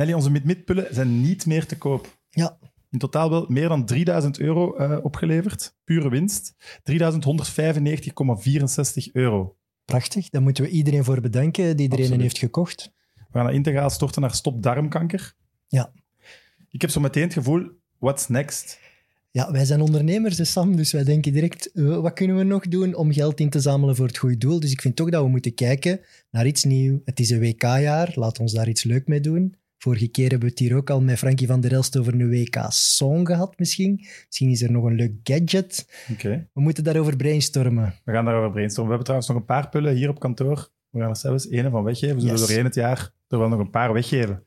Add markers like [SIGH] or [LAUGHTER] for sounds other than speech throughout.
Nelly, onze mid-mid-pullen zijn niet meer te koop. Ja. In totaal wel meer dan 3000 euro eh, opgeleverd. Pure winst. 3195,64 euro. Prachtig. Daar moeten we iedereen voor bedanken die er een Absoluut. heeft gekocht. We gaan integraal storten naar stop darmkanker. Ja. Ik heb zo meteen het gevoel, what's next? Ja, wij zijn ondernemers, Sam, dus wij denken direct, eh, wat kunnen we nog doen om geld in te zamelen voor het goede doel? Dus ik vind toch dat we moeten kijken naar iets nieuws. Het is een WK-jaar, laat ons daar iets leuk mee doen. Vorige keer hebben we het hier ook al met Frankie van der Elst over een WK-song gehad misschien. Misschien is er nog een leuk gadget. Oké, We moeten daarover brainstormen. we gaan daarover brainstormen. We hebben trouwens nog een paar pullen hier op kantoor. We gaan er zelfs ene van weggeven. We zullen Yes. doorheen het jaar er wel nog een paar weggeven.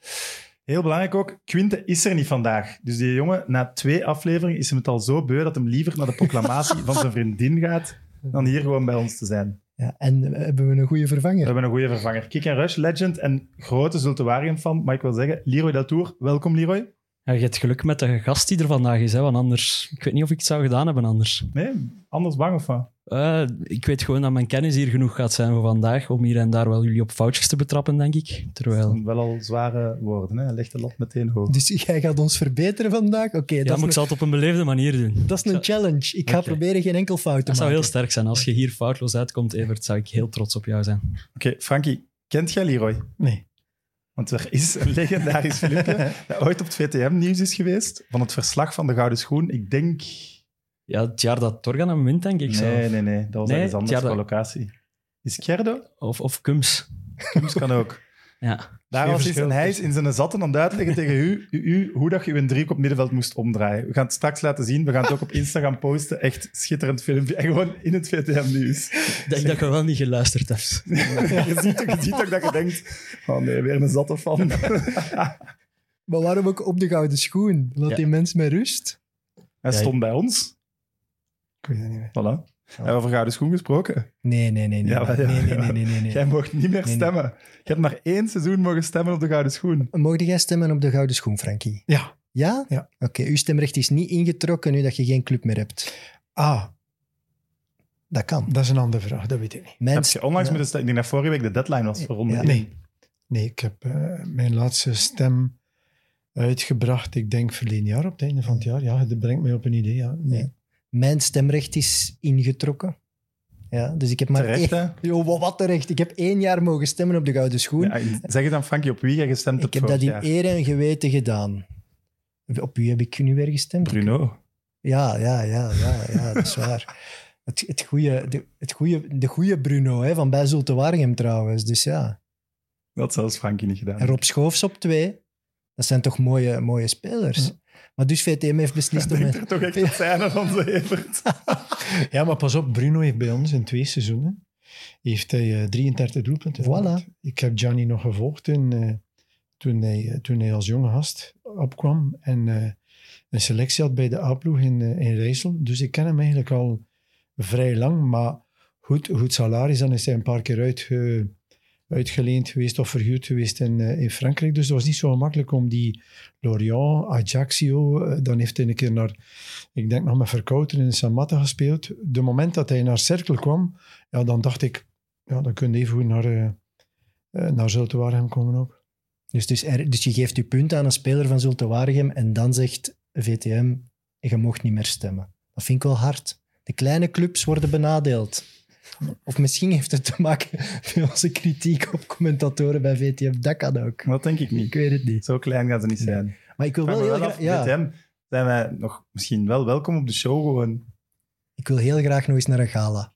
Heel belangrijk ook, Quinte is er niet vandaag. Dus die jongen, na twee afleveringen is hem het al zo beu dat hem liever naar de proclamatie [LAUGHS] van zijn vriendin gaat dan hier gewoon bij ons te zijn. Ja, en eh, hebben we een goede We vervanger? hebben een goede vervanger. Kick and Rush legend en grote Zulte fan, maar ik wil zeggen, Leroy Deltour. Welkom, Leroy. Ja, je hebt geluk met de gast die er vandaag is, hè, want anders... Ik weet niet of ik het zou gedaan hebben anders. Nee, anders bang of wat? Eh, ik weet gewoon dat mijn kennis hier genoeg gaat zijn voor vandaag, om hier en daar wel jullie op foutjes te betrappen, denk ik. Terwijl... Wel al zware woorden, hè? Legt de lat meteen hoog. Dus jij gaat ons verbeteren vandaag? Oké, Ja, dat, moet ik zal het op een beleefde manier doen. dat is een challenge. Ik ga proberen geen enkel fout te Dat zou maken. heel sterk zijn. Als je hier foutloos uitkomt, Evert, zou ik heel trots op jou zijn. Oké, Frankie, kent jij Leroy? Nee. Want er is een legendarisch filmpje [LAUGHS] dat ooit op het VTM-nieuws is geweest van het verslag van de Gouden Schoen. Ik denk... Ja, het jaar dat Torgan hem wint, denk ik Nee, zelf. nee, nee. Dat was Nee, ergens het anders qua dat- locatie. Is Gerdo? Of, of Kums. Kums kan ook. Ja. Daar was iets en hij is in zijn zatten aan het uitleggen tegen u, u, u hoe dat je uw driehoek op middenveld moest omdraaien. We gaan het straks laten zien. We gaan het ook op Instagram posten. Echt schitterend filmpje. En gewoon in het VTM-nieuws. Ik denk dat je wel niet geluisterd hebt. [LAUGHS] je, ziet ook, je ziet ook dat je denkt... Oh nee, weer een zatte fan. [LAUGHS] Maar waarom ook op de gouden schoen? Laat Ja. die mens met rust. Hij stond bij ons. Ik weet het niet meer. Voilà. Hebben we over Gouden Schoen gesproken? Nee, nee, nee. Nee, Ja, maar ja. nee, nee, nee, nee, nee, nee. Jij mocht niet meer Nee, nee. stemmen. Je hebt maar één seizoen mogen stemmen op de Gouden Schoen. Mocht jij stemmen op de gouden schoen, Frankie? Ja. Ja? Ja. Oké, uw stemrecht is niet ingetrokken nu dat je geen club meer hebt. Ah, Dat kan. dat is een andere vraag. Dat weet ik niet. Mijn Heb je onlangs ja. moeten stemmen? Ik denk dat vorige week de deadline was voor ronde Ja. Nee. Nee, ik heb eh, mijn laatste stem uitgebracht, ik denk verleden jaar, op het einde van het jaar. Ja, dat brengt mij op een idee. Ja. Nee. Ja. Mijn stemrecht is ingetrokken. Ja, dus ik heb maar Terecht, één... hè? Yo, wat- wat terecht. Ik heb één jaar mogen stemmen op de gouden schoen. Ja, zeg je dan, Frankie, op wie je gestemd ik hebt heb dat in jaar? eer en geweten gedaan. Op wie heb ik nu weer gestemd? Bruno. Ja, ja, ja, ja, ja dat is waar. Het, het goeie, de, het goeie, de goede Bruno hè, van bij Zulte Waregem trouwens. Dus ja. Dat had zelfs Frankie niet gedaan. En Rob Schoofs op twee. Dat zijn toch mooie, mooie spelers. Maar dus VTM heeft beslist Ik om... er toch echt dat zijn van onze Evert. [LAUGHS] Ja, maar pas op, Bruno heeft bij ons in twee seizoenen heeft hij eh, 33 doelpunten Voilà. Ik heb Gianni nog gevolgd in, eh, toen, hij, eh, toen hij als jonge gast opkwam en eh, een selectie had bij de A-ploeg in, eh, in Rijssel. Dus ik ken hem eigenlijk al vrij lang, maar goed, goed salaris. Dan is hij een paar keer uitge, uitgeleend geweest of verhuurd geweest in, eh, in Frankrijk. Dus het was niet zo gemakkelijk om die Lorient, Ajaccio, eh, dan heeft hij een keer naar, ik denk nog met Verkouten in Samatta gespeeld. De moment dat hij naar Cerkel kwam, ja, dan dacht ik, ja, dan kun je even goed naar, eh, naar Zulte Waregem komen ook. Dus, dus, dus je geeft je punt aan een speler van Zulte Waregem en dan zegt VTM, je mocht niet meer stemmen. Dat vind ik wel hard. De kleine clubs worden benadeeld. Of misschien heeft het te maken [LAUGHS] met onze kritiek op commentatoren bij VTM. Dat kan ook. Dat denk ik Ik niet. weet het niet. Zo klein gaan ze niet zijn. Maar ik wil Vraag wel heel graag... Ja, VTM, zijn wij nog misschien wel welkom op de show gewoon. ik wil heel graag nog eens naar een gala.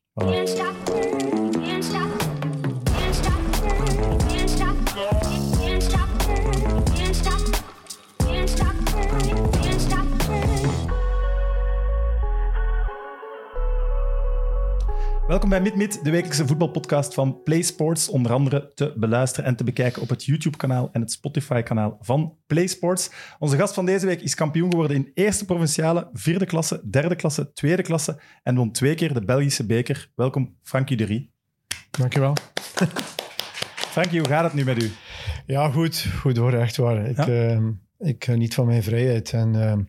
Welkom bij MidMid, de wekelijkse voetbalpodcast van Play Sports. Onder andere te beluisteren en te bekijken op het YouTube-kanaal en het Spotify-kanaal van Play Sports. Onze gast van deze week is kampioen geworden in eerste provinciale, vierde klasse, derde klasse, tweede klasse en won twee keer de Belgische beker. Welkom, Frankie de Rie. Dankjewel. [LAUGHS] Frankie, hoe gaat het nu met u? Ja, goed. Goed hoor, echt waar. Ik, Ja? ehm, ik geniet van mijn vrijheid. En ehm,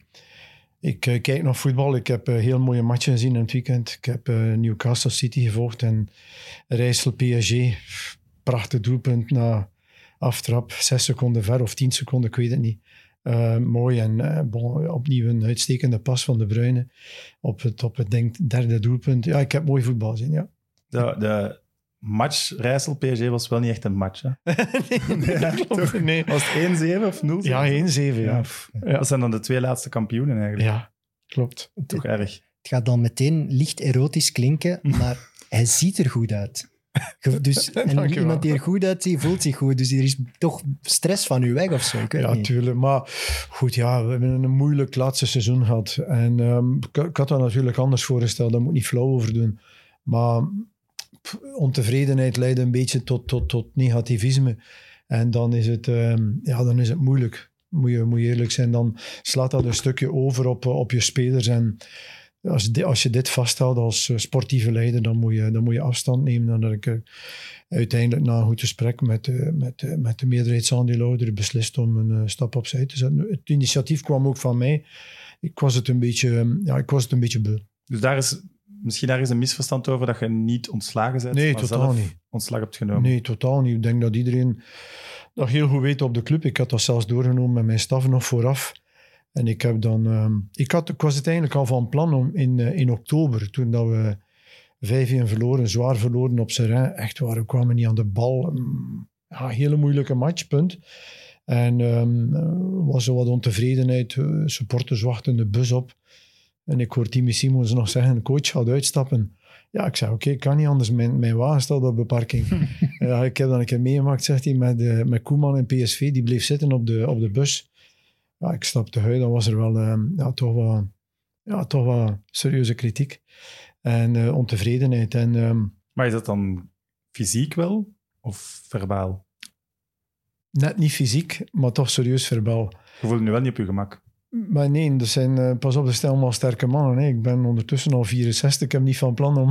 ik eh, kijk nog voetbal. Ik heb eh, heel mooie matchen gezien in het weekend. Ik heb eh, Newcastle City gevolgd en Rijssel PSG. Prachtig doelpunt na aftrap, zes seconden ver of tien seconden, ik weet het niet. Mooi en bon, opnieuw een uitstekende pas van De Bruyne op het, op het denk, derde doelpunt. Ja, ik heb mooi voetbal gezien, ja. De match Rijssel-PSG was wel niet echt een match. Hè? [LAUGHS] nee, dat klopt. Nee. Was het 1-7 of 0 Ja, 1-7, ja. Ja. Dat zijn dan de twee laatste kampioenen eigenlijk. Ja, klopt. Toch erg. Het gaat dan meteen licht erotisch klinken, [LAUGHS] maar hij ziet er goed uit. [LAUGHS] Dus, en iemand die er goed uitziet, voelt zich goed. Dus er is toch stress van u weg of zo. Ik weet Ja, niet. tuurlijk. Maar goed, ja, we hebben een moeilijk laatste seizoen gehad. En ehm, ik, had dat natuurlijk anders voorgesteld. Daar moet ik niet flauw over doen. Maar ontevredenheid leidt een beetje tot, tot, tot negativisme. En dan is het, ehm, ja, dan is het moeilijk. Moet je, moet je eerlijk zijn. Dan slaat dat een stukje over op, eh, op je spelers. En als, als je dit vasthoudt als eh, sportieve leider, dan moet je, dan moet je afstand nemen. En dat ik eh, uiteindelijk na een goed gesprek met, de- met, met de meerderheidsaandeelhouder beslist om een stap opzij te zetten. Het initiatief kwam ook van mij. Ik was het een beetje, eh, ja, ik was het een beetje beu. Dus daar is misschien daar is een misverstand over dat je niet ontslagen bent, Nee, maar totaal zelf niet. ontslag hebt genomen. Nee, totaal niet. Ik denk dat iedereen dat heel goed weet op de club. Ik had dat zelfs doorgenomen met mijn staf nog vooraf. En ik heb dan... ehm, ik, had, ik was het eigenlijk al van plan om in, eh, in oktober, toen dat we 5-1 verloren, zwaar verloren op Serrain. Echt waar, we kwamen niet aan de bal. Mm, Ja, hele moeilijke match, punt. En er was er wat ontevredenheid. eh, Supporters wachten de bus op. En ik hoor Timmy Simons nog zeggen, coach gaat uitstappen. Ja, ik zei, oké, kan niet anders. Mijn, mijn wagen staat op beparking. [LAUGHS] ja, ik heb dat een keer meegemaakt, zegt hij, met, eh, met Koeman en PSV. Die bleef zitten op de, op de bus. Ja, ik stapte uit. Dan was er wel eh, ja, toch, wat, ja, toch wat serieuze kritiek. En eh, ontevredenheid. En ehm, Maar is dat dan fysiek wel of verbaal? net niet fysiek, maar toch serieus verbaal. Je voelt je nu wel niet op je gemak. Maar nee, er zijn, eh, pas op, er stel maar sterke mannen. Hè. Ik ben ondertussen al 64. Ik heb niet van plan om,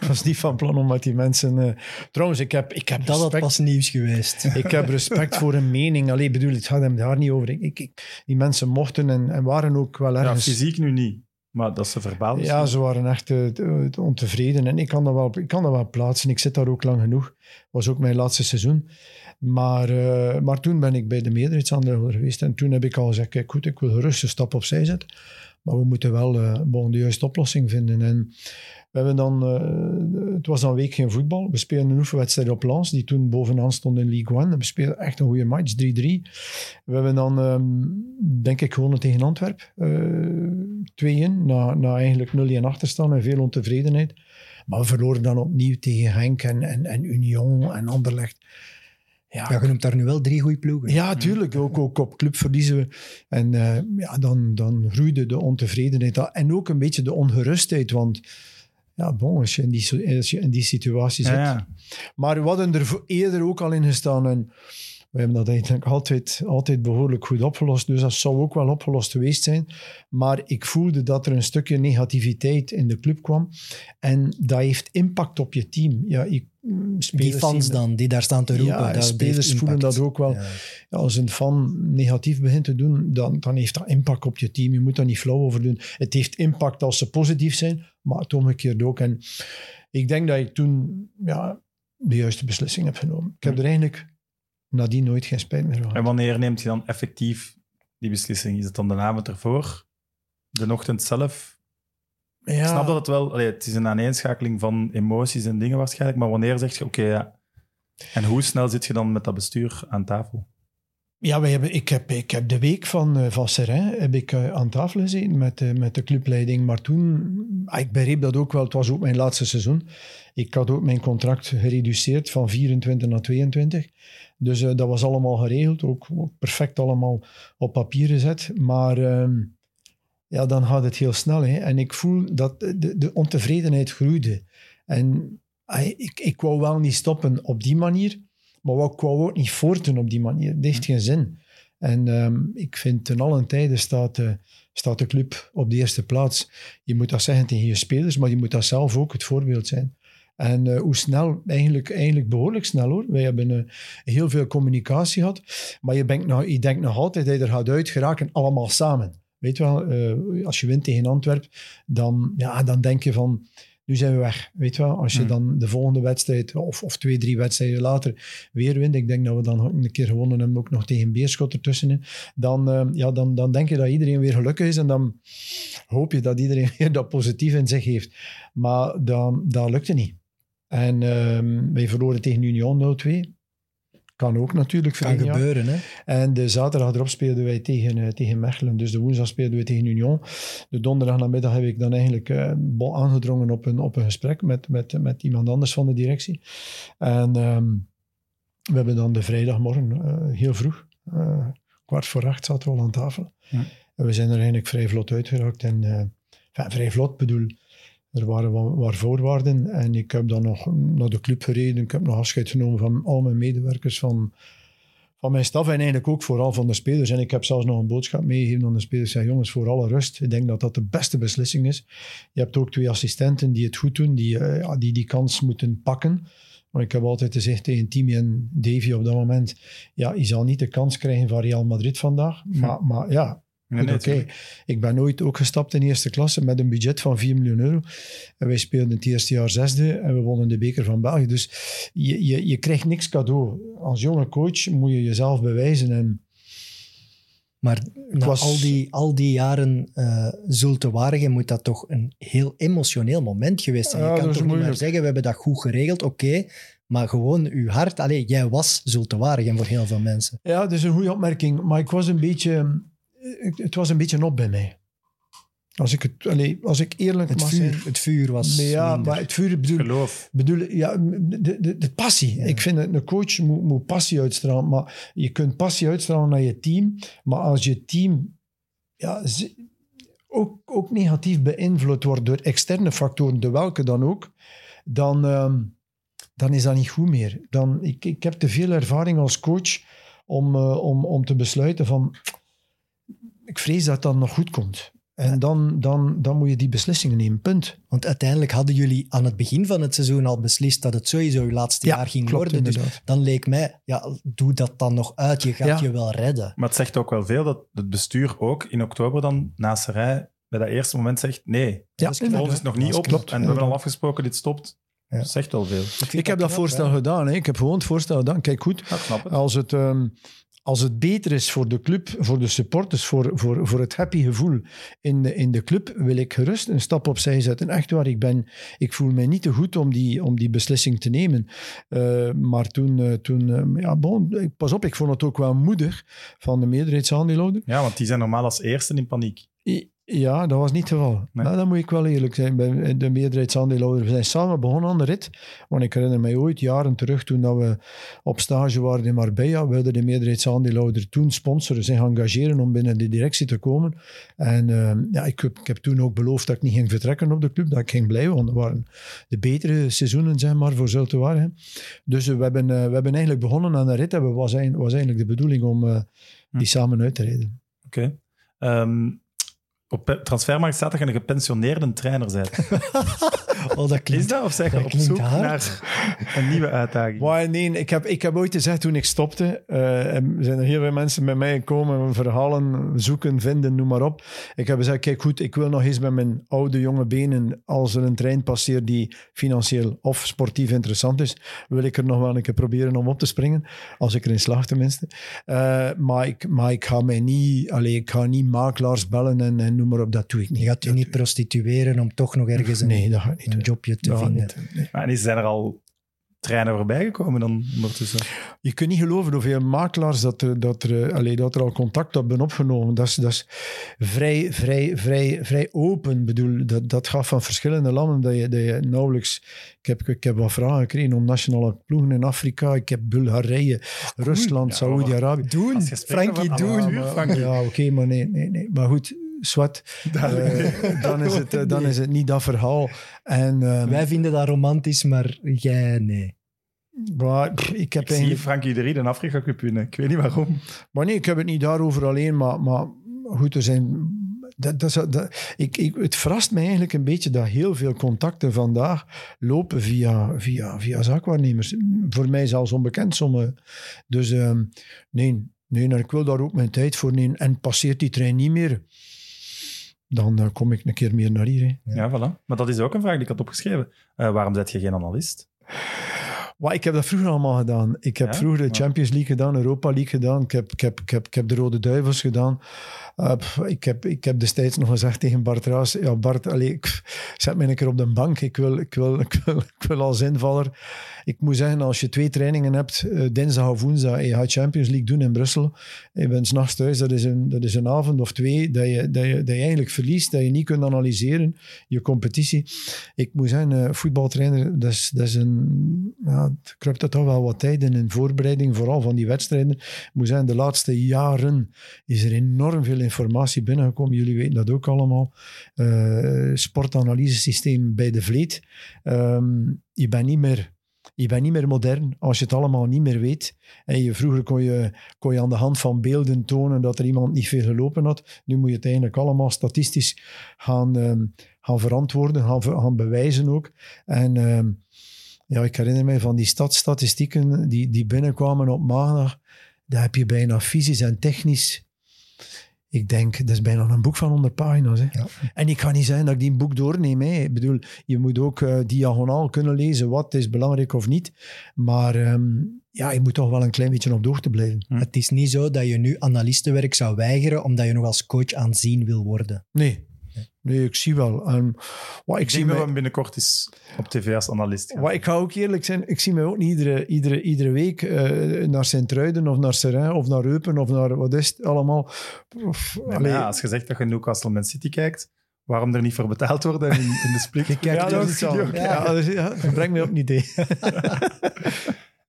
ik [LAUGHS] was niet van plan om met die mensen... eh, trouwens, ik heb, ik heb Dat had pas nieuws geweest. [LAUGHS] Ik heb respect voor een mening. Allee, bedoel, het gaat hem daar niet over. Ik, ik, die mensen mochten en, en waren ook wel Ja, ergens... fysiek nu niet, maar dat ze verbaal. Ja, ze waren echt eh, te- te ontevreden. En ik kan, dat wel, ik kan dat wel plaatsen. Ik zit daar ook lang genoeg. was ook mijn laatste seizoen. Maar, eh, maar toen ben ik bij de meerderheidsaandeel geweest. En toen heb ik al gezegd, kijk goed, ik wil gerust een stap opzij zetten. Maar we moeten wel bon, de juiste oplossing vinden. En we hebben dan, eh, het was dan een week geen voetbal. We speelden een oefenwedstrijd op Lens, die toen bovenaan stond in League One. We speelden echt een goede match, 3-3. We hebben dan, ehm, denk ik, gewonnen tegen Antwerp. eh 2-1, na, na eigenlijk 0-1 achterstand en veel ontevredenheid. Maar we verloren dan opnieuw tegen Henk en, en, en Union en Anderlecht. Ja, Ja, je noemt daar nu wel drie goede ploegen. ja, tuurlijk. Ook, ook op club verliezen we. En eh, ja, dan, dan groeide de ontevredenheid. En ook een beetje de ongerustheid. Want ja, bon, als, je in die, als je in die situatie zit. Ja, ja. Maar we hadden er eerder ook al in gestaan. En we hebben dat eigenlijk altijd, altijd behoorlijk goed opgelost. Dus dat zou ook wel opgelost geweest zijn. Maar ik voelde dat er een stukje negativiteit in de club kwam. En dat heeft impact op je team. Ja, ik, Die spelers fans zien- dan, die daar staan te roepen. Ja, dat spelers voelen dat ook wel. Ja. Ja, als een fan negatief begint te doen, dan, dan heeft dat impact op je team. Je moet daar niet flauw over doen. Het heeft impact als ze positief zijn, maar het omgekeerd ook. En ik denk dat ik toen ja, de juiste beslissing heb genomen. Ik heb er eigenlijk nadien nooit geen spijt meer van En wanneer neemt je dan effectief die beslissing? Is het dan de avond ervoor? De ochtend zelf? Ja, Ik snap dat het wel... allee, het is een aaneenschakeling van emoties en dingen waarschijnlijk, maar wanneer zeg je, oké, ja... En hoe snel zit je dan met dat bestuur aan tafel? Ja, wij hebben, ik, heb, ik heb de week van, eh, van heb ik, eh, aan tafel gezeten met, eh, met de clubleiding. Maar toen, ah, ik begreep dat ook wel, het was ook mijn laatste seizoen. Ik had ook mijn contract gereduceerd van 24 naar 22. Dus dat was allemaal geregeld, ook, ook perfect allemaal op papier gezet. Maar ehm, ja, dan gaat het heel snel. Hè. En ik voel dat de, de ontevredenheid groeide. En ik, ik wou wel niet stoppen op die manier. Maar ik wou ook niet voortdoen op die manier. Dat heeft geen zin. En ehm, ik vind ten allen tijde staat, de staat de club op de eerste plaats. Je moet dat zeggen tegen je spelers, maar je moet dat zelf ook het voorbeeld zijn. En eh, hoe snel? Eigenlijk, eigenlijk behoorlijk snel hoor. Wij hebben eh, heel veel communicatie gehad. Maar je, denkt nog, je denkt nog altijd dat je er gaat uit geraken, allemaal samen. Weet je wel, eh, als je wint tegen Antwerp, dan, ja, dan denk je van nu zijn we weg. Weet je wel, als je Hmm. dan de volgende wedstrijd, of, of twee, drie wedstrijden later, weer wint. Ik denk dat we dan ook een keer gewonnen hebben, ook nog tegen Beerschot ertussenin. Dan, eh, ja, dan, dan denk je dat iedereen weer gelukkig is en dan hoop je dat iedereen [LAUGHS] weer dat positief in zich heeft. Maar dat, dat lukte niet. En ehm, wij verloren tegen Union 0-2. Kan ook natuurlijk Kan gebeuren, hè. En de zaterdag erop speelden wij tegen, eh, tegen Mechelen. Dus de woensdag speelden we tegen Union. De donderdag namiddag heb ik dan eigenlijk bol aangedrongen op een, op een gesprek met, met, met iemand anders van de directie. En ehm, we hebben dan de vrijdagmorgen eh, heel vroeg, kwart voor acht, zaten we al aan tafel. Ja. En we zijn er eigenlijk vrij vlot uitgeraakt. En, enfin, vrij vlot bedoel, er waren wat, wat voorwaarden. En ik heb dan nog naar de club gereden. Ik heb nog afscheid genomen van al mijn medewerkers, van, van mijn staf en eigenlijk ook vooral van de spelers. En ik heb zelfs nog een boodschap meegegeven aan de spelers. Zeg, jongens, voor alle rust. Ik denk dat dat de beste beslissing is. Je hebt ook twee assistenten die het goed doen, die eh, ja, die, die kans moeten pakken. Maar ik heb altijd gezegd tegen Timmy en Davy op dat moment, ja, je zal niet de kans krijgen van Real Madrid vandaag. Maar, maar ja, Nee, Goed, nee, oké. Ik ben nooit ook gestapt in eerste klasse met een budget van 4 miljoen euro. En wij speelden het eerste jaar zesde en we wonnen de beker van België. Dus je, je, je krijgt niks cadeau. Als jonge coach moet je jezelf bewijzen. En Maar na was- al, die, al die jaren eh Zulte Waregem moet dat toch een heel emotioneel moment geweest zijn. Ja, je kan toch niet meer zeggen, we hebben dat goed geregeld, oké. maar gewoon uw hart, allee, jij was Zulte Waregem voor heel veel mensen. ja, dat is een goede opmerking. Maar ik was een beetje, het, was een beetje op bij mij. Als ik, het, allee, als ik eerlijk Het mag vuur, zijn. het vuur was Nee, ja, minder. maar het vuur bedoel, Geloof. bedoel ja, de, de, de passie. Ik vind dat een coach moet, moet passie uitstralen. Maar je kunt passie uitstralen naar je team. Maar als je team ja, ook, ook negatief beïnvloed wordt door externe factoren, de welke dan ook, dan, ehm, dan is dat niet goed meer. Dan, ik, ik heb te veel ervaring als coach om, eh, om, om te besluiten van... Ik vrees dat het dan nog goed komt. En dan, dan, dan moet je die beslissingen nemen, punt. Want uiteindelijk hadden jullie aan het begin van het seizoen al beslist dat het sowieso uw laatste jaar ging klopt worden. Dus inderdaad. dan leek mij, ja, doe dat dan nog uit. Je gaat Ja. je wel redden. Maar het zegt ook wel veel dat het bestuur ook in oktober dan na Serij bij dat eerste moment zegt nee, Ja, is het klopt. is nog niet Dat op klopt, en we hebben al afgesproken dit stopt. Ja. Dat zegt wel veel. Ik heb dat voorstel gedaan. Hè. Ik heb gewoon het voorstel gedaan. Kijk goed, Ja, als het, ehm, als het beter is voor de club, voor de supporters, voor, voor, voor het happy gevoel in de, in de club, wil ik gerust een stap opzij zetten. Echt waar, ik, ben, ik voel mij niet te goed om die, om die beslissing te nemen. Eh, maar toen, eh, toen ehm, ja, bon, pas op, ik vond het ook wel moedig van de meerderheidsaandeelhouder. Ja, want die zijn normaal als eerste in paniek. I- Ja, dat was niet het geval. Nee. Nou, dan moet ik wel eerlijk zijn bij de meerderheidsaandeelhouder. We zijn samen begonnen aan de rit. Want ik herinner mij ooit, jaren terug, toen dat we op stage waren in Marbella, wilde de meerderheidsaandeelhouder toen sponsoren, zich engageren om binnen de directie te komen. En eh, ja, ik, heb- ik heb toen ook beloofd dat ik niet ging vertrekken op de club, dat ik ging blijven, want dat waren de betere seizoenen, zeg maar, voor Zulte Waregem. Dus eh, we, hebben, eh, we hebben eigenlijk begonnen aan de rit. En het was, was eigenlijk de bedoeling om eh, Hm. die samen uit te rijden. Oké. Ehm, op transfermarkt staat dat je een gepensioneerde trainer bent. [LAUGHS] Oh, dat Is dat of zeg je op zoek hard. naar een nieuwe uitdaging? Maar nee, ik heb, ik heb ooit gezegd toen ik stopte, eh, en er zijn er heel veel mensen bij mij komen, verhalen zoeken, vinden, noem maar op. Ik heb gezegd, kijk goed, ik wil nog eens met mijn oude jonge benen, als er een trein passeert die financieel of sportief interessant is, wil ik er nog wel een keer proberen om op te springen, als ik erin slaag tenminste. Eh, maar, ik, maar ik ga mij niet, allee, ik ga niet makelaars bellen en, en noem maar op, dat doe ik niet. Je gaat je Dat niet prostitueren om toch nog ergens een, Nee, dat ga ik niet een jobje te Dat vinden. niet doen, nee. Maar en is- zijn er al treinen voorbij gekomen dan ondertussen? Je kunt niet geloven hoeveel makelaars dat er, dat er, eh, allee, dat er al contact hebben opgenomen. Dat is, dat is vrij, vrij, vrij, vrij open. Ik bedoel, dat, dat gaat van verschillende landen dat je, dat je nauwelijks... Ik heb, ik heb wat vragen gekregen om nationale ploegen in Afrika. Ik heb Bulgarije, Rusland, Ja, Saoedi-Arabië. Doen, Frankie, doen. Ja, oké, maar nee, nee, nee. Maar goed, zwart. Eh, dan, is het, eh, dan is het niet dat verhaal. En, ehm, Wij vinden dat romantisch, maar jij nee. maar, pff, ik heb Ik zie. Frankie de Ried een Afrika Cup winnen. Ik weet niet waarom. Maar nee, ik heb het niet daarover alleen, maar, maar goed, er zijn... Dat, dat, is- dat, ik, ik, het verrast mij eigenlijk een beetje dat heel veel contacten vandaag lopen via, via, via zaakwaarnemers. Voor mij zelfs onbekend sommige. Dus ehm, nee, nee en ik wil daar ook mijn tijd voor nemen. En passeert die trein niet meer? Dan eh, kom ik een keer meer naar hier. hè. Ja, voilà. Maar dat is ook een vraag die ik had opgeschreven. Eh, waarom zet je geen analist? Maar ik heb dat vroeger allemaal gedaan. Ik heb Ja? vroeger de. Champions League gedaan, Europa League gedaan. Ik heb, ik heb, ik heb, ik heb de Rode Duivels gedaan. Uh, pff, ik, heb, ik heb destijds nog gezegd tegen Bart Raas, ja Bart, allee, ik, zet mij een keer op de bank. Ik wil, ik wil, [LAUGHS] ik wil, ik wil als invaller. Ik moet zeggen, als je twee trainingen hebt, eh, dinsdag of woensdag, en je gaat Champions League doen in Brussel, je bent s'nachts thuis, dat is, een, dat is een avond of twee dat je, dat, je, dat je eigenlijk verliest, dat je niet kunt analyseren, je competitie. Ik moet zeggen, eh, voetbaltrainer, dat is, dat is een... Ja, het kruipt er toch wel wat tijd in, in voorbereiding, vooral van die wedstrijden. Ik moet zeggen, de laatste jaren is er enorm veel informatie binnengekomen. Jullie weten dat ook allemaal. Eh sportanalysesysteem bij de Vleet. Ehm, je bent niet meer... Je bent niet meer modern als je het allemaal niet meer weet. En je, vroeger kon je, kon je aan de hand van beelden tonen dat er iemand niet veel gelopen had. Nu moet je het eigenlijk allemaal statistisch gaan, ehm, gaan verantwoorden, gaan, gaan bewijzen ook. En ehm, ja, ik herinner mij van die stadstatistieken die, die binnenkwamen op maandag. Daar heb je bijna fysisch en technisch. Ik denk, dat is bijna een boek van 100 pagina's. Hè. Ja. En ik kan niet zeggen dat ik die een boek doorneem. Hè. Ik bedoel, je moet ook eh, diagonaal kunnen lezen wat is belangrijk of niet. Maar ehm, ja, je moet toch wel een klein beetje op de hoogte blijven. Hm. Het is niet zo dat je nu analistenwerk zou weigeren omdat je nog als coach aanzien wil worden. Nee, nee ik zie wel. En, wat, ik, Ik zie dat mij, we binnenkort eens op tv als analist wat, ik ga ook eerlijk zijn, ik zie mij ook niet iedere, iedere, iedere week eh, naar Sint-Truiden of naar Seraing of naar Eupen of naar wat is het allemaal. Nee, allee, ja, als je zegt dat je Newcastle Man City kijkt, waarom er niet voor betaald worden in, in de split? [LAUGHS] Je kijkt ja, dat is zo. Ja, dat is- brengt mij op een idee. [LAUGHS]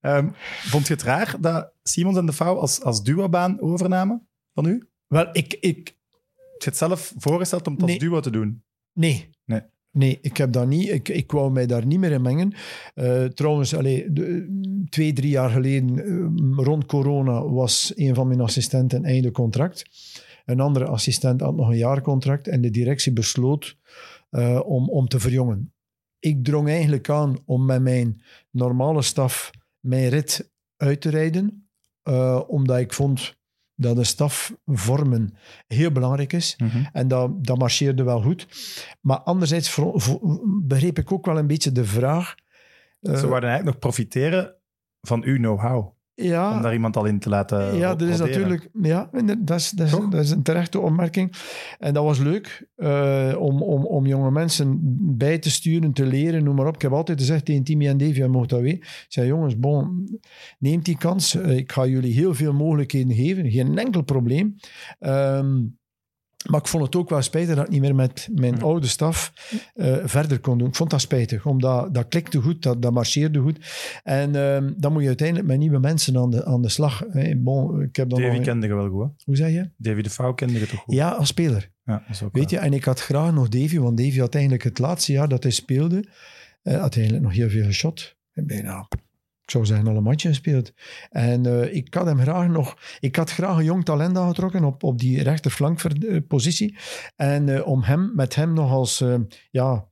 Ehm, vond je het raar dat Simons en de Vouw als, als duo-baan overnamen van u? Wel, ik, ik, je het zelf voorgesteld om het als Nee. duo te doen? Nee. Nee. Nee, ik heb dat niet. Ik, ik wou mij daar niet meer in mengen. Eh, trouwens, allee, de- twee, drie jaar geleden, eh, rond corona, was een van mijn assistenten einde contract. Een andere assistent had nog een jaar contract en de directie besloot eh, om, om te verjongen. Ik drong eigenlijk aan om met mijn normale staf mijn rit uit te rijden, omdat ik vond dat de staf vormen heel belangrijk is. En dat, dat marcheerde wel goed. Maar anderzijds begreep ik ook wel een beetje de vraag. eh, Ze wouden eigenlijk nog profiteren van uw know-how. Ja, Om daar iemand al in te laten ja, dat is natuurlijk. Ja, dat is, dat, is, Toch? dat is een terechte opmerking. En dat was leuk eh, om, om, om jonge mensen bij te sturen, te leren, noem maar op. Ik heb altijd gezegd tegen Timmy en Davy en weten. Ik zei, jongens, bon, neemt die kans. Eh, ik ga jullie heel veel mogelijkheden geven. Geen enkel probleem. Ehm, maar ik vond het ook wel spijtig dat ik niet meer met mijn oude staf eh, verder kon doen. Ik vond dat spijtig, omdat dat klikte goed, dat, dat marcheerde goed. En ehm, dan moet je uiteindelijk met nieuwe mensen aan de, aan de slag. Bon, ik heb dan Davy nog- kende je wel goed, hè? Hoe zeg je? Davy de Vouw kende je toch goed? Ja, als speler. Ja, dat is ook Weet je, en ik had graag nog Davy, want Davy had eigenlijk het laatste jaar dat hij speelde, eh, had eigenlijk nog heel veel geschot. Bijna, ik zou zeggen, alle matchen gespeeld. En eh, ik had hem graag nog, ik had graag een jong talent aangetrokken op, op die rechterflankpositie. En eh, om hem, met hem nog als, eh, ja,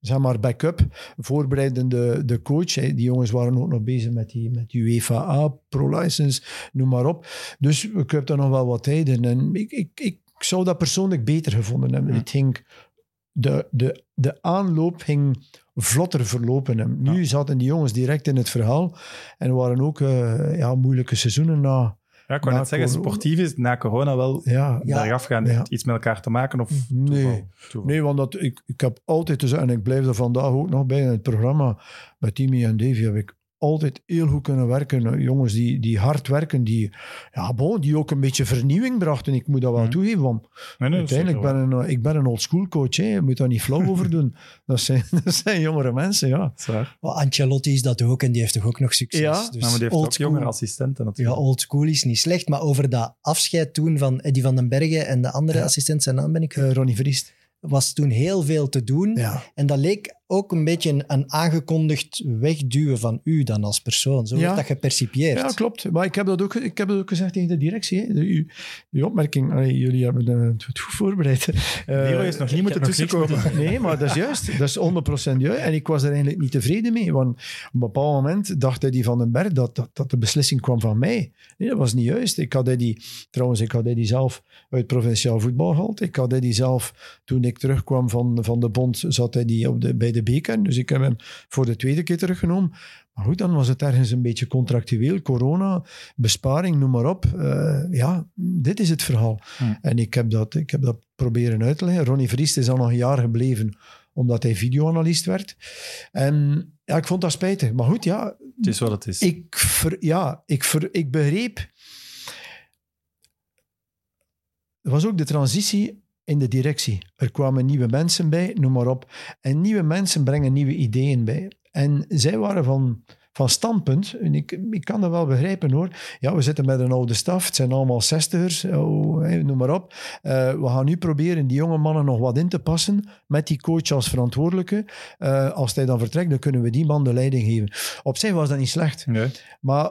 zeg maar, backup, voorbereidende de coach. Die jongens waren ook nog bezig met die, met UEFA A, Pro-license, noem maar op. Dus ik heb daar nog wel wat tijd in. En ik, ik, ik zou dat persoonlijk beter gevonden hebben. Ja. Het ging, de, de, de aanloop ging vlotter verlopen. En nu Ja. zaten die jongens direct in het verhaal. En er waren ook eh, ja, moeilijke seizoenen na. Ja, ik wou na net zeggen, sportief is na corona wel Ja, Ja. bergaf gaan. Ja. Iets met elkaar te maken of Nee. toeval? Toeval. Nee, want dat, ik, ik heb altijd dus, en ik blijf er vandaag ook nog bij in het programma, met Timmy en Davy heb ik altijd heel goed kunnen werken. Jongens die, die hard werken, die, ja, bon, die ook een beetje vernieuwing brachten. Ik moet dat wel Mhm. toegeven, want Nee, nee, dat is uiteindelijk ben een, ik ben een old school coach. Hè. Je moet daar niet flauw over doen. [LAUGHS] Dat zijn, [LAUGHS] dat zijn jongere mensen, ja. Maar Ancelotti is dat ook en die heeft toch ook nog succes. Ja, dus Nou, maar die heeft old ook school- jongere assistenten Ja, natuurlijk. old school is niet slecht, maar over dat afscheid toen van Eddie van den Bergen en de andere Ja. assistent, zijn naam ben ik, Eh, Ronnie Vriest. was toen heel veel te doen. Ja. En dat leek ook een beetje een, een aangekondigd wegduwen van u dan als persoon. Zo Ja. wordt dat gepercipieerd. Ja, klopt. Maar ik heb dat ook, ik heb dat ook gezegd tegen de directie. Hè. De, uw opmerking, allee, jullie hebben eh, het goed voorbereid. Eh, Leroy is nog niet moeten tussenkomen. Nee, maar dat is juist. Dat is 100% juist. En ik was er eigenlijk niet tevreden mee. Want op een bepaald moment dacht Eddie van den Berg dat, dat, dat de beslissing kwam van mij. Nee, dat was niet juist. Ik had Eddie, trouwens, ik had Eddie zelf uit provinciaal voetbal gehaald. Ik had Eddie zelf, toen ik terugkwam van, van de bond, zat Eddie op de, bij de beker. Dus ik heb hem voor de tweede keer teruggenomen. Maar goed, dan was het ergens een beetje contractueel. Corona, besparing, noem maar op. Eh, ja, dit is het verhaal. Hm. En ik heb, dat, ik heb dat proberen uit te leggen. Ronnie Vriest is al nog een jaar gebleven omdat hij videoanalist werd. En ja, ik vond dat spijtig. Maar goed, ja, Het is wat het is. ik, ver, ja, ik, ver, ik begreep... Er was ook de transitie in de directie. Er kwamen nieuwe mensen bij, noem maar op. En nieuwe mensen brengen nieuwe ideeën bij. En zij waren van, van standpunt, en ik, ik kan dat wel begrijpen hoor. Ja, we zitten met een oude staf, het zijn allemaal zestigers, oh, hè, noem maar op. Eh, we gaan nu proberen die jonge mannen nog wat in te passen met die coach als verantwoordelijke. Eh, als hij dan vertrekt, dan kunnen we die man de leiding geven. Op zich was dat niet slecht, Nee. maar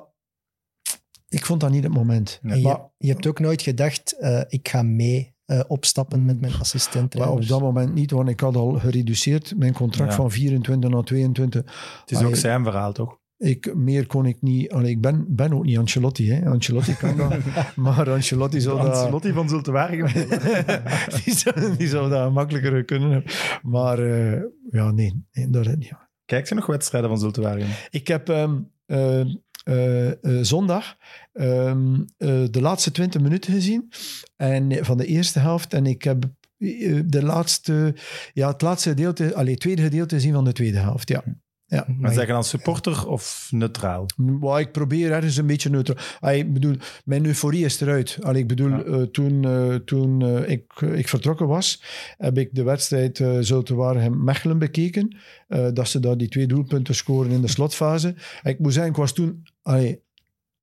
ik vond dat niet het moment. Nee. En je, Maar, je hebt ook nooit gedacht, eh, ik ga mee eh, opstappen met mijn assistent. maar op dat moment niet, want ik had al gereduceerd mijn contract Ja. van 24 naar 22. Het is ook zijn verhaal, toch? Ik, meer kon ik niet. Allee, ik ben, ben ook niet Ancelotti. Hè. Ancelotti kan dat. [LAUGHS] maar Ancelotti zou dat... Ancelotti van Zultewaardigem. [LAUGHS] die, zou, die zou dat makkelijker kunnen hebben. Maar eh, ja, nee. nee dat, ja. Kijk je nog wedstrijden van Zultewaardigem? Ik heb ehm, eh, eh, eh, zondag ehm, eh, de laatste 20 minuten gezien en, van de eerste helft. En ik heb de laatste, ja, het laatste gedeelte, allee, het tweede gedeelte gezien van de tweede helft. Ja. Ja. Maar zeg je dan supporter of neutraal? Ik probeer ergens een beetje neutraal. Ah, ik bedoel, mijn euforie is eruit. Ik bedoel, Ja. toen, toen ik, ik vertrokken was, heb ik de wedstrijd uh, Zultewaardigem-Mechelen bekeken. Eh, dat ze daar die twee doelpunten scoren in de slotfase. En ik moet zeggen, ik was toen allee,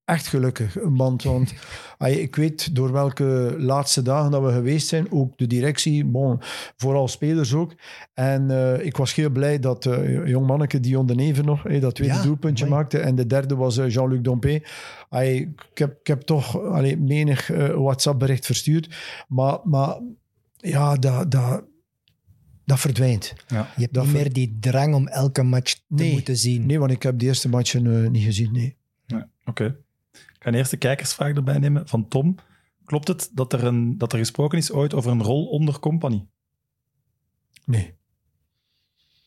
echt gelukkig. Een band, want [LAUGHS] allee, ik weet door welke laatste dagen dat we geweest zijn. Ook de directie, bon, vooral spelers ook. En eh, ik was heel blij dat eh jong manneke Dion de Neven nog hey, dat tweede Ja, doelpuntje mooi. maakte. En de derde was eh, Jean-Luc Dompé. Allee, ik, heb, ik heb toch allee, menig eh, WhatsApp-bericht verstuurd. Maar, maar ja, dat, dat, dat verdwijnt. Je hebt Dat niet ver- meer die drang om elke match te Nee. moeten zien. Nee, want ik heb de eerste matchen eh, niet gezien. Nee. Oké. Ik ga een eerste kijkersvraag erbij nemen van Tom. Klopt het dat er, een, dat er gesproken is ooit over een rol onder compagnie? Nee.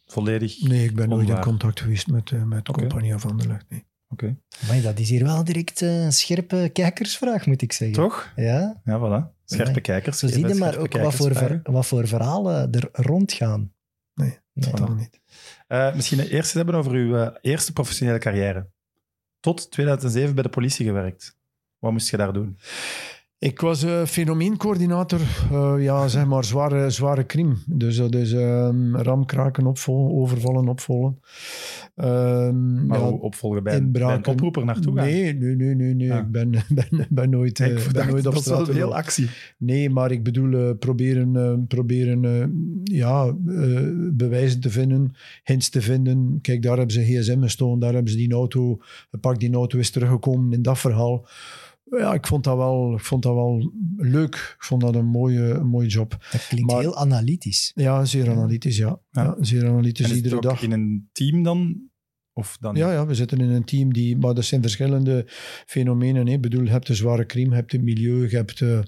Volledig. nee, ik ben nooit in contact geweest met, eh met Oké. Compagnie van der Lucht. Nee. Oké. Maar dat is hier wel direct eh, een scherpe kijkersvraag, moet ik zeggen. Toch? Ja, Ja, voilà. Scherpe kijkers. zo geven zie je maar ook wat voor, ver- wat voor verhalen er rondgaan. Nee, Nee. Totaal niet. Eh, misschien eerst eens hebben over uw eerste professionele carrière. Tot 2007 bij de politie gewerkt. Wat moest je daar doen? Ik was eh fenomeencoördinator, eh, ja, zeg maar zware, zware crime. Dus dat is ehm, ramkraken opvolgen, overvallen opvolgen. Ehm, Maar ja, opvolgen bij, een- bij inbraken. een oproeper naartoe gaan? Nee, nee, nee, nee. nee. Ah. Ik ben, [LAUGHS] ben, ben nooit, eh, ik ben dacht, nooit op dat is wel straat een heel actie. Nee, maar ik bedoel, eh, proberen, eh, proberen eh, ja, eh, bewijzen te vinden, hints te vinden. Kijk, daar hebben ze gsm gestolen, daar hebben ze die auto gepakt, die auto is teruggekomen in dat verhaal. Ja, ik vond dat wel, ik vond dat wel leuk. Ik vond dat een mooie, een mooie job. Dat klinkt Maar- heel analytisch. Ja, zeer analytisch, ja. Ja. ja. zeer analytisch, En is het iedere ook dag. in een team dan? Of dan Ja, ja, we zitten in een team die... Maar er zijn verschillende fenomenen. Hè. Ik bedoel, je hebt de zware crime, je hebt het milieu, je hebt... eh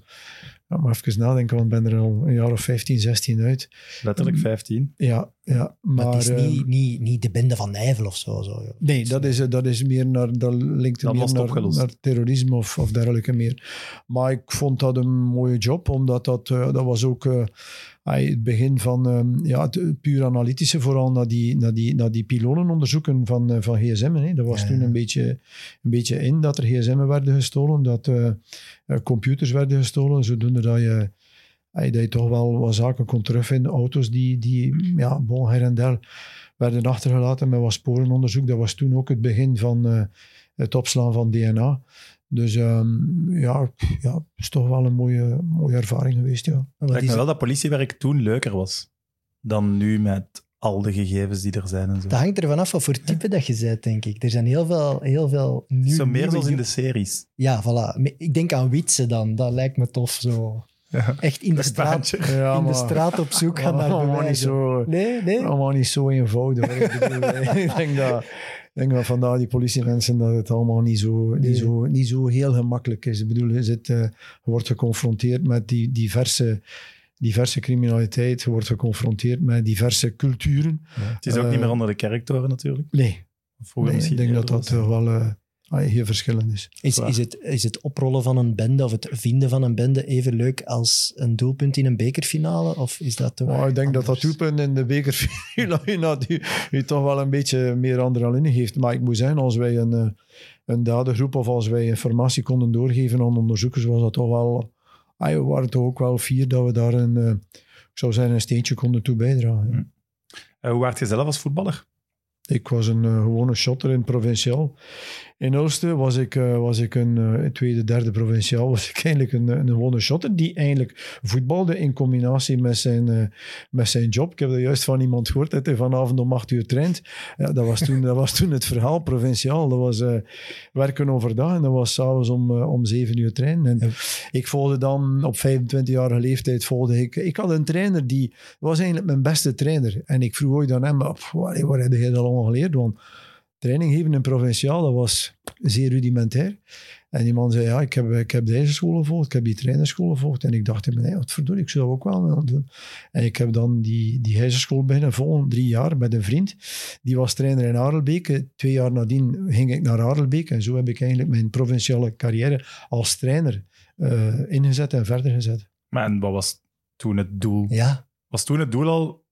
ja, maar even nadenken, want ik ben er al een jaar of 15, 16 uit. letterlijk 15? Ja, ja. Maar, is eh, niet, niet, niet de bende van Nijvel of zo. zo. Nee, dat is, eh, dat is meer naar, dat linkt Dat meer naar, naar terrorisme of, of dergelijke meer. Maar ik vond dat een mooie job, omdat dat, eh, dat was ook eh, het begin van ehm, ja, het, puur analytische, vooral naar die, naar die, naar die pilonenonderzoeken van, eh, van gsm'en. Hè. Dat was Ja. toen een beetje, een beetje in dat er gsm'en werden gestolen, dat computers werden gestolen, zodoende dat je, ah, dat je toch wel wat zaken kon terugvinden. Auto's die, die ja, bon, her en der werden achtergelaten met wat sporenonderzoek. Dat was toen ook het begin van eh, het opslaan van DNA. Dus ehm, ja, ja, het is toch wel een mooie, mooie ervaring geweest, ja. Is me wel dat politiewerk toen leuker was dan nu met al de gegevens die er zijn en zo. Dat hangt ervan af wat voor type dat je bent, denk ik. Er zijn heel veel, heel veel nieuw, zo meer nieuwe zoals in de series. Ja, voilà. Ik denk aan Witse dan. Dat lijkt me tof. Zo. Ja. [LAUGHS] Echt in de, straat. Ja, [LAUGHS] in de maar- straat op zoek gaan naar [LAUGHS] allemaal niet bewijzen. zo, Nee, nee. allemaal niet zo eenvoudig. Ik, bedoel, eh, ik denk dat, ik denk dat vandaag die politiemensen dat het allemaal niet zo, Nee. niet zo, niet zo heel gemakkelijk is. Ik bedoel, je, zit, eh, je wordt geconfronteerd met die diverse, diverse criminaliteit. Je wordt geconfronteerd met diverse culturen. Het is ook Eh, niet meer onder de kerktoren natuurlijk. Nee, Vroeger nee ik denk dat dat was. wel eh, heel verschillend is. Is, is, het, is het oprollen van een bende of het vinden van een bende even leuk als een doelpunt in een bekerfinale? Of is dat toch Maar ik denk dat dat doelpunt in de bekerfinale [LAUGHS] u, u toch wel een beetje meer adrenaline geeft. Maar ik moet zeggen, als wij een, eh, een dadengroep of als wij informatie konden doorgeven aan onderzoekers, was dat toch wel... Ah, we waren toch ook wel fier dat we daar een, eh, ik zou zeggen, een steentje konden toe bijdragen. Hm. Eh, hoe waart je zelf als voetballer? Ik was een eh, gewone shotter in provinciaal. In Ulster was ik, eh, was ik een eh, tweede, derde provinciaal. [LAUGHS] Was ik eigenlijk een, een gewone shotter die eigenlijk voetbalde in combinatie met zijn, eh, met zijn job. Ik heb dat juist van iemand gehoord dat hij vanavond om acht uur traint. Ja, dat, was toen, dat was toen het verhaal, provinciaal. Dat was eh, werken overdag en dat was s'avonds om, eh, om zeven uur trainen. En ik volgde dan op 25-jarige leeftijd volgde ik... Ik had een trainer die was eigenlijk mijn beste trainer. En ik vroeg ooit aan hem, "Pff, waar, waar heb je dat allemaal geleerd? Want training geven in provinciaal, dat was zeer rudimentair. En die man zei, ja, ik heb, ik heb deze school gevolgd, ik heb die trainerschool gevolgd. En ik dacht in nee, wat verdorie, ik zou dat ook wel willen doen. En ik heb dan die, die huisenschool beginnen volgen, drie jaar, met een vriend. Die was trainer in Aardelbeek. Twee jaar nadien ging ik naar Aardelbeek. En zo heb ik eigenlijk mijn provinciale carrière als trainer eh, ingezet en verder gezet. Maar en wat was toen het doel? Ja, Was toen het doel al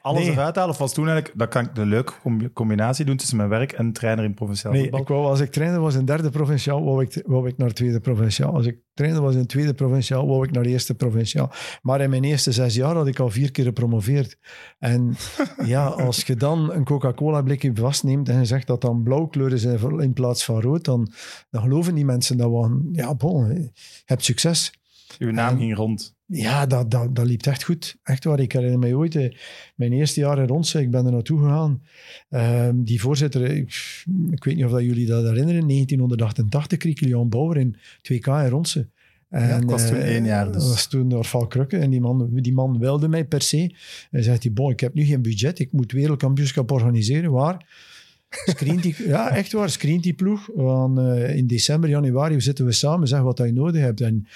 alles Nee. eruit halen? Of was toen eigenlijk, dat kan ik een leuke combi- combinatie doen tussen mijn werk en trainer in provinciaal Nee, voetbal? ik wou, als ik trainer was in derde provinciaal, wou ik, wou ik naar tweede provinciaal. Als ik trainer was in tweede provinciaal, wou ik naar eerste provinciaal. Maar in mijn eerste zes jaar had ik al vier keer gepromoveerd. En [LAUGHS] ja, als je dan een Coca-Cola blikje vastneemt en je zegt dat dan blauw kleur is in plaats van rood, dan, dan geloven die mensen dat we, ja, bon, je hebt succes. Uw naam En- ging rond. Ja, dat, dat, dat liep echt goed. Echt waar. Ik herinner mij ooit, eh, mijn eerste jaar in Ronse, ik ben er naartoe gegaan. Ehm, die voorzitter, ik, ik weet niet of dat jullie dat herinneren, 1988 kreeg Jan Bauer in 2K in Ronse. En, ik was toen eh, één jaar, dus. Dat was toen door Val Krukke. En die man, die man wilde mij per se. Hij zegt, hij, bon, ik heb nu geen budget. Ik moet wereldkampioenschap organiseren. Waar? Screent die, [LAUGHS] ja, echt waar. Screent die ploeg. Eh, in december, januari zitten we samen. Zeg wat je nodig hebt. En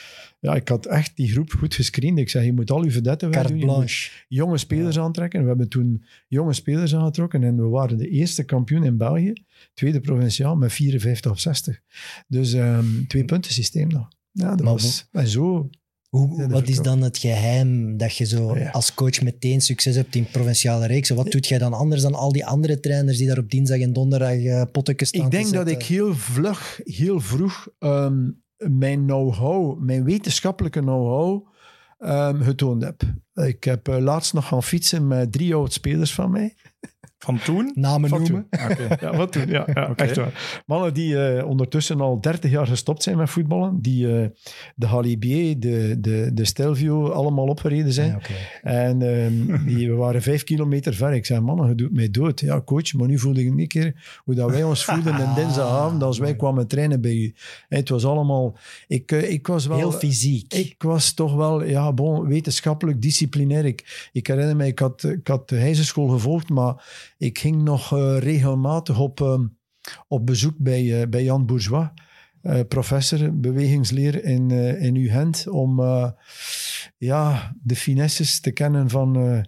ja, ik had echt die groep goed gescreend. Ik zeg, je moet al je verdetten carte wegdoen. Blanche. jonge spelers aantrekken. We hebben toen jonge spelers aangetrokken. En we waren de eerste kampioen in België. Tweede provinciaal met 54 of 60. Dus ehm twee punten systeem nog. Ja, dat Maar was... En zo... Hoe, wat is dan het geheim dat je zo Ja. als coach meteen succes hebt in provinciale reeksen? Wat doet jij dan anders dan al die andere trainers die daar op dinsdag en donderdag uh, pottekens staan Ik denk dat ik heel vlug, heel vroeg ehm, mijn know-how, mijn wetenschappelijke know-how ehm, getoond heb. Ik heb eh, laatst nog gaan fietsen met drie oud-spelers van mij. [LAUGHS] Van toen? Namen Van noemen. [LAUGHS] Ja, wat toen? Ja, echt waar. Mannen die eh, ondertussen al 30 jaar gestopt zijn met voetballen, die eh, de Halibier, de, de, de Stelvio allemaal opgereden zijn. Ja. En ehm, die, we waren vijf kilometer ver. Ik zei, mannen, je doet mij dood. Ja, coach, maar nu voelde ik niet keer hoe dat wij ons voelden een [LAUGHS] dinsdagavond als wij kwamen trainen bij u. Het was allemaal... Ik, eh, ik was wel... Heel fysiek. Ik was toch wel, ja, bon, wetenschappelijk, disciplinair. Ik, ik herinner me, ik had, ik had de Heijzenschool gevolgd, maar ik ging nog eh, regelmatig op, ehm, op bezoek bij, eh, bij Jan Bourgeois, eh, professor bewegingsleer in, eh, in UGent, om ja, de finesses te kennen van,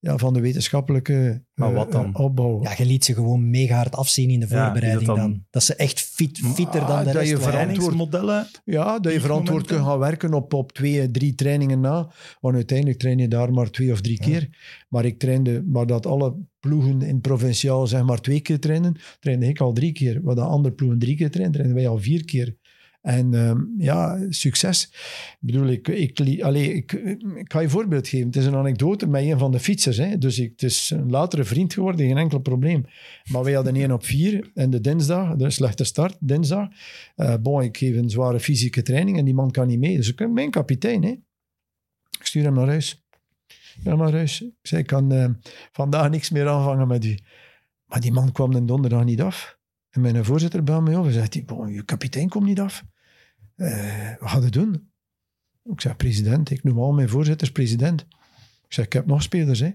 ja, van de wetenschappelijke Maar eh, wat dan? eh, opbouw. Ja, je liet ze gewoon mega hard afzien in de Ja, voorbereiding dat dan... dan- Dat ze echt fit, fitter Ah, dan de dat rest je verantwoord- Trainingsmodellen? Ja, dat je verantwoord kunt gaan werken op, op twee, drie trainingen na. Want uiteindelijk train je daar maar twee of drie keer. Maar ik trainde, maar dat alle ploegen in provinciaal zeg maar twee keer trainen, trainde ik al drie keer. Wat de andere ploegen drie keer trainen, trainen wij al vier keer. En ehm, ja, succes. Ik bedoel, ik, ik, ik, ik ga je een voorbeeld geven. Het is een anekdote met een van de fietsers. Hè. Dus ik, het is een latere vriend geworden, geen enkel probleem. Maar wij hadden één op vier en de dinsdag, de slechte start, dinsdag. Bon, ik geef een zware fysieke training en die man kan niet mee. Dus ik mijn kapitein. Hè. Ik stuur hem naar huis. Ga maar huis. Ik zei, kan eh, vandaag niks meer aanvangen met u. Maar die man kwam de donderdag niet af. En mijn voorzitter belde mij op en bon, je kapitein komt niet af. Eh, wat gaat je doen? Ik zeg, president. Ik noem al mijn voorzitters president. Ik zeg, ik heb nog spelers. Hè.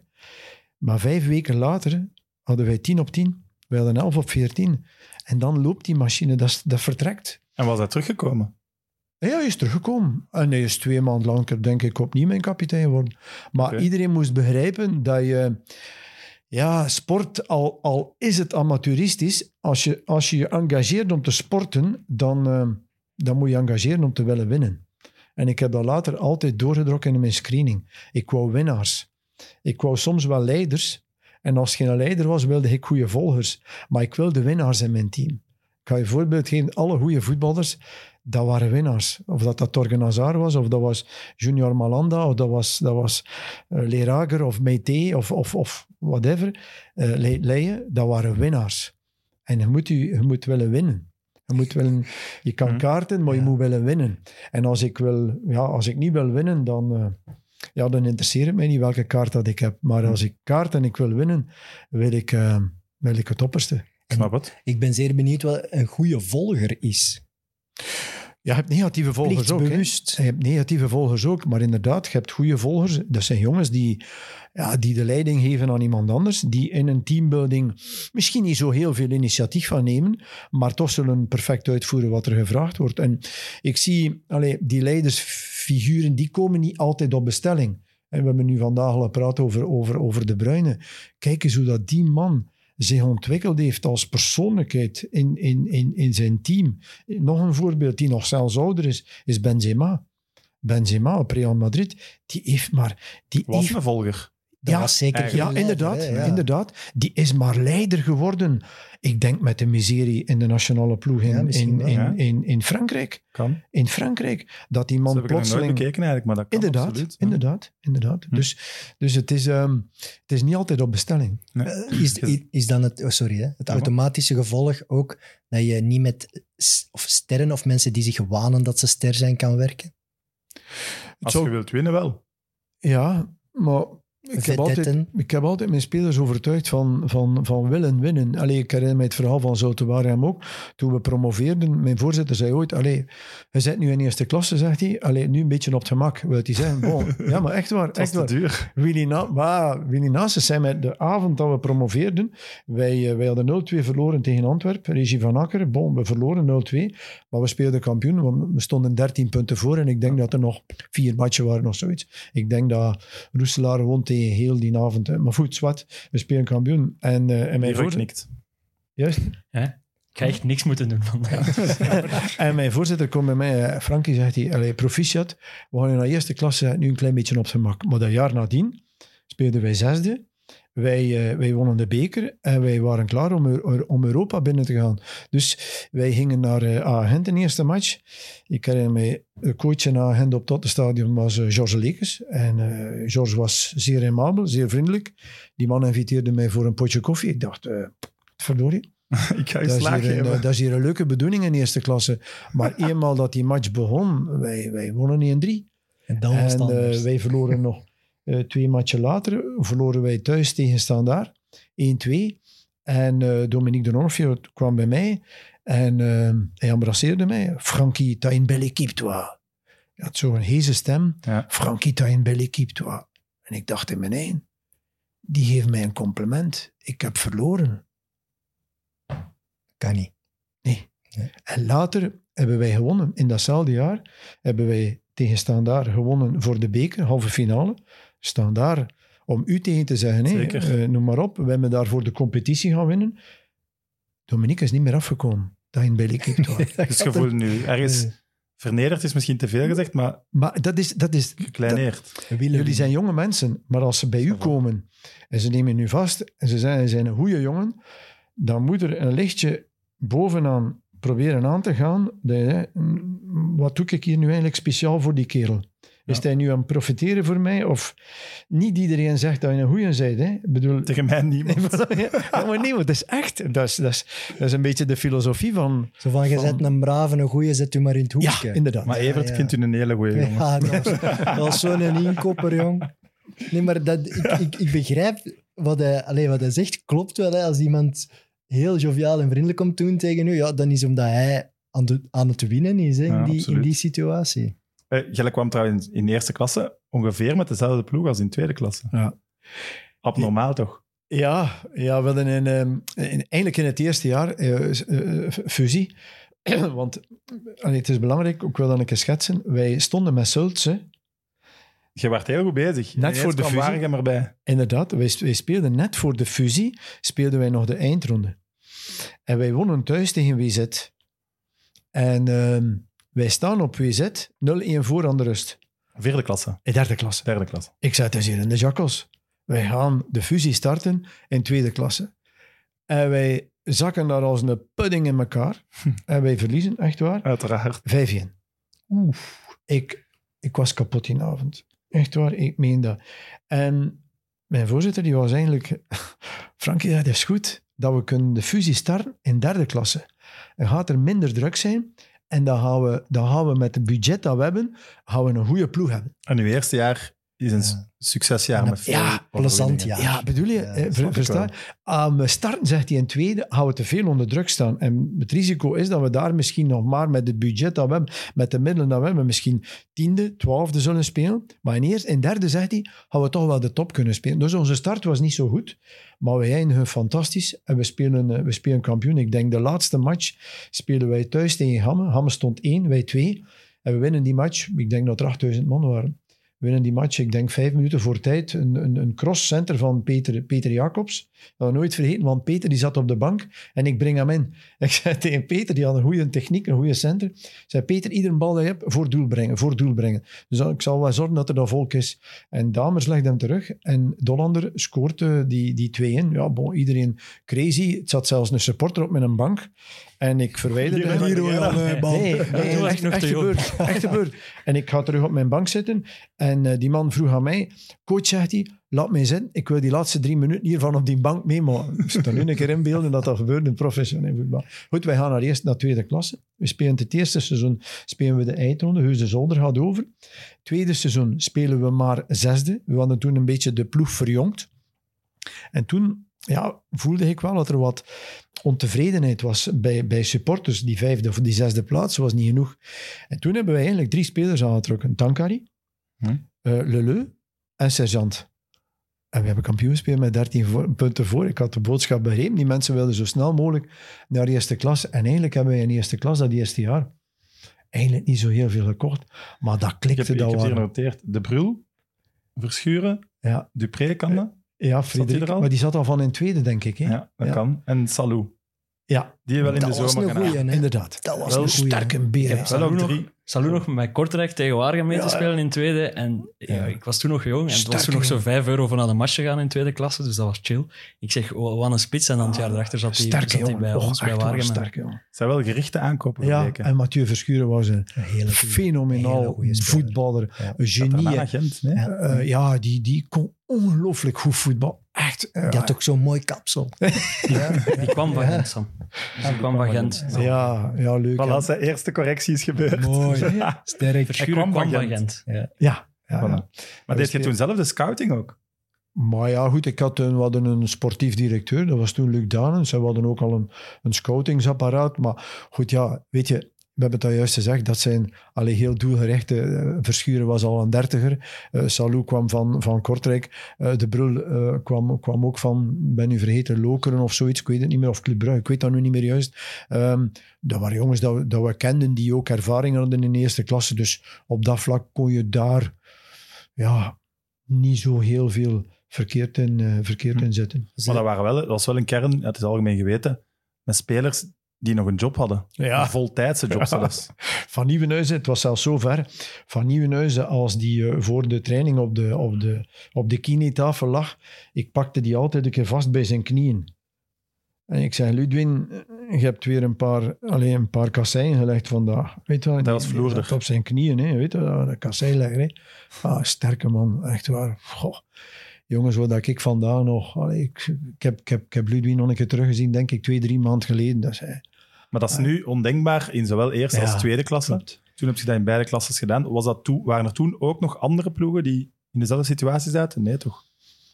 Maar vijf weken later hadden wij 10 op 10. Wij hadden 11 op 14. En dan loopt die machine, dat, dat vertrekt. En was hij teruggekomen? Ja, hij is teruggekomen. En hij is twee maanden langer, denk ik, opnieuw mijn kapitein worden. Maar iedereen moest begrijpen dat je... Ja, sport, al, al is het amateuristisch, als je, als je je engageert om te sporten, dan, eh, dan moet je engageren om te willen winnen. En ik heb dat later altijd doorgedrokken in mijn screening. Ik wou winnaars. Ik wou soms wel leiders. En als geen leider was, wilde ik goede volgers. Maar ik wilde winnaars in mijn team. Ik ga je een voorbeeld geven. Alle goede voetballers, dat waren winnaars. Of dat dat Torgen Hazard was, of dat was Junior Malanda, of dat was, dat was eh, Lerager, of Meite, of, of, of whatever. eh Le- Leijen, dat waren winnaars. En je moet, je, je moet willen winnen. Je, moet willen, je kan Mhm. kaarten, maar je Ja. moet willen winnen. En als ik, wil, ja, als ik niet wil winnen, dan, eh, ja, dan interesseert het mij niet welke kaart dat ik heb. Maar als ik kaart en ik wil winnen, wil ik, eh, wil ik het opperste. Ik snap het. Ik ben zeer benieuwd wat een goede volger is. Je hebt negatieve volgers ook. hè. Je hebt negatieve volgers ook, maar inderdaad, je hebt goede volgers. Dat zijn jongens die, ja, die de leiding geven aan iemand anders, die in een teambuilding misschien niet zo heel veel initiatief van nemen, maar toch zullen perfect uitvoeren wat er gevraagd wordt. En ik zie, allee, die leidersfiguren, die komen niet altijd op bestelling. En we hebben nu vandaag al gepraat over, over, over De Bruyne. Kijk eens hoe dat die man zich ontwikkeld heeft als persoonlijkheid in, in, in, in zijn team. Nog een voorbeeld die nog zelfs ouder is, is Benzema. Benzema op Real Madrid, die heeft maar... Die Was heeft, een volger. Dat Ja, was zeker ja, inderdaad, leider, hè, ja. inderdaad. Die is maar leider geworden. Ik denk met de miserie in de nationale ploeg in, Ja, in, wel, in, in, in Frankrijk. Kan. In Frankrijk. Dat die man nooit plotseling... bekeken eigenlijk, maar dat kan Inderdaad, absoluut. inderdaad, inderdaad. Hm. Dus, dus het, is, ehm, het is niet altijd op bestelling. Nee. Eh, Is, [LAUGHS] is, dan het, oh, sorry, hè, het automatische gevolg ook dat je niet met of sterren of mensen die zich wanen dat ze ster zijn kan werken? Als je wilt winnen, wel. Ja, maar ik heb, altijd, ik heb altijd mijn spelers overtuigd van, van, van willen winnen. Allee, ik herinner mij het verhaal van Zoute Waregem ook. Toen we promoveerden, mijn voorzitter zei ooit, allee, je zit nu in eerste klasse, zegt hij. Allee, nu een beetje op het gemak, wil hij zeggen. Bon, [LAUGHS] ja, maar echt waar. Echt waar. duur. Willy, Na maar Willy Naassen zei mij de avond dat we promoveerden, wij, eh, wij hadden 0-2 verloren tegen Antwerpen, regie van Akker. Bon, we verloren 0-2, maar we speelden kampioen. We stonden 13 punten voor en ik denk dat er nog vier matchen waren of zoiets. Ik denk dat Roeselaar won tegen heel die avond. hè. Maar goed, zwart, we spelen kampioen. En, eh, en mijn voorzitter... geknikt. Juist. Ik ga echt niks moeten doen vandaag. [LAUGHS] En mijn voorzitter komt bij mij, eh, Frankie zegt hij, allee, proficiat, we gaan in de eerste klasse nu een klein beetje op het gemak. Maar dat jaar nadien speelden wij zesde. Wij, eh, wij wonnen de beker en wij waren klaar om, om Europa binnen te gaan. Dus wij gingen naar uh, Agent in de eerste match. Ik herinner mij, de coach in Agent op dat stadion was eh, George Lekes. En eh George was zeer aimabel, zeer vriendelijk. Die man inviteerde mij voor een potje koffie. Ik dacht, eh verdorie, [LAUGHS] Ik ga je dat is, hier een, eh, dat is hier een leuke bedoeling in eerste klasse. Maar [LAUGHS] eenmaal dat die match begon, wij, wij wonnen 1-3. En dan was het En eh, wij verloren nog eh, twee matchen later, verloren wij thuis tegen Standaard, 1-2. En eh, Dominique de Norfio kwam bij mij en eh, hij embrasseerde mij. Frankie, t'as une belle équipe, toi. Hij had zo'n heze stem. Ja. Frankie, t'as une belle équipe, toi. En ik dacht in mijn eigen, die geeft mij een compliment. Ik heb verloren. kan niet. En later hebben wij gewonnen. In datzelfde jaar hebben wij tegen Standaard gewonnen voor de beker, halve finale. Standaard, om u tegen te zeggen, eh, noem maar op, we hebben daarvoor de competitie gaan winnen. Dominique is niet meer afgekomen. Dat in bij l'équipe. Dus je voelt nu ergens vernederd, is misschien te veel gezegd, maar maar dat is, dat is, gekleineerd. jullie zijn jonge mensen, maar als ze bij u komen en ze nemen u vast en ze zijn, ze zijn een goede jongen, dan moet er een lichtje bovenaan proberen aan te gaan. Mm, wat doe ik hier nu eigenlijk speciaal voor die kerel? Is Ja. hij nu aan het profiteren voor mij? Of niet iedereen zegt dat je een goeie bent. Hè? Ik bedoel, Tegen mij [LAUGHS] niemand. ja, maar nee, want dat is echt. Dat is, dat, is, dat is een beetje de filosofie van... Zo van, je zet een brave, een goeie, zet u maar in het hoekje. Ja, inderdaad. Maar Evert Ja, ja. vindt u een hele goeie jongen. Ja, dat was, dat was zo'n inkopper, jong. Nee, maar dat, ik, ik, ik begrijp wat hij, allee, wat hij zegt. Klopt wel. Hè? Als iemand heel joviaal en vriendelijk komt doen tegen u, ja, dan is omdat hij aan, de, aan het winnen is hè, Ja, in, die, in die situatie. Jelle kwam trouwens in eerste klasse ongeveer met dezelfde ploeg als in tweede klasse. Ja. Abnormaal toch? Ja, ja we hadden in, ehm, in, eigenlijk in het eerste jaar eh, eh, fusie. [CLEARS THROAT] Want allee, het is belangrijk, ik wil dat een keer schetsen. Wij stonden met Sultse, Je werd heel goed bezig. Net voor de fusie. Erbij. inderdaad, wij, wij speelden net voor de fusie, speelden wij nog de eindronde. En wij wonnen thuis tegen WZ. En ehm, wij staan op WZ 0-1 voor aan de rust. Vierde klasse, In derde klasse. derde klasse. Ik zet dus hier in de jakkels. Wij gaan de fusie starten in tweede klasse. En wij zakken daar als een pudding in elkaar. En wij verliezen, echt waar, Uiteraard. 5-1. Ik, ik was kapot die avond. Echt waar, ik meen dat. En mijn voorzitter die was eigenlijk... [LAUGHS] Frankie, dat is goed dat we kunnen de fusie starten in derde klasse. Dan gaat er minder druk zijn. En dan gaan we, dan gaan we met het budget dat we hebben, gaan we een goede ploeg hebben. En uw eerste jaar is een Ja. succesjaar met veel ja, plezant jaar. Ja, bedoel je? Ja, eh, dat ver- snap ik verstaan? Aan we starten, zegt hij in tweede, gaan we te veel onder druk staan. En het risico is dat we daar misschien nog maar met het budget dat we hebben, met de middelen dat we hebben, misschien tiende, twaalfde zullen spelen. Maar in eerste en derde, zegt hij, gaan we toch wel de top kunnen spelen. Dus onze start was niet zo goed, maar we eindigen fantastisch en we spelen, eh, we spelen kampioen. Ik denk de laatste match spelen wij thuis tegen Hamme. Hamme stond één, wij twee. En we winnen die match. Ik denk dat er 8000 man waren. Winnen die match, ik denk vijf minuten voor tijd. Een, een, een cross-center van Peter, Peter Jacobs. Dat nooit vergeten, want Peter die zat op de bank en ik breng hem in. [LAUGHS] Ik zei tegen Peter, die had een goede techniek, een goede center. Ik zei, Peter, iedere bal dat je hebt, voor doel brengen, voor doel brengen. Dus ik zal wel zorgen dat er dat volk is. En Damers legt hem terug en Dollander scoort eh, die, die twee in. Ja, bon, iedereen crazy. Het zat zelfs een supporter op met een bank. En ik verwijderde hem. Hier, hoor, aan de bal. Nee, echt, gebeurd. Echt gebeurd. [LAUGHS] En ik ga terug op mijn bank zitten. En eh, die man vroeg aan mij, coach zegt hij, laat mij zitten. Ik wil die laatste drie minuten hiervan op die bank mee. Maar ik zit er nu een keer inbeelden dat dat gebeurt in professioneel voetbal. Goed, wij gaan naar eerst naar tweede klasse. We spelen het eerste seizoen spelen we de eindronde. Heus de Zolder gaat over. Tweede seizoen spelen we maar zesde. We hadden toen een beetje de ploeg verjongd. En toen ja, voelde ik wel dat er wat ontevredenheid was bij, bij supporters. Die vijfde of die zesde plaats was niet genoeg. En toen hebben wij eigenlijk drie spelers aangetrokken. Tankari, Hm. eh, Leleu en Sergeant. En we hebben kampioen gespeeld met 13 voor- punten voor. Ik had de boodschap begrepen. Die mensen wilden zo snel mogelijk naar de eerste klas. En eigenlijk hebben wij in eerste klas dat eerste jaar eigenlijk niet zo heel veel gekocht. Maar dat Ik klikte heb, ik heb hier genoteerd. De Brul, Verschuren, Ja, Dupré kan dat. Ja Frederik. er? Maar die zat al van in tweede, denk ik. Hè? Ja, dat Ja. kan. En Salou, Ja, die wel in dat de was zomer een gaan goeie, hè? inderdaad. Dat was Wel een goeie, Sterke beer. heb Salou nog met Kortrijk tegen Waregem mee te spelen in tweede. En ja, ik was toen nog jong. En het was toen nog hè? zo 5 euro voor naar de match gaan in tweede klasse. Dus dat was chill. Ik zeg, oh, wat een spits. En dan het jaar erachter zat hij, bij ons, bij Waregem. sterke jongen. Het zijn wel gerichte aankopen Ja, gebleken. en Mathieu Verschuren was een Een hele goeie- hele fenomenaal goeie voetballer. Ja. Een genie. Agent, nee? Eh, ja, die, die kon ongelooflijk goed voetbal. Echt. eh, Die had ook zo'n mooi kapsel. [LAUGHS] ja, Die kwam van. Gent, Sam. Dus die kwam van Gent. ja, ja, leuk. Voilà, hè. zijn eerste correctie is gebeurd. Mooi. [LAUGHS] Sterk. Verschuren kwam kwam, van Gent. Gent. Ja. Ja, ja, Voilà. ja. Maar deed je toen zelf de scouting ook? Maar ja, goed, ik had een, we hadden een sportief directeur, dat was toen Luc Danens. En we hadden ook al een, een scoutingsapparaat. Maar goed, ja, weet je, we hebben het al juist gezegd, dat zijn allee, heel doelgerichte. eh, Verschuren was al een dertiger. Eh Salou kwam van, van Kortrijk. Eh, de Brul kwam, kwam ook van, ben nu vergeten, Lokeren of zoiets. Ik weet het niet meer, of Club Brugge, ik weet dat nu niet meer juist. Ehm, dat waren jongens dat, we- dat we kenden, die ook ervaring hadden in de eerste klasse. Dus op dat vlak kon je daar ja, niet zo heel veel verkeerd in, verkeerd in zitten. Maar dat, waren wel, dat was wel een kern, het is algemeen geweten, met spelers die nog een job hadden. Ja. Een voltijdse job zelfs. Van Nieuwenhuizen, het was zelfs zo ver, van Nieuwenhuizen als die eh, voor de training op de, op de, op de kinetafel lag, ik pakte die altijd een keer vast bij zijn knieën. En ik zei, Ludwin, eh, je hebt weer een paar, alleen een paar kasseien gelegd vandaag. Weet je wel, die- was vloerder. op zijn knieën, hè, weet je, wel, een kassei leggen. Hè. Ah, sterke man, echt waar. Goh. Jongens, wat ik vandaag nog... allee, ik, ik, heb, ik, heb, ik heb Ludwig nog een keer teruggezien, denk ik, twee, drie maanden geleden. Dat zei, Maar dat is nu ondenkbaar in zowel eerste als Ja, tweede klasse. klopt. Toen heb je dat in beide klasses gedaan. Was dat toen, waren er toen ook nog andere ploegen die in dezelfde situatie zaten? Nee, toch?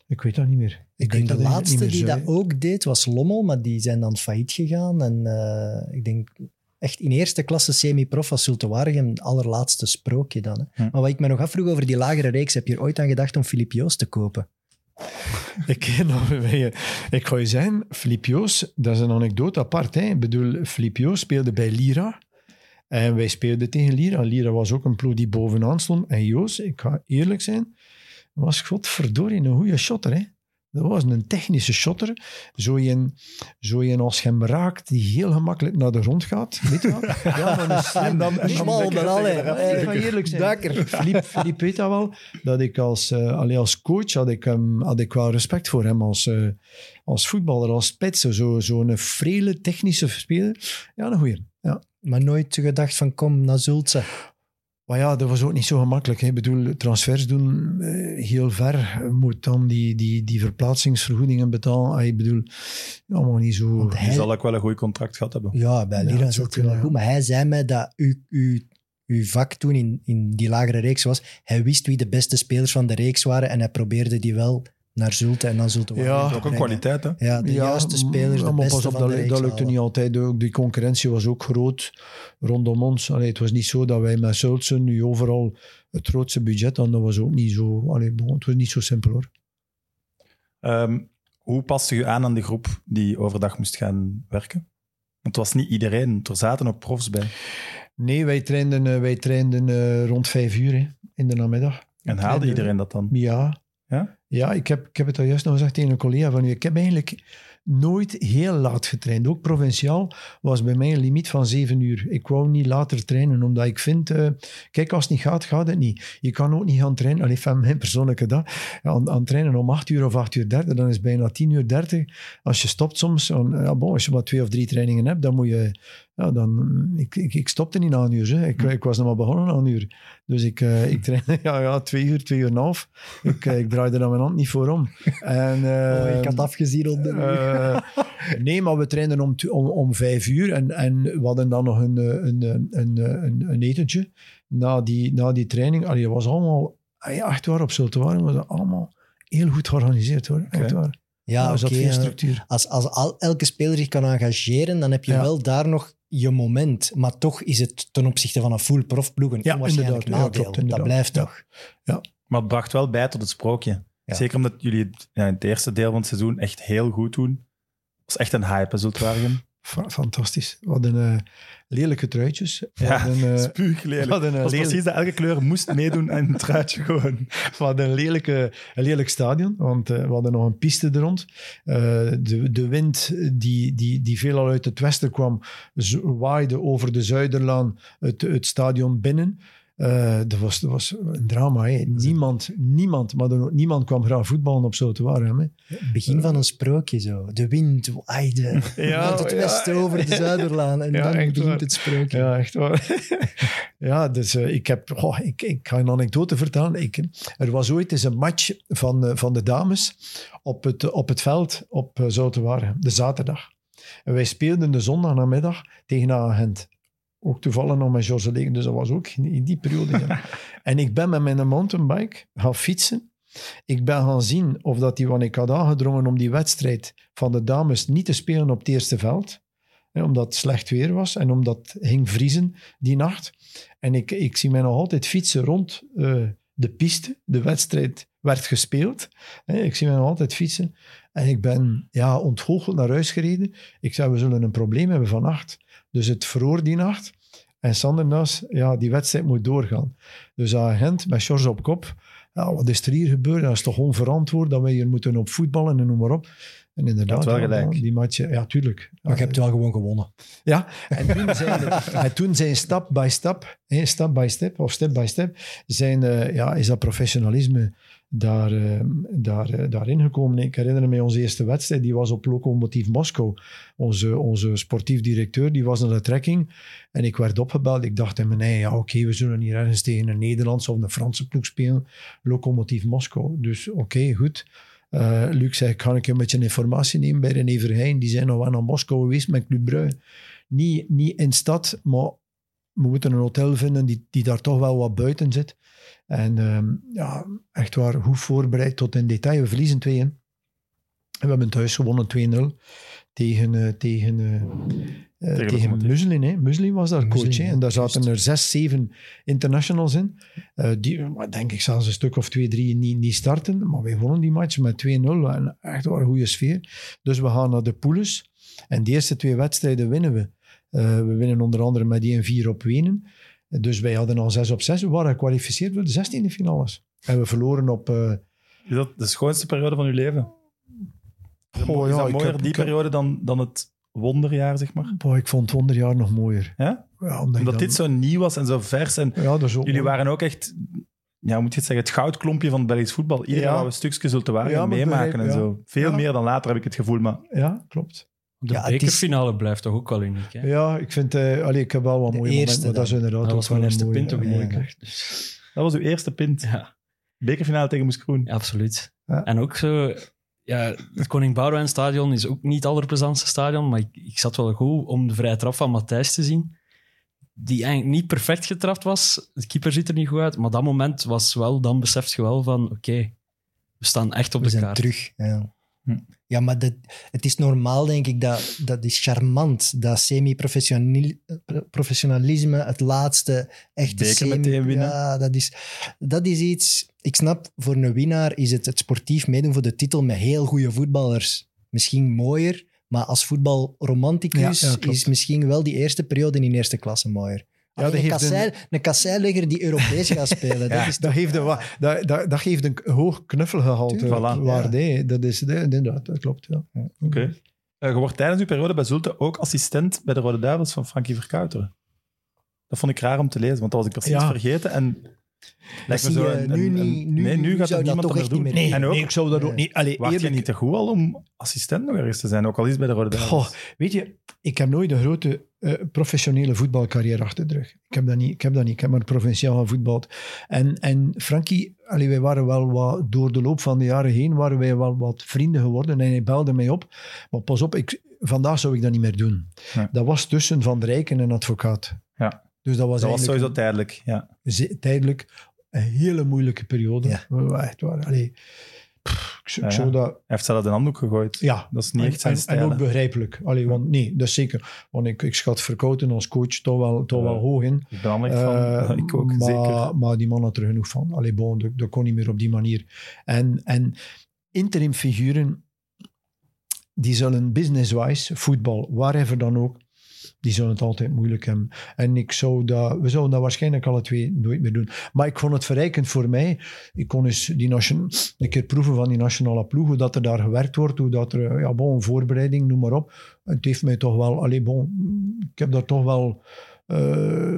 Ik weet dat niet meer. Ik weet denk de laatste niet die dat ook deed was Lommel, maar die zijn dan failliet gegaan. En eh, ik denk echt in eerste klasse semi-prof was Zulte Waregem het allerlaatste sprookje dan. Hè. Hm. Maar wat ik me nog afvroeg over die lagere reeks, heb je er ooit aan gedacht om Filip Joos te kopen? [LAUGHS] Ik, ik ga je zeggen, Filip Joos, dat is een anekdote apart. Hè. Ik bedoel, Filip Joos speelde bij Lira. En wij speelden tegen Lira. Lira was ook een ploeg die bovenaan stond. En Joos, ik ga eerlijk zijn, was godverdorie een goede shotter. Hè. Dat was een technische shotter. Zo een, zo een als je hem raakt, die heel gemakkelijk naar de grond gaat. Weet je wel? [LAUGHS] Ja, dan is En dan- Smal, alle. ik ga eerlijk zijn. Duiker. [LAUGHS] Filip, Filip weet dat wel, dat ik als, allee, als coach had ik, hem, had ik wel respect voor hem als, eh, als voetballer, als spits. Zo'n zo een frele technische speler. Ja, een goeie. Ja. Maar nooit gedacht van kom naar Zulte. Maar ja, dat was ook niet zo gemakkelijk. hè. Ik bedoel, transfers doen eh, heel ver. Je moet dan die, die, die verplaatsingsvergoedingen betalen. Ah, Ik bedoel, allemaal niet zo... Want hij, zal ook wel een goed contract gehad hebben. ja, bij Ja, Lira het wel kunnen, goed. Maar hij zei mij dat uw, uw, uw vak toen in, in die lagere reeks was. Hij wist wie de beste spelers van de reeks waren en hij probeerde die wel naar Zulte en dan Zulte Ja, ook een kwaliteit, hè? Ja, de juiste spelers, de maar beste pas op, van dat, de reeks dat lukte niet altijd. Ook die concurrentie was ook groot rondom ons. Allee, het was niet zo dat wij met Sultsen nu overal het grootste budget hadden. Dat was ook niet zo... Allee, bon, het was niet zo simpel, hoor. Ehm, hoe paste je aan aan de groep die overdag moest gaan werken? Want het was niet iedereen. Er zaten ook profs bij. Nee, wij trainden, eh, wij trainden eh, rond vijf uur hè, in de namiddag. En haalde iedereen dat dan? Ja. Ja? Ja, ik heb, ik heb het al juist nog gezegd tegen een collega van u. Ik heb eigenlijk nooit heel laat getraind. Ook provinciaal was bij mij een limiet van zeven uur. Ik wou niet later trainen, omdat ik vind... eh, kijk, als het niet gaat, gaat het niet. Je kan ook niet gaan trainen. Allee, van mijn persoonlijke dag. Aan, aan trainen om acht uur of acht uur dertig, dan is het bijna tien uur dertig. Als je stopt soms, ja, als je maar twee of drie trainingen hebt, dan moet je... Ja, dan, ik, ik, ik stopte niet na een uur. Hè. Ik, ik was nog maar begonnen na een uur. Dus ik, eh, ik trainde [LAUGHS] ja, ja, twee uur, twee uur en een half. Ik, eh, ik draaide daar mijn hand niet voor om. En, [LAUGHS] Oh, eh, ik had afgezien onder u. eh, nee, maar we trainden om, om, om vijf uur en, en we hadden dan nog een, eh, een, een, een, etentje na die, na die training. Allee, het was allemaal, echt waar, op Zultuaren was dat allemaal heel goed georganiseerd hoor. Echt waar. ja, oké. als, als al, elke speler zich kan engageren, dan heb je Ja. wel daar nog je moment. Maar toch is het ten opzichte van een full profploeg een Ja, onwaarschijnlijk inderdaad. Ja, nadeel. klopt, dat blijft Ja. toch. Maar het bracht wel bij tot het sprookje. Ja. Zeker omdat jullie het ja, in het eerste deel van het seizoen echt heel goed doen. Het was echt een hype, Zultwaregem. Fa- fantastisch. We hadden eh, lelijke truitjes. Ja, eh, Spuuglelijk. een was precies dat elke kleur moest meedoen aan het truitje gewoon. [LAUGHS] We hadden een, lelijke, een lelijk stadion, want eh, we hadden nog een piste er rond. Eh, de, de wind die, die, die veelal uit het westen kwam, waaide over de Zuiderlaan het, het stadion binnen. Eh, dat, was, dat was een drama. Hè. Niemand, niemand, maar dan niemand kwam graag voetballen op hè. Het begin van een sprookje zo. De wind waaide Ja, [LAUGHS] uit het westen over de Zuiderlaan. En [LAUGHS] dan begint waar. het sprookje. Ja, echt waar. [LAUGHS] ja, dus eh, ik heb... ik, ik ga een anekdote vertellen. Ik, er was ooit eens een match van, eh, van de dames op het, op het veld op uh, de zaterdag. En wij speelden de zondag namiddag tegen Agent. Ook toevallig nog met George Legen, dus dat was ook in, die periode. ja. [LAUGHS] en ik ben met mijn mountainbike gaan fietsen. Ik ben gaan zien of dat die, want ik had aangedrongen om die wedstrijd van de dames niet te spelen op het eerste veld. Hè, omdat het slecht weer was en omdat het ging vriezen die nacht. En ik, ik zie mij nog altijd fietsen rond eh, de piste. De wedstrijd werd gespeeld. Hè, ik zie mij nog altijd fietsen. En ik ben ja, ontgoocheld naar huis gereden. Ik zei, we zullen een probleem hebben vannacht. Dus het vroor die nacht. En Sander Naas, ja, die wedstrijd moet doorgaan. Dus agent met George op kop. Ja, wat is er hier gebeurd? Dat is toch onverantwoord dat wij hier moeten op voetballen en noem maar op. En inderdaad, wel ja, gelijk. die match, ja, tuurlijk. Maar je hebt wel gewoon gewonnen. Ja, en toen zijn, [LAUGHS] en toen zijn stap by stap, hè, stap by step, of step by step, zijn, eh, ja, is dat professionalisme daar, eh, daar, eh, daarin gekomen. Ik herinner me onze eerste wedstrijd, die was op Lokomotief Moskou. Onze, onze sportief directeur, die was naar de trekking. En ik werd opgebeld. Ik dacht in mijn eigen, ja oké, we zullen hier ergens tegen een Nederlandse of een Franse ploeg spelen. Lokomotief Moskou. Dus oké, goed. Uh, Luc zei, kan ik een beetje informatie nemen bij René Verheyen? Die zijn nog wel naar Moskou geweest met Club Brugge. Niet, niet in stad, maar we moeten een hotel vinden die, die daar toch wel wat buiten zit. En ehm, ja, echt waar, goed voorbereid tot in detail. We verliezen 2-1. En we hebben thuis gewonnen 2-0 tegen, eh, tegen, eh, eh, tegen. Muslin. Hè. Muslin was daar coach. Hè. En daar zaten er zes, zeven internationals in. Die, denk ik, zelfs een stuk of twee, drie niet, niet starten. Maar wij wonnen die match met 2-0. En echt waar een goede sfeer. Dus we gaan naar de poules. En de eerste twee wedstrijden winnen we. We winnen onder andere met 1-4 op Wenen. Dus wij hadden al 6 op 6. We waren gekwalificeerd voor de 16e finales. En we verloren op... eh, Is dat de schoonste periode van uw leven? Is Oh, is ja, dat mooier, heb- die heb- periode, dan, dan het wonderjaar, zeg maar? boah, ik vond het 100 jaar nog mooier. Ja? Ja, omdat je Omdat dan- dit zo nieuw was en zo vers. En Ja, dat is ook jullie waren ook echt, ja, moet je het zeggen, het goudklompje van het Belgisch voetbal. Iedereen Ja. een stukje Waregem Ja, maar meemaken begrijp- en ja. zo. Veel meer dan later heb ik het gevoel, maar Ja, klopt. De Ja, het is- bekerfinale blijft toch ook wel uniek. Hè? Ja, ik vind... eh allee, ik heb wel wat De mooie eerste momenten, maar dat is dan. inderdaad dat ook was mijn eerste mooie... pint ook ja. echt. Dus, dat was uw eerste pint. ja. Bekerfinale tegen Moes Groen. Ja, absoluut. Ja. En ook zo, ja, het Koning Boudewijn stadion is ook niet het allerplezantste stadion, maar ik, ik zat wel goed om de vrije trap van Matthijs te zien. Die eigenlijk niet perfect getrapt was. De keeper ziet er niet goed uit, maar dat moment was wel, dan beseft je wel van, oké, we staan echt op We de zijn kaart. terug. Ja, Hm. ja maar dat, het is normaal, denk ik, dat, dat is charmant. Dat semi-professionalisme, het laatste echte Beker semi... meteen winnen. Ja, dat is, dat is iets... Ik snap, voor een winnaar is het, het sportief meedoen voor de titel met heel goede voetballers misschien mooier, maar als voetbalromanticus Ja, ja, klopt. is misschien wel die eerste periode in eerste klasse mooier. Ja, dat een, kassei, een kasseillegger die Europees gaat [LAUGHS] spelen, dat is Dat, geeft een, dat, dat, dat geeft een hoog knuffelgehalte. Tuurlijk. Voilà. waarde, hè. Dat is dat- inderdaad, dat klopt. Ja. Oké. Eh, je wordt tijdens uw periode bij Zulte ook assistent bij de Rode Duivels van Frankie Verkouteren. Dat vond ik raar om te lezen, want dat was ik precies Ja. vergeten. En lijkt me zie zo je een, nu een- niet- een- nu- nee, nu gaat dat niemand toch meer doen. meer- Nee, en ook, nee, ik zou dat ook niet... Allee, wacht je niet te goed al om assistent nog ergens te zijn, ook al is het bij de Rode? Goh, weet je, ik heb nooit een grote eh, professionele voetbalcarrière achter de rug. Ik heb dat niet. Ik heb, dat niet. Ik heb maar provinciaal gevoetbald. En, en Frankie, allee, wij waren wel wat, door de loop van de jaren heen, waren wij wel wat vrienden geworden. En hij belde mij op. Maar pas op, ik, vandaag zou ik dat niet meer doen. Dat was tussen Van Rijken en advocaat. Ja. Dus dat was dat was eigenlijk sowieso tijdelijk, ja. tijdelijk een hele moeilijke periode. Ja. Echt waar. Allee, pff, ik, ik zou dat... Hij heeft zelf een handdoek gegooid. Ja, Dat is niet en, echt zijn en, stijl. en ook begrijpelijk. Allee, want nee, dat is zeker. Want ik, ik schat Verkouten als coach toch wel, toch wel hoog in. Ik ben Anderlecht Eh, van. Ik ook, maar, zeker. Maar die man had er genoeg van. Allee, bon, dat, dat kon niet meer op die manier. En, en interim figuren, die zullen business-wise, voetbal, whatever dan ook, die zullen het altijd moeilijk hebben. En ik zou dat, we zouden dat waarschijnlijk alle twee nooit meer doen. Maar ik vond het verrijkend voor mij. Ik kon eens die nation, een keer proeven van die nationale ploeg, hoe dat er daar gewerkt wordt, hoe dat er, ja, bon, voorbereiding, noem maar op. Het heeft mij toch wel, allee, bon, ik heb daar toch wel... eh,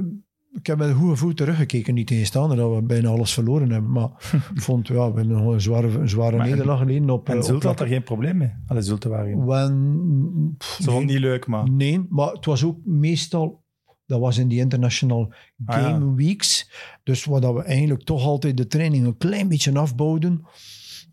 ik heb met een goed gevoel teruggekeken, niet tegenstaande dat we bijna alles verloren hebben. Maar ik [LAUGHS] vond, ja, we hebben nog een zware, een zware Maar nederlaag geleden op... eh, En op Zulte had er geen probleem mee. Alle Zulte waren. Pff, Ze vond niet leuk, maar... Nee, maar het was ook meestal... Dat was in die International Ah, ja. Game Weeks. Dus dat we eigenlijk toch altijd de training een klein beetje afbouwden.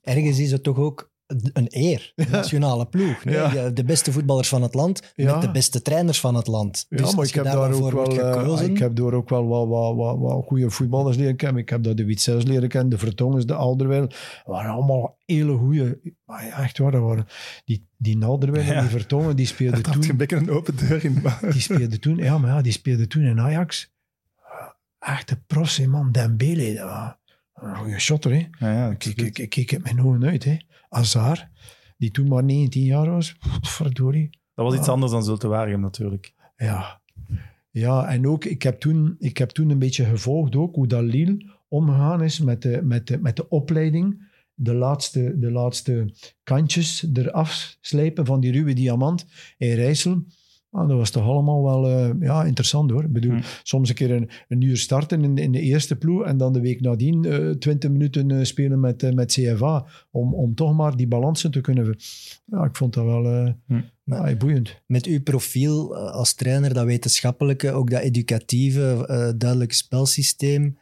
Ergens is het toch ook een eer, de nationale ploeg. Nee? Ja. De beste voetballers van het land, Ja. met de beste trainers van het land. Ja, dus maar als ik heb daar ook wel, eh, gekozen, ik heb daar ook wel wat, wat, wat, wat goede voetballers leren kennen. Ik heb dat de Witsels leren kennen, de Vertongens, de Alderweil. Dat waren allemaal hele goede. Maar ja, echt waar, dat waren die, die en die Vertongen, die speelden [LAUGHS] Dat had toen. een open deur in. Die speelde toen, ja, maar ja, die speelde toen in Ajax. Echte profs, man. Dembele, dat was een goede shotter, hè. Ja, ja, Ik, ik, ik, ik keek het mijn ogen uit, hè. Hazard, die toen maar 19 jaar was. Verdorie. Dat was iets Ah. anders dan Zulte Waregem natuurlijk. Ja. Ja, en ook, ik heb, toen, ik heb toen een beetje gevolgd ook hoe dat Lille omgegaan is met de, met de, met de opleiding. De laatste, de laatste kantjes eraf slijpen van die ruwe diamant in Rijssel. Ah, dat was toch allemaal wel eh, ja, interessant hoor. Ik bedoel, Hm. soms een keer een, een uur starten in, in de eerste ploeg en dan de week nadien eh 20 minuten eh, spelen met, met CFA. Om, om toch maar die balansen te kunnen... Ja, ik vond dat wel eh, Hm. ah, boeiend. met uw profiel als trainer, dat wetenschappelijke, ook dat educatieve, eh, duidelijke spelsysteem,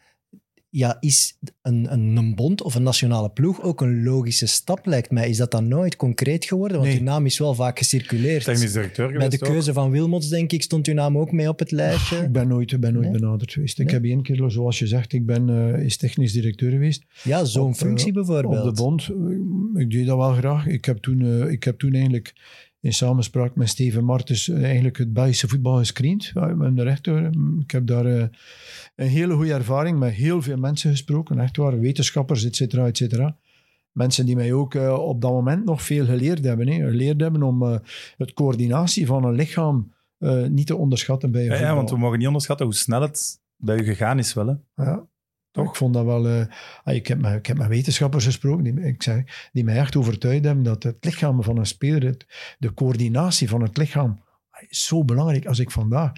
ja, is een, een, een bond of een nationale ploeg ook een logische stap, lijkt mij. Is dat dan nooit concreet geworden? Want Nee. uw naam is wel vaak gecirculeerd. Technisch directeur Bij geweest de ook. keuze van Wilmots, denk ik, stond uw naam ook mee op het lijstje. Ik ben nooit, ben nooit Nee? benaderd geweest. Ik Nee? heb één keer, zoals je zegt, ik ben eh is technisch directeur geweest. Ja, zo'n eh, functie bijvoorbeeld. Op de bond. Ik deed dat wel graag. Ik heb toen, eh, ik heb toen eigenlijk in samenspraak met Steven Martens eh, eigenlijk het Belgische voetbal gescreend. Ja, ben de rechter. Ik heb daar eh, een hele goede ervaring met heel veel mensen gesproken. Echt waar, wetenschappers, et cetera, et cetera. Mensen die mij ook eh, op dat moment nog veel geleerd hebben. Hè. Geleerd hebben om het coördinatie van een lichaam niet te onderschatten bij een Ja, ja, want we mogen niet onderschatten hoe snel het bij u gegaan is wel. Hè. Ja, Ik vond dat wel... eh, ah, ik, heb met, wetenschappers gesproken die, ik zeg, die mij echt overtuigd hebben dat het lichaam van een speler, de coördinatie van het lichaam, ah, is zo belangrijk. Als ik vandaag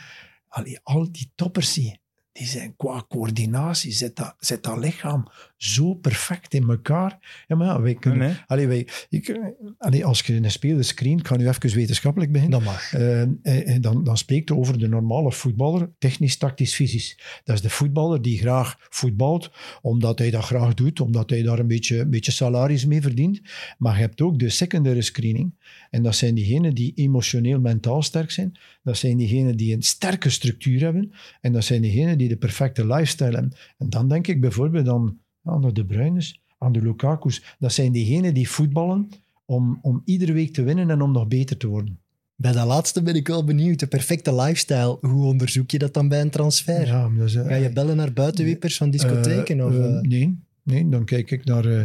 al die toppers zie, die zijn qua coördinatie, zit dat, dat lichaam zo perfect in elkaar. Ja, maar ja, wij kunnen... Nee. Allee, wij, ik, allee, als je een speler screen, ik kan nu even wetenschappelijk beginnen. Dat mag. Eh, eh, dan, dan spreekt je over de normale voetballer, technisch, tactisch, fysisch. Dat is de voetballer die graag voetbalt, omdat hij dat graag doet, omdat hij daar een beetje, een beetje salaris mee verdient. Maar je hebt ook de secundaire screening. En dat zijn diegenen die emotioneel, mentaal sterk zijn. Dat zijn diegenen die een sterke structuur hebben. En dat zijn diegenen die de perfecte lifestyle hebben. En dan denk ik bijvoorbeeld aan, aan de De Bruynes, aan de Lukaku's. Dat zijn diegenen die voetballen om, om iedere week te winnen en om nog beter te worden. Bij dat laatste ben ik wel benieuwd. De perfecte lifestyle. Hoe onderzoek je dat dan bij een transfer? Ja, eh, Ga je bellen naar buitenwiepers van discotheken? eh, of, eh, eh, nee, nee, dan kijk ik naar eh,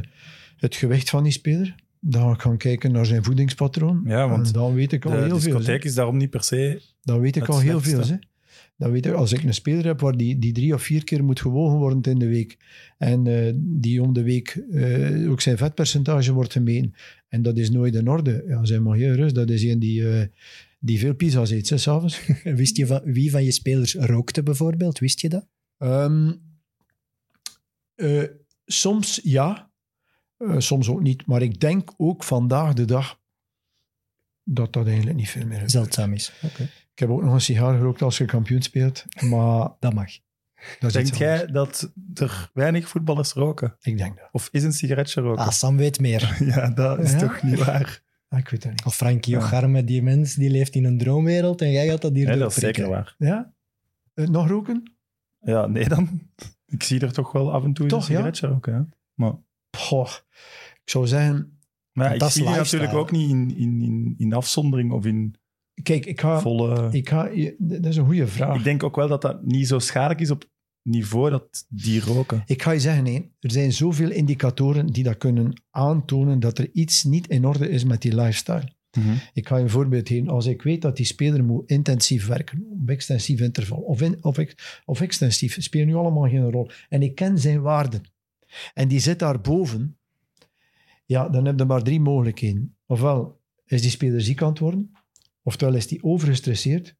het gewicht van die speler. Dan ga ik gaan kijken naar zijn voedingspatroon. Ja, want en dan weet ik al De heel veel. discotheek is daarom niet per se... Dan weet ik het al heel slechtste. veel. Hè. Dan weet ik, als ik een speler heb waar die, die drie of vier keer moet gewogen worden in de week en eh, die om de week eh, ook zijn vetpercentage wordt gemeten en dat is nooit in orde, ja, zeg maar heel rust. Dat is een die, eh, die veel pizza's eet, hè, s'avonds. [LAUGHS] Wist je van, wie van je spelers rookte bijvoorbeeld? Wist je dat? Ehm, eh, soms ja, soms ook niet. Maar ik denk ook vandaag de dag dat dat eigenlijk niet veel meer is. Zeldzaam is. Oké. Ik heb ook nog een sigaar gerookt als je kampioen speelt. Maar Dat mag. dat is Denk iets jij anders. dat er weinig voetballers roken? Ik denk dat. Of is een sigaretje roken? Ah, Sam weet meer. [LAUGHS] Ja, dat is Ja? toch niet waar? Ah, ik weet dat niet. Of Frankie Ja. Ocharme, die mens, die leeft in een droomwereld en jij gaat dat hier Nee, dat is zeker waar. Ja? Eh, nog roken? Ja, nee dan. Ik zie er toch wel af en toe Toch, een sigaretje roken. Ja. Maar, Goh, ik zou zeggen... maar ja, ik zie die lifestyle. natuurlijk ook niet in, in, in, in afzondering of in Kijk, ik ga... volle... Ik ga dat is een goede vraag. Ik denk ook wel dat dat niet zo schadelijk is op niveau dat die roken. Ik ga je zeggen, nee, er zijn zoveel indicatoren die dat kunnen aantonen dat er iets niet in orde is met die lifestyle. Ik ga je een voorbeeld geven. Als ik weet dat die speler moet intensief werken, op extensief interval, of, in, of, ex- of extensief, spelen nu allemaal geen rol. En ik ken zijn waarden. En die zit daarboven. Ja, dan heb je maar drie mogelijkheden. Ofwel is die speler ziek aan het worden, oftewel is die overgestresseerd,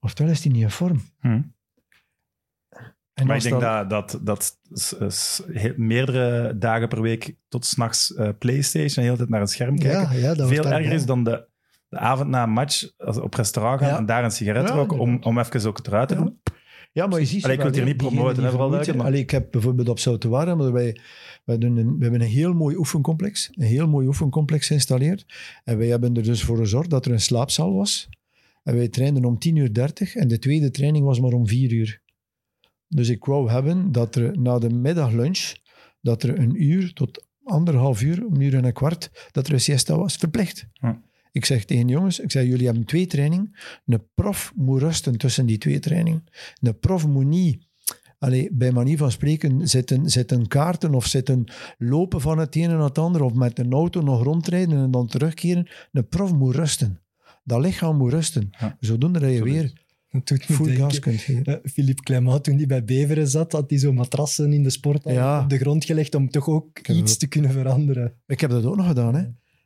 oftewel is die niet in vorm. Hm. En Maar ik denk dat, dat, dat meerdere dagen per week tot s'nachts eh Playstation en de hele tijd naar een scherm kijken Ja, ja, dat veel erger is dan de, de avond na een match als op restaurant gaan Ja. en daar een sigaret roken om, om even ook eruit te doen. Ja, maar je ziet... Allee, ik wil hier niet promoten, die hè, vooral vermoeid zijn. duidelijk, maar- Allee, ik heb bijvoorbeeld op Zoutewaren, maar wij, wij doen een, we hebben een heel mooi oefencomplex. Een heel mooi oefencomplex geïnstalleerd. En wij hebben er dus voor gezorgd dat er een slaapzaal was. En wij trainden om 10 uur 30 en de tweede training was maar om 4 uur. Dus ik wou hebben dat er na de middaglunch, dat er een uur tot anderhalf uur, een uur en een kwart, dat er een siesta was, verplicht. Ja. Ik zeg tegen jongens, ik zeg, jullie hebben twee trainingen. Een prof moet rusten tussen die twee trainingen. Een prof moet niet, allee, bij manier van spreken, zitten, zitten kaarten of zitten lopen van het een naar het ander of met een auto nog rondrijden en dan terugkeren. Een prof moet rusten. Dat lichaam moet rusten. Ja. Zodoende dat je weer full gas kunt geven. Eh, Philippe Clement, toen hij bij Beveren zat, had hij zo matrassen in de sporthal Ja. op de grond gelegd om toch ook iets te kunnen veranderen. Ik heb dat ook nog gedaan, hè.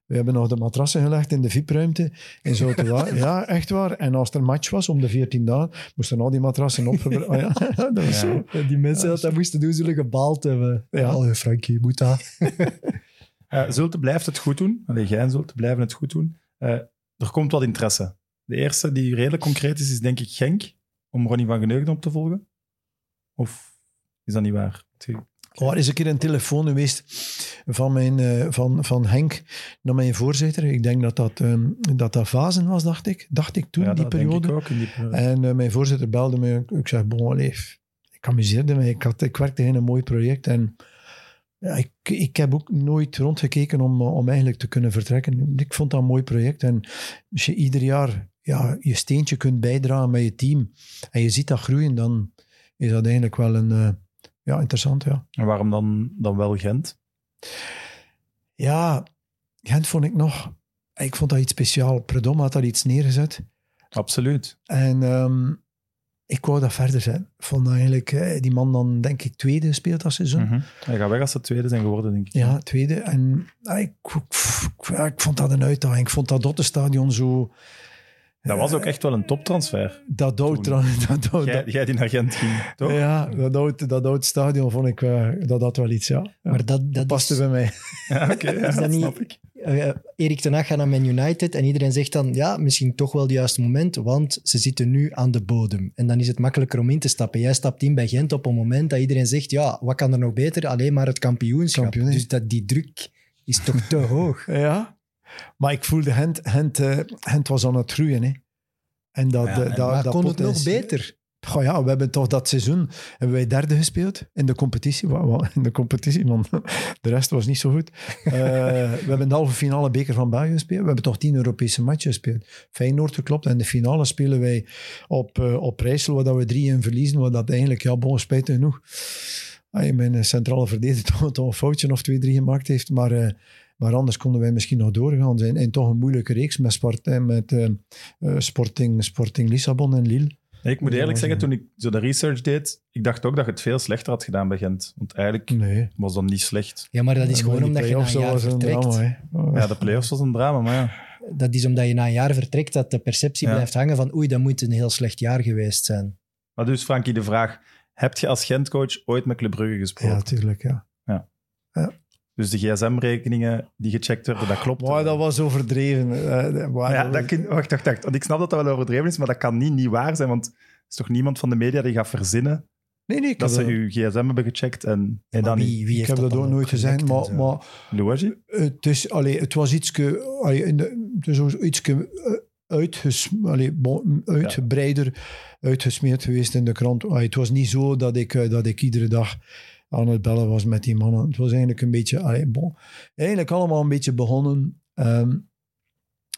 We hebben nog de matrassen gelegd in de VIP-ruimte in Zoutewaren. [LAUGHS] ja, echt waar. En als er een match was om de 14 dagen, moesten al die matrassen opgebruikt oh, ja. [LAUGHS] dat was Ja. zo. Die mensen dat dat moesten doen, zullen gebaald hebben. Ja. Allee, Frankie, moet dat. Eh [LAUGHS] Zulte blijft het goed doen. Allee, jij en Zulte blijven het goed doen. Eh, er komt wat interesse. De eerste die redelijk concreet is, is denk ik Genk. Om Ronnie van Geneugden op te volgen. Of Is dat niet waar? Oh, er is een keer een telefoon geweest van, mijn, eh, van, van Henk naar mijn voorzitter. Ik denk dat dat, ehm, dat dat Vazen was, dacht ik. Dacht ik toen, ja, die periode. ik ook in die periode. En eh, mijn voorzitter belde me. Ik zei, bon, allez, ik amuseerde me. Ik, had, ik werkte in een mooi project. En ja, ik, ik heb ook nooit rondgekeken om, eh, om eigenlijk te kunnen vertrekken. Ik vond dat een mooi project. En als je ieder jaar ja, je steentje kunt bijdragen met je team en je ziet dat groeien, dan is dat eigenlijk wel een... ja, interessant, ja. En waarom dan, dan wel Gent? Ja, Gent vond ik nog... Ik vond dat iets speciaal. Predom had daar iets neergezet. Absoluut. En ehm, ik wou dat verder zijn. Vond eigenlijk... eh, die man dan, denk ik, tweede gespeeld dat seizoen. Mhm. Hij gaat weg als ze tweede zijn geworden, denk ik. Ja, tweede. En ah, ik, ik, ja, ik vond dat een uitdaging. Ik vond dat Dottenstadion zo... Dat was ook echt wel een toptransfer. Dat. Toen. [LAUGHS] Dat, oud- Jij, jij die naar Gent ging, toch? ja, dat oud, dat stadion vond ik... eh, dat had wel iets, ja. ja. Maar dat, dat paste is, bij mij. [LAUGHS] Ja, oké, [LAUGHS] ja, dat niet- snap ik. eh, Erik ten Hag gaat naar Man United en iedereen zegt dan, ja, misschien toch wel het juiste moment, want ze zitten nu aan de bodem. En dan is het makkelijker om in te stappen. Jij stapt in bij Gent op een moment dat iedereen zegt, ja, wat kan er nog beter? Alleen maar het kampioenschap. Kampioen, dus dat, die druk is toch te hoog. Ja. Maar ik voelde, Gent, Gent, Gent was aan het groeien, hè. En dat, Ja, en- dat, maar dat kon het nog beter? Goh, ja, we hebben toch dat seizoen hebben wij derde gespeeld in de competitie. In de competitie, man. [LAUGHS] De rest was niet zo goed. Eh, we hebben de halve finale beker van België gespeeld. We hebben toch tien Europese matchen gespeeld. Feyenoord geklopt. En de finale spelen wij op, eh op Rijssel, waar dat we drie in verliezen. Wat dat eigenlijk, ja, bon, spijtig genoeg. Ah, mijn centrale verdediger toch, [LAUGHS] toch een foutje of twee, drie gemaakt heeft. Maar, maar anders konden wij misschien nog doorgaan zijn. En toch een moeilijke reeks met, met eh, eh, Sporting, Sporting Lissabon en Lille. Nee, ik moet Ja, eerlijk ja. zeggen, toen ik zo de research deed, ik dacht ook dat je het veel slechter had gedaan bij Gent. Want eigenlijk Nee. was dat niet slecht. Ja, maar dat is Ja, gewoon omdat je na een jaar vertrekt. drama, hè. Ja, de play-offs was een drama, maar ja. Dat is omdat je na een jaar vertrekt dat de perceptie Ja. blijft hangen van oei, dat moet een heel slecht jaar geweest zijn. Maar dus, Frankie, de vraag. Heb je als Gent-coach ooit met Club Brugge gesproken? Ja, tuurlijk, ja. Dus de gsm-rekeningen die gecheckt werden, dat klopt. Maar dat was overdreven. Eh, ja, dat kun- wacht, wacht, wacht. Want ik snap dat dat wel overdreven is, maar dat kan niet, niet waar zijn. Want er is toch niemand van de media die gaat verzinnen Nee, nee, ik dat ze dat, uw gsm hebben gecheckt en, en dan niet. wie, wie ik heb dat ook nooit gezegd, maar, maar het, is, allee, het was iets het is ook iets uitges, allee, bon, uitgebreider uitgesmeerd geweest in de krant. Allee, het was niet zo dat ik, eh, dat ik iedere dag aan het bellen was met die mannen. Het was eigenlijk een beetje, allee, bon, eigenlijk allemaal een beetje begonnen. Ehm,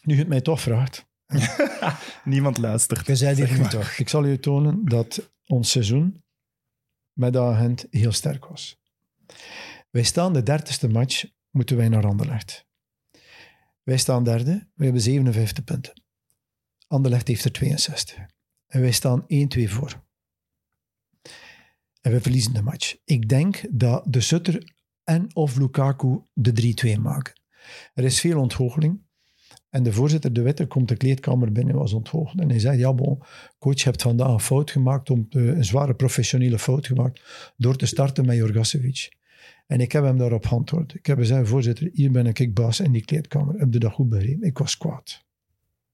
nu je het mij toch vraagt. [LAUGHS] Niemand luistert. Je zei dit nu toch. Ik zal je tonen dat ons seizoen met de agent heel sterk was. Wij staan de dertigste match, moeten wij naar Anderlecht. Wij staan derde, we hebben 57 punten. Anderlecht heeft er 62. En wij staan 1-2 voor. En we verliezen de match. Ik denk dat de Sutter en of Lukaku de 3-2 maken. Er is veel ontgoocheling. En de voorzitter De Witte komt de kleedkamer binnen en was ontgoocheld. En hij zei, ja bon, coach, je hebt vandaag een fout gemaakt, om, te- een zware professionele fout gemaakt, door te starten met Jorgasevic. En ik heb hem daarop geantwoord. Ik heb gezegd, voorzitter, hier ben ik baas in die kleedkamer. Heb je dat goed begrepen? Ik was kwaad.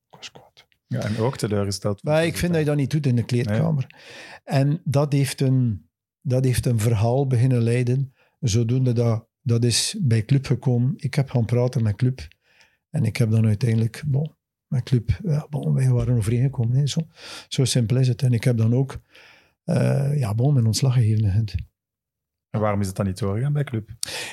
Ik was kwaad. Ja, en ook teleurgesteld. Maar ik vind dat je dat niet doet in de kleedkamer. En dat heeft, een, dat heeft een verhaal beginnen leiden, zodoende dat, dat is bij Club gekomen. Ik heb gaan praten met Club. En ik heb dan uiteindelijk, bon, met Club, ja, bon, wij waren overeengekomen. Hè, zo, zo simpel is het. En ik heb dan ook, eh, ja, bon, mijn ontslag gegeven. En waarom is het dan niet doorgegaan bij Club?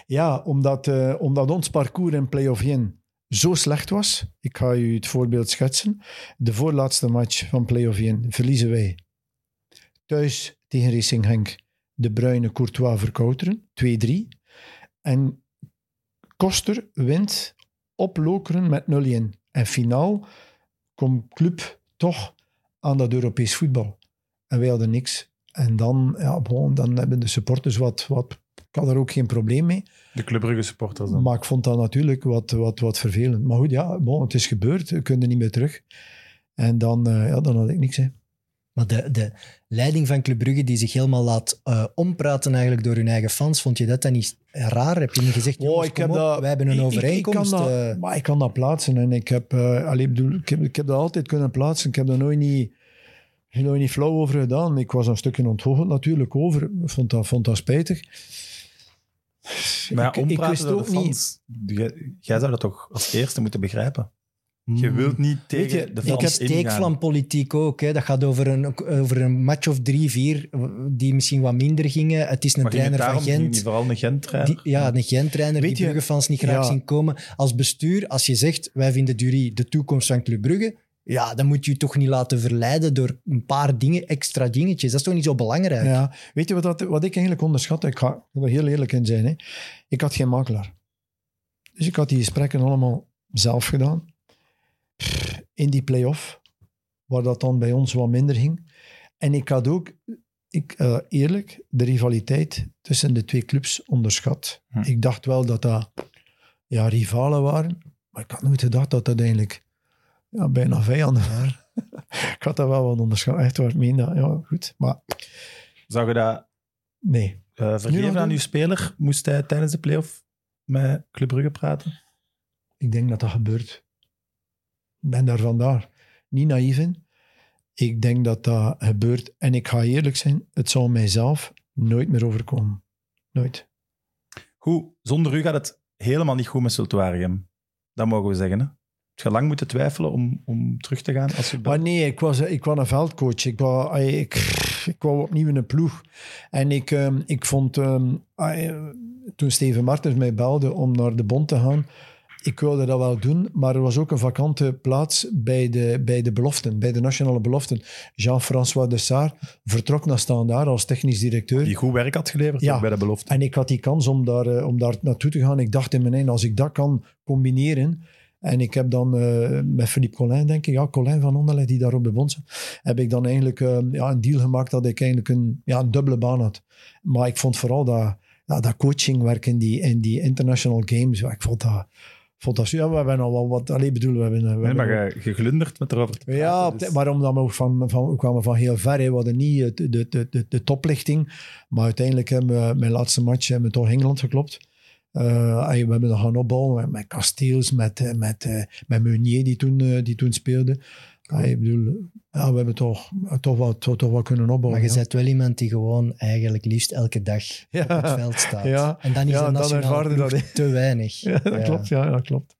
Ja, omdat, eh, omdat ons parcours in play-off 1 zo slecht was. Ik ga u het voorbeeld schetsen. De voorlaatste match van play-off 1 verliezen wij thuis tegen Racing Henk de Bruyne Courtois verkouteren, 2-3. En Koster wint op Lokeren met 0-1. En finaal komt Club toch aan dat Europees voetbal. En wij hadden niks. En dan, ja, bon, dan hebben de supporters wat, wat... Ik had er ook geen probleem mee. De Club Brugge supporters dan. Maar ik vond dat natuurlijk wat, wat, wat vervelend. Maar goed, ja, bon, het is gebeurd. We kunnen niet meer terug. En dan, eh, ja, dan had ik niks. Hè. Maar de, de leiding van Club Brugge die zich helemaal laat eh, ompraten eigenlijk door hun eigen fans, vond je dat dan niet raar? Heb je niet gezegd, Oh, jongens, ik kom heb op, dat- wij hebben een Ik- overeenkomst. Ik, kan eh, dat, maar ik kan dat plaatsen. En ik heb, eh, allee, bedoel, ik, heb, ik heb dat altijd kunnen plaatsen. Ik heb dat nooit niet... Er niet flauw over gedaan. Ik was een stukje onthoogd natuurlijk over. Ik vond dat, vond dat spijtig. Maar ja, ik, wist door ook de niet... fans, jij, jij zou dat toch als eerste moeten begrijpen? Je Hmm. wilt niet tegen je, de ik heb steekvlampolitiek ook. Hè. Dat gaat over een, over een match of drie, vier, die misschien wat minder gingen. Het is een Maar trainer van Gent. niet vooral een Gent-trainer? Die, ja, een Gent-trainer die je- Brugge-fans niet graag Ja. zien komen. Als bestuur, als je zegt, wij vinden Dury de toekomst van Club Brugge, ja, dan moet je je toch niet laten verleiden door een paar dingen, extra dingetjes. Dat is toch niet zo belangrijk? Ja, weet je wat, dat, wat ik eigenlijk onderschat? Ik ga er heel eerlijk in zijn. Hè. Ik had geen makelaar. Dus ik had die gesprekken allemaal zelf gedaan. In die play-off, waar dat dan bij ons wat minder ging. En ik had ook, ik, eh, eerlijk, de rivaliteit tussen de twee clubs onderschat. Hm. Ik dacht wel dat dat ja, rivalen waren, maar ik had nooit gedacht dat dat eigenlijk ja, bijna vijanden waren. [LAUGHS] ik had dat wel wat onderschat. Echt waar, ik meen dat. Ja, goed. Maar Zou je dat nee. eh, Nu vergeven nog aan uw speler? Moest hij tijdens de play-off met Club Brugge praten? Ik denk dat dat gebeurt. Ik ben daar vandaar niet naïef in. Ik denk dat dat gebeurt. En ik ga eerlijk zijn, het zal mijzelf nooit meer overkomen. Nooit. Goed, zonder u gaat het helemaal niet goed met Sultuarium. Dat mogen we zeggen. Hè? Heb je lang moeten twijfelen om, om terug te gaan? Als je Maar nee, ik was, ik was een veldcoach. Ik wou, ik, ik wou opnieuw in een ploeg. En ik, ehm, ik vond, ehm, eh, toen Steven Martens mij belde om naar de bond te gaan, ik wilde dat wel doen, maar er was ook een vakante plaats bij de, bij de beloften, bij de nationale beloften. Jean-François Dessart vertrok naar Standaard als technisch directeur. die goed werk had geleverd Ja. bij de belofte. En ik had die kans om daar, eh, om daar naartoe te gaan. Ik dacht in mijn eind, als ik dat kan combineren. En ik heb dan eh, met Philippe Collin, denk ik, ja, Collin van Onderleg, die daar op de bond zat, heb ik dan eigenlijk eh, ja, een deal gemaakt dat ik eigenlijk een, ja, een dubbele baan had. Maar ik vond vooral dat, ja, dat coachingwerk in die, in die international games, ja, ik vond dat, dat ja, we hebben al wel wat, alleen bedoel, we hebben, we Nee, hebben maar je, je glundert met erover te praten. ja, dus- maar omdat we ook van, van, we kwamen van heel ver. We hadden niet het- de, de, de, de toplichting. Maar uiteindelijk hebben we mijn laatste match hebben we toch Engeland geklopt. Eh, we hebben dat gaan opbouwen met, met Kasteels, met, eh, met, eh, met Meunier die toen, eh, die toen speelde. Ik bedoel, ja, we hebben toch, toch, wel, toch, toch wel kunnen opbouwen. Maar je ja. bent wel iemand die gewoon eigenlijk liefst elke dag Ja. op het veld staat. Ja. En dan is Ja, dan dat, te weinig. Ja, dat klopt. Ja, dat klopt.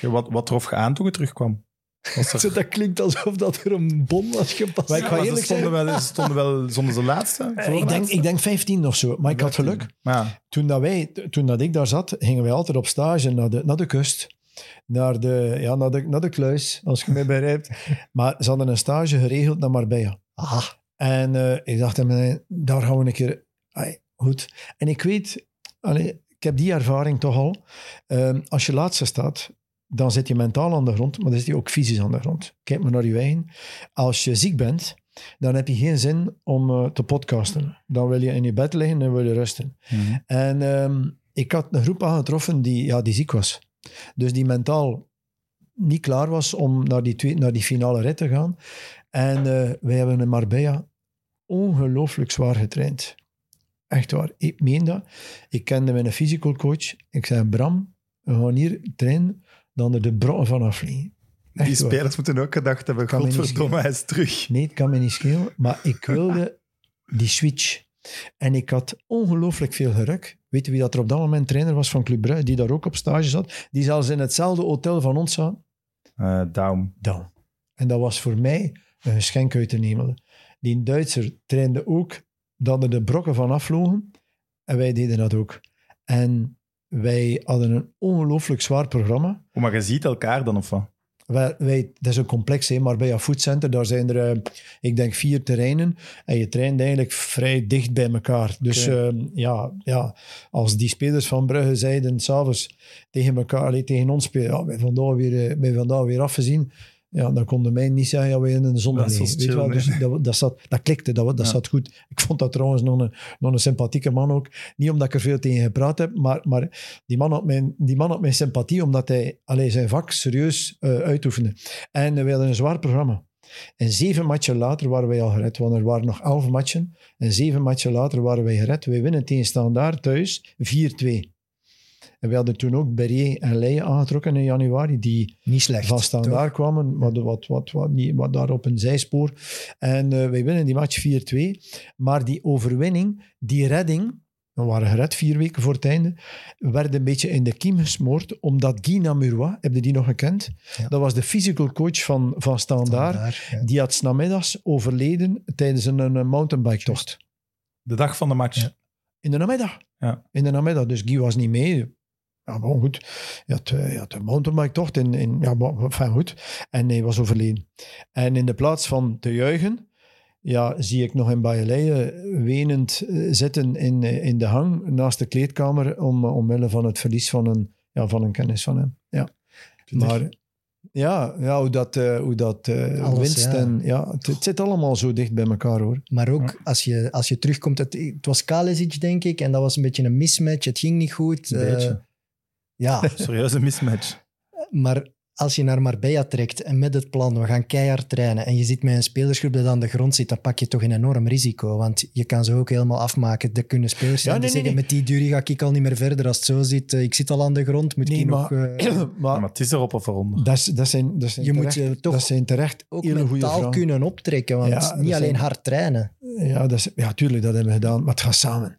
Wat, wat trof je aan toen je terugkwam? [LAUGHS] Er- Dat klinkt alsof dat er een bom was gepast. Maar ik ga Maar ze eerlijk stonden wel, ze stonden wel zonder de laatste. Eh, Ik denk, ik denk 15 of zo. Maar ik had geluk. Ja, toen, dat wij, toen dat ik daar zat, gingen wij altijd op stage naar de, naar de kust. Naar de, ja, naar, de, naar de kluis, als je mij begrijpt. Maar ze hadden een stage geregeld naar Marbella. Ah, En eh, ik dacht, daar gaan we een keer... Goed. En ik weet, allee, ik heb die ervaring toch al. Ehm, als je laatste staat, dan zit je mentaal aan de grond, maar dan zit je ook fysisch aan de grond. Kijk maar naar je eigen. Als je ziek bent, dan heb je geen zin om eh, te podcasten. Dan wil je in je bed liggen en wil je rusten. Mhm. En ehm, ik had een groep aangetroffen die, ja, die ziek was. Dus die mentaal niet klaar was om naar die, twee, naar die finale rit te gaan. En eh, wij hebben in Marbella ongelooflijk zwaar getraind. Echt waar. Ik meen dat. Ik kende mijn physical coach. Ik zei, Bram, we gaan hier trainen, dan er de brokken van afvliegen. die waar. spelers moeten ook gedacht hebben, Kan godverdomme, hij is terug. Nee, het kan me niet schelen. Maar ik wilde die switch. En ik had ongelooflijk veel geruk. Weet je wie dat er op dat moment trainer was van Club Brugge, die daar ook op stage zat? Die zelfs in hetzelfde hotel van ons zat. Eh Daum. En dat was voor mij een geschenk uit de hemel. Die Duitser trainde ook dat er de brokken van afvlogen. En wij deden dat ook. En wij hadden een ongelooflijk zwaar programma. Oh, maar je ziet elkaar dan of wat? Wij, dat is een complex, hè, maar bij een foodcenter, daar zijn er, eh, ik denk, vier terreinen. En je traint eigenlijk vrij dicht bij elkaar. Dus Oké. eh, ja, ja, als die spelers van Brugge zeiden s'avonds tegen elkaar, tegen ons spelen, ja, vandaag weer, eh, vandaag weer afgezien. Ja, dan konden mij niet zeggen, ja, wij in de zon liggen. Weet je wel? Dus dat, dat, zat, dat klikte, dat, dat Ja. zat goed. Ik vond dat trouwens nog een, nog een sympathieke man ook. Niet omdat ik er veel tegen gepraat heb, maar, maar die, man had mijn, die man had mijn sympathie omdat hij allee, zijn vak serieus eh, uitoefende. En we hadden een zwaar programma. En zeven matchen later waren wij al gered, want er waren nog elf matchen. En zeven matchen later waren wij gered. Wij winnen tegen Standaard thuis 4-2. En we hadden toen ook Berrier en Leijen aangetrokken in januari, die Niet slecht. van standaard kwamen, maar wat, wat, wat, niet, wat daar op een zijspoor. En eh, wij winnen die match 4-2. Maar die overwinning, die redding, we waren gered vier weken voor het einde, werd een beetje in de kiem gesmoord, omdat Guy Namurois, heb je die nog gekend? Ja. Dat was de physical coach van, van Standaard. Standaard, ja. Die had 's namiddags overleden tijdens een, een mountainbike-tocht. De dag van de match. Ja. In de namiddag. Ja. In de namiddag. Dus Guy was niet mee. Ja, maar goed. Je had, eh, je had een mountainbike-tocht in, in... Ja, maar, goed. En hij was overleden. En in de plaats van te juichen, ja, zie ik nog in Baaieleien wenend eh, zitten in, eh, in de hang naast de kleedkamer om, omwille van het verlies van een, ja, van een kennis van hem. Ja. Maar ja, ja, hoe dat, eh, hoe dat eh, Alles, winst ja. en... Ja, het, het zit allemaal zo dicht bij elkaar, hoor. Maar ook als, je, als je terugkomt, het, het was Kalesic, denk ik, en dat was een beetje een mismatch. Het ging niet goed. Een Eh. Ja, [LAUGHS] Serieuze mismatch. maar als je naar Marbella trekt en met het plan, we gaan keihard trainen, en je zit met een spelersgroep dat aan de grond zit, dan pak je toch een enorm risico. Want je kan ze ook helemaal afmaken. Er kunnen spelers zijn Ja, die nee, nee, zeggen, met die Dury ga ik al niet meer verder. Als het zo zit, eh, ik zit al aan de grond, moet Nee, ik maar- nog... eh, [CLEARS THROAT] maar maar het is erop of eronder. dat, is- dat zijn, dat zijn Je moet terecht, je toch dat zijn terecht ook mentaal kunnen optrekken, want Ja, niet alleen zijn- hard trainen. Ja, dat is, ja, tuurlijk, dat hebben we gedaan. Maar het gaat samen.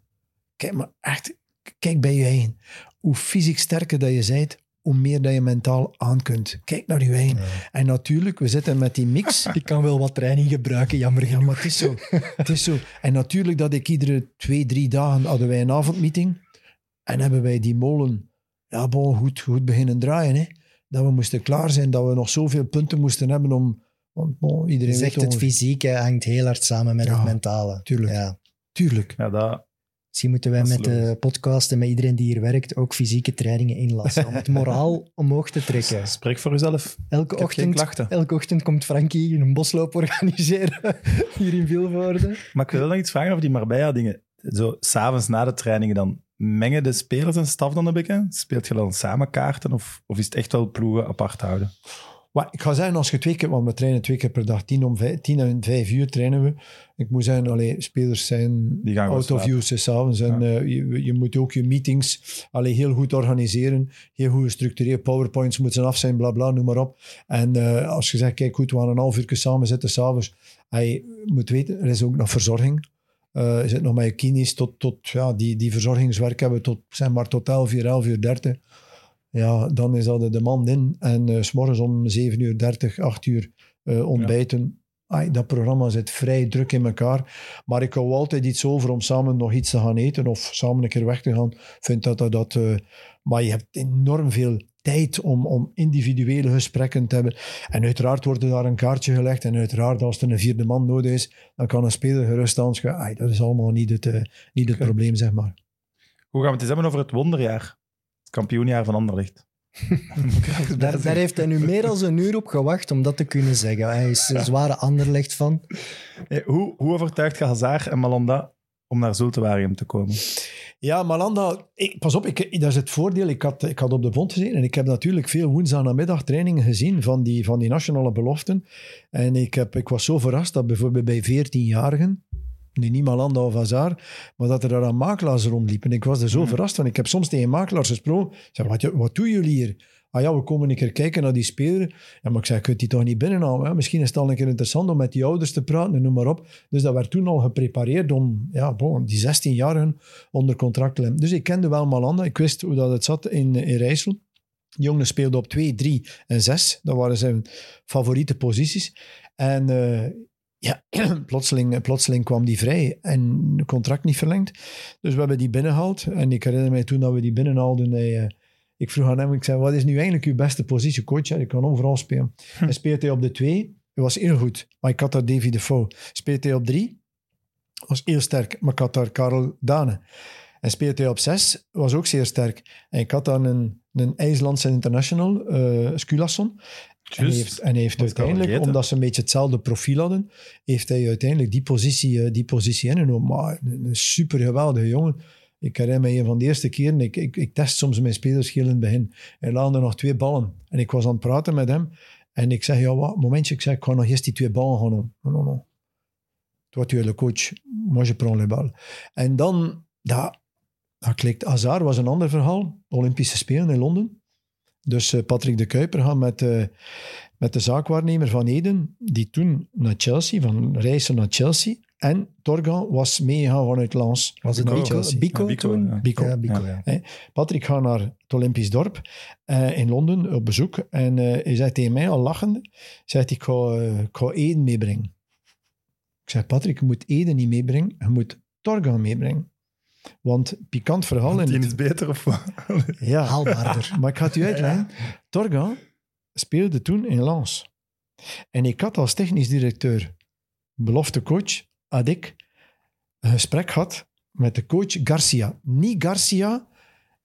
Kijk, maar echt, kijk bij je eigen. Hoe fysiek sterker dat je bent, hoe meer dat je mentaal aan kunt. Kijk naar je eigen. En natuurlijk, we zitten met die mix. [LAUGHS] Ik kan wel wat training gebruiken, jammer Ja, genoeg. maar het is zo. Het is zo. En natuurlijk dat ik iedere twee, drie dagen hadden wij een avondmeeting. En hebben wij die molen ja, bon, goed, goed beginnen draaien. Hè. Dat we moesten klaar zijn, dat we nog zoveel punten moesten hebben om... Want bon, iedereen zegt het fysieke hangt heel hard samen met Ja, het mentale. tuurlijk. Ja. Tuurlijk. Ja, dat, Misschien moeten wij met de podcast en met iedereen die hier werkt ook fysieke trainingen inlassen. Om het [LAUGHS] moraal omhoog te trekken. spreek voor jezelf. Elke Ik ochtend, elke ochtend komt Frankie een bosloop organiseren [LAUGHS] hier in Vilvoorde. Maar ik wil nog iets vragen over die Marbella-dingen. Zo, s'avonds na de trainingen dan, mengen de spelers en staf dan een beetje? Speelt je dan samen kaarten of, of is het echt wel ploegen apart houden? Maar ik ga zeggen, als je twee keer, want we trainen twee keer per dag, tien, om vijf, tien en vijf uur trainen we. Ik moet zeggen, allee, spelers zijn Die gaan out of use s'avonds. En Ja. eh, je, je moet ook je meetings allee, heel goed organiseren, heel goed gestructureerd. Powerpoints moeten af zijn, bla bla, noem maar op. En eh, als je zegt, kijk goed, we gaan een half uur samen zitten s'avonds. Je moet weten, er is ook nog verzorging. Eh, je zit nog met je kines tot, tot ja, die, die verzorgingswerk hebben tot, zeg maar, tot 11 uur, 11 uur 30. Ja, dan is dat de man in. En eh, s s'morgens om 7 uur 30, 8 uur eh, ontbijten. Ai, dat programma zit vrij druk in elkaar. Maar ik hou altijd iets over om samen nog iets te gaan eten of samen een keer weg te gaan. Vind dat dat... dat eh, maar je hebt enorm veel tijd om, om individuele gesprekken te hebben. En uiteraard wordt er daar een kaartje gelegd. En uiteraard, als er een vierde man nodig is, dan kan een speler gerust aanschuiven. Dat is allemaal niet het, niet het probleem, zeg maar. Hoe gaan we het eens hebben over het wonderjaar? Het kampioenjaar van Anderlecht. Daar, daar heeft hij nu meer dan een uur op gewacht om dat te kunnen zeggen. Hij is een zware Anderlecht van. Hey, hoe, hoe overtuigt je Hazard en Malanda om naar Zultewaregem te komen? Ja, Malanda, ik, pas op, ik, dat is het voordeel. Ik had, ik had op de bond gezien en ik heb natuurlijk veel woensdagnamiddag trainingen gezien van die, van die nationale beloften. En ik, heb, ik was zo verrast dat bijvoorbeeld bij 14-jarigen, nu niet Malanda of Hazard, maar dat er daar aan makelaars rondliepen. Ik was er zo Hmm. verrast van. Ik heb soms tegen makelaars gesproken. Zei, wat, wat doen jullie hier? Ah ja, we komen een keer kijken naar die speler. Ja, maar ik zei, kunt die toch niet binnenhalen? Misschien is het al een keer interessant om met die ouders te praten en noem maar op. Dus dat werd toen al geprepareerd om ja, bon, die 16-jarigen onder contract te hebben. Dus ik kende wel Malanda. Ik wist hoe dat het zat in, in Rijssel. De jongen speelde op 2, 3 en 6. Dat waren zijn favoriete posities. En eh, ja, [CLEARS THROAT] plotseling, plotseling kwam die vrij en het contract niet verlengd. Dus we hebben die binnengehaald. En ik herinner mij toen dat we die binnenhaalden. Hij, eh, ik vroeg aan hem, ik zei, wat is nu eigenlijk uw beste positie, coach? Je kan overal spelen. En speelt hij op de 2, hij was heel goed. Maar ik had daar Davy Defoe. Speelt hij op 3, was heel sterk. Maar ik had daar Karel Dane. En speelt hij op 6, was ook zeer sterk. En ik had dan een, een IJslandse international, eh Skulason. En hij heeft, en heeft uiteindelijk, omdat ze een beetje hetzelfde profiel hadden, heeft hij uiteindelijk die positie, eh, die positie ingenomen. Maar een, een super geweldige jongen. Ik herinner me een van de eerste keren, ik, ik, ik test soms mijn spelers heel in het begin. Hij laande nog twee ballen. En ik was aan het praten met hem. En ik zeg, ja, wat, momentje, ik zeg, ik ga nog eerst die twee ballen gaan doen. No, no, no. Toi, tu es le coach. Moi, je prends les balles. En dan, ja, dat klikt. Hazard was een ander verhaal. Olympische Spelen in Londen. Dus eh, Patrick de Kuiper gaat met, eh, met de zaakwaarnemer van Eden, die toen naar Chelsea, van reizen naar Chelsea. En Torgan was meegegaan vanuit Lens. Was het Bico. Bico, Ja, Bico, toen? ja. Bico. Ja, Bico, ja. Patrick gaat naar het Olympisch dorp eh, in Londen op bezoek. En eh, hij zei tegen mij al lachende, zegt ik ga, ik ga Eden meebrengen. Ik zeg, Patrick, je moet Eden niet meebrengen, je moet Torgan meebrengen. Want pikant verhaal. Want in die het- is beter of wat? [LAUGHS] ja, Haalbaarder. [LAUGHS] maar ik ga het u uitleggen. Torgan speelde toen in Lens. En ik had als technisch directeur, belofte coach, had ik een gesprek gehad met de coach Garcia. Niet Garcia,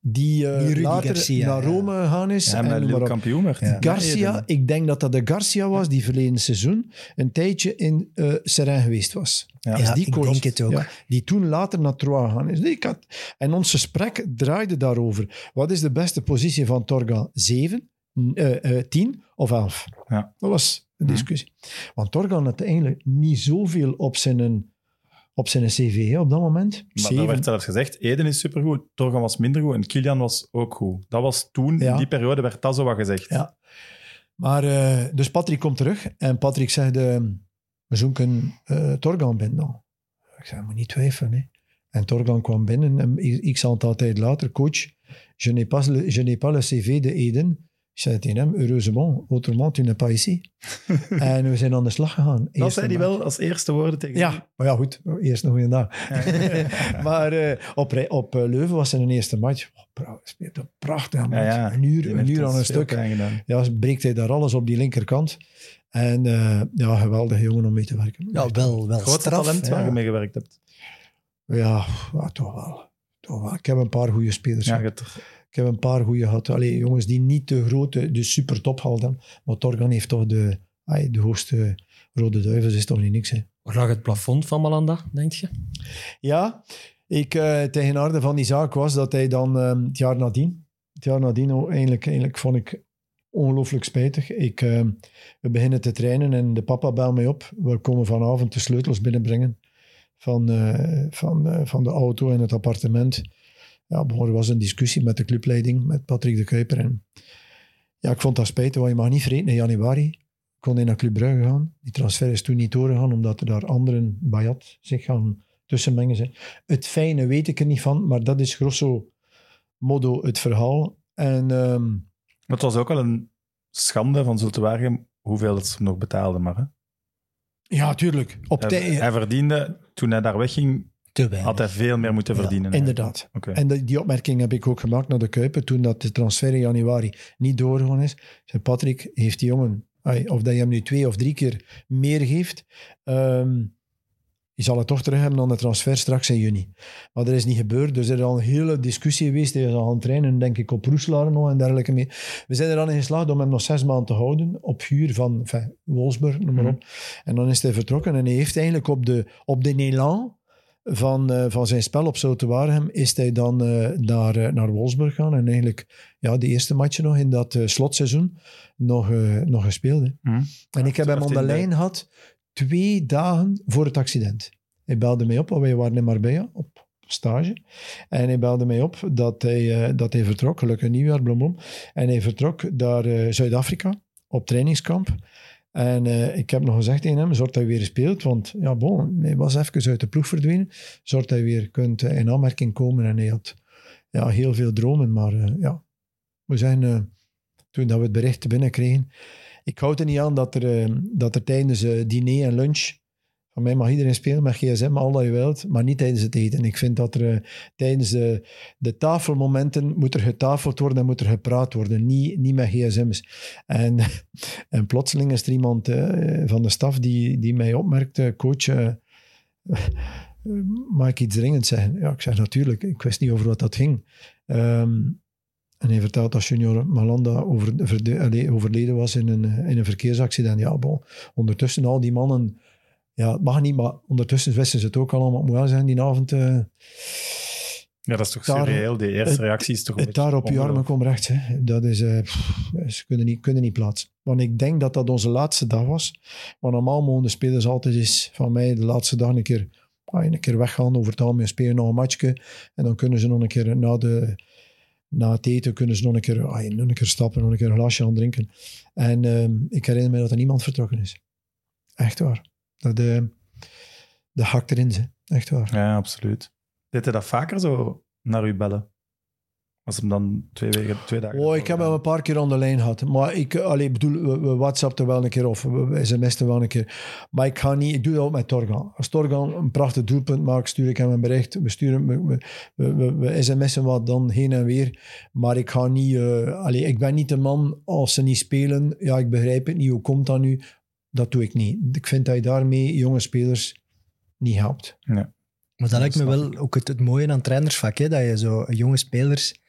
die, eh, later Garcia, naar ja. Rome gegaan is. Ja, en maar kampioen werd. Ja. Garcia, ik denk dat dat de Garcia was die verleden seizoen een tijdje in eh Serrain geweest was. Ja. Ja, die ik coach. denk het ook. Ja, die toen later naar Troyes gegaan is. Nee, ik had, en ons gesprek draaide daarover. Wat is de beste positie van eh, eh, tien of elf? Ja. Dat was de discussie. Want Torgan had eigenlijk niet zoveel op zijn, op zijn cv hè, op dat moment. Maar er Zeven. werd zelfs gezegd, Eden is supergoed, Torgan was minder goed en Kilian was ook goed. Dat was toen, Ja. in die periode, werd dat zo wat gezegd. Ja. Maar, eh, dus Patrick komt terug en Patrick zegt, eh, we zoeken eh Torgan binnen. Nou, ik zei, moet niet twijfelen. Hè. En Torgan kwam binnen en x aantal tijd later, coach, je n'ai pas, le- je n'ai pas le cv de Eden. Ik zei tegen hem, heureusement, autrement tu n'es pas ici. [LAUGHS] en we zijn aan de slag gegaan. Dat zei hij wel als eerste woorden tegen Ja, maar ja, goed. Eerst een goede dag. [LAUGHS] maar eh, op, op eh, Leuven was zijn eerste match. Oh, speelt een prachtig match. Ja, ja. Een uur, een uur aan een stuk. Ja, breekt hij daar alles op die linkerkant. En eh, ja, geweldige jongen om mee te werken. Ja, wel, wel Grootste straf. talent waar je mee gewerkt hebt. Ja, ja, toch wel. Toch wel. Ik heb een paar goede spelers. Ja, Ik heb een paar goede gehad. Allee, jongens die niet de grote, de super top hadden. Maar Torgan heeft toch de, ay, de hoogste rode duivels, is toch niet niks. Hè? Waar lag het plafond van Malanda, denk je? Ja, ik eh tegen aarde van die zaak was dat hij dan eh, het jaar nadien, het jaar nadien oh, eigenlijk, eigenlijk vond ik ongelooflijk spijtig. Ik, eh, we beginnen te trainen en de papa belt mij op. We komen vanavond de sleutels binnenbrengen van, eh, van, eh, van de auto en het appartement. Ja, er was een discussie met de clubleiding, met Patrick de Kuiper. En ja, ik vond dat spijtig, want je mag niet vergeten, in januari kon hij naar Club Brugge gaan. Die transfer is toen niet doorgegaan, omdat er daar anderen, Bayat, zich gaan tussenmengen zijn. Het fijne weet ik er niet van, maar dat is grosso modo het verhaal. En Maar het was ook wel een schande van Zulte Waregem hoeveel het ze nog betaalden. Maar, hè. ja, tuurlijk. Op hij, tijd. hij verdiende, toen hij daar wegging, Te weinig. had hij veel meer moeten Ja, verdienen. Inderdaad. En die, die opmerking heb ik ook gemaakt naar de Kuiper toen dat de transfer in januari niet doorgegaan is. Zei, Patrick, heeft die jongen, of dat je hem nu twee of drie keer meer geeft, ehm, je zal het toch terug hebben aan de transfer straks in juni. Maar dat is niet gebeurd, dus er is al een hele discussie geweest. Hij is al aan het trainen, denk ik, op Roeselaar nog en dergelijke mee. We zijn er dan in geslaagd om hem nog zes maanden te houden, op huur van enfin, Wolfsburg, noem maar op. En dan is hij vertrokken en hij heeft eigenlijk op de, op de elan van, eh, van zijn spel op Zoute Waregem is hij dan eh, naar, eh, naar Wolfsburg gaan en eigenlijk ja, de eerste match nog in dat eh, slotseizoen nog, eh, nog gespeeld. Hè. Hm. En ik heb hem aan de lijn gehad twee dagen voor het accident. Hij belde mij op, want wij waren in Marbella op stage. En hij belde mij op dat hij, eh, dat hij vertrok, gelukkig nieuwjaar, blom, blom. En hij vertrok naar eh, Zuid-Afrika op trainingskamp. En eh, ik heb nog gezegd tegen hem, zorg dat hij weer speelt, want ja, bon, hij was even uit de ploeg verdwenen. Zorg dat hij weer kunt eh, in aanmerking komen. En hij had ja, heel veel dromen, maar eh, ja, we zijn, toen dat we het bericht binnenkregen, ik houd er niet aan dat er, dat er tijdens diner en lunch, van mij mag iedereen spelen met gsm, al dat je wilt, maar niet tijdens het eten. Ik vind dat er eh, tijdens de, tafelmomenten moet er getafeld worden en moet er gepraat worden, niet, niet met gsm's. En, [LAUGHS] en plotseling is er iemand eh, van de staf die, die mij opmerkte, coach, eh, mag ik iets dringend zeggen? Ja, ik zeg natuurlijk, ik wist niet over wat dat ging. Ehm, en hij vertelt dat junior Malanda over, overleden was in een, in een verkeersaccident. Ja, bon. Ondertussen al die mannen... Ja, het mag niet, maar ondertussen wisten ze het ook allemaal. Het moet wel zijn, die avond... eh, Ja, dat is toch Daar- surreëel. Die eerste reactie is toch een het daar op je armen komt rechts. Hè. Dat is... eh, pff, ze kunnen niet, kunnen niet plaatsen. Want ik denk dat dat onze laatste dag was. Maar normaal mogen de spelers altijd eens van mij de laatste dag een keer ah, een keer weggaan, over het algemeen spelen nog een matchje. En dan kunnen ze nog een keer na, de, na het eten kunnen ze nog een keer, ah, nog een keer stappen, nog een keer een glasje aan drinken. En ehm, ik herinner me dat er niemand vertrokken is. Echt waar. Dat de, de hakt erin zit. Echt waar. Ja, absoluut. Deed hij dat vaker zo naar u bellen? Als hem dan twee, weken, twee dagen... Oh, ik heb hem een paar keer aan de lijn gehad. Maar ik allee, ik bedoel, we, we WhatsAppten wel een keer of we, sms'ten wel een keer. Maar ik ga niet, ik doe dat ook met Torgan. Als Torgan een prachtig doelpunt maakt, stuur ik hem een bericht. We, sturen, we, we, we, sms'en wat dan heen en weer. Maar ik ga niet, eh, allee, ik ben niet de man als ze niet spelen. Ja, ik begrijp het niet, hoe komt dat nu? Dat doe ik niet. Ik vind dat je daarmee jonge spelers niet helpt. Maar dat lijkt me wel ook het, het mooie aan het trainersvak, hè, dat je zo jonge spelers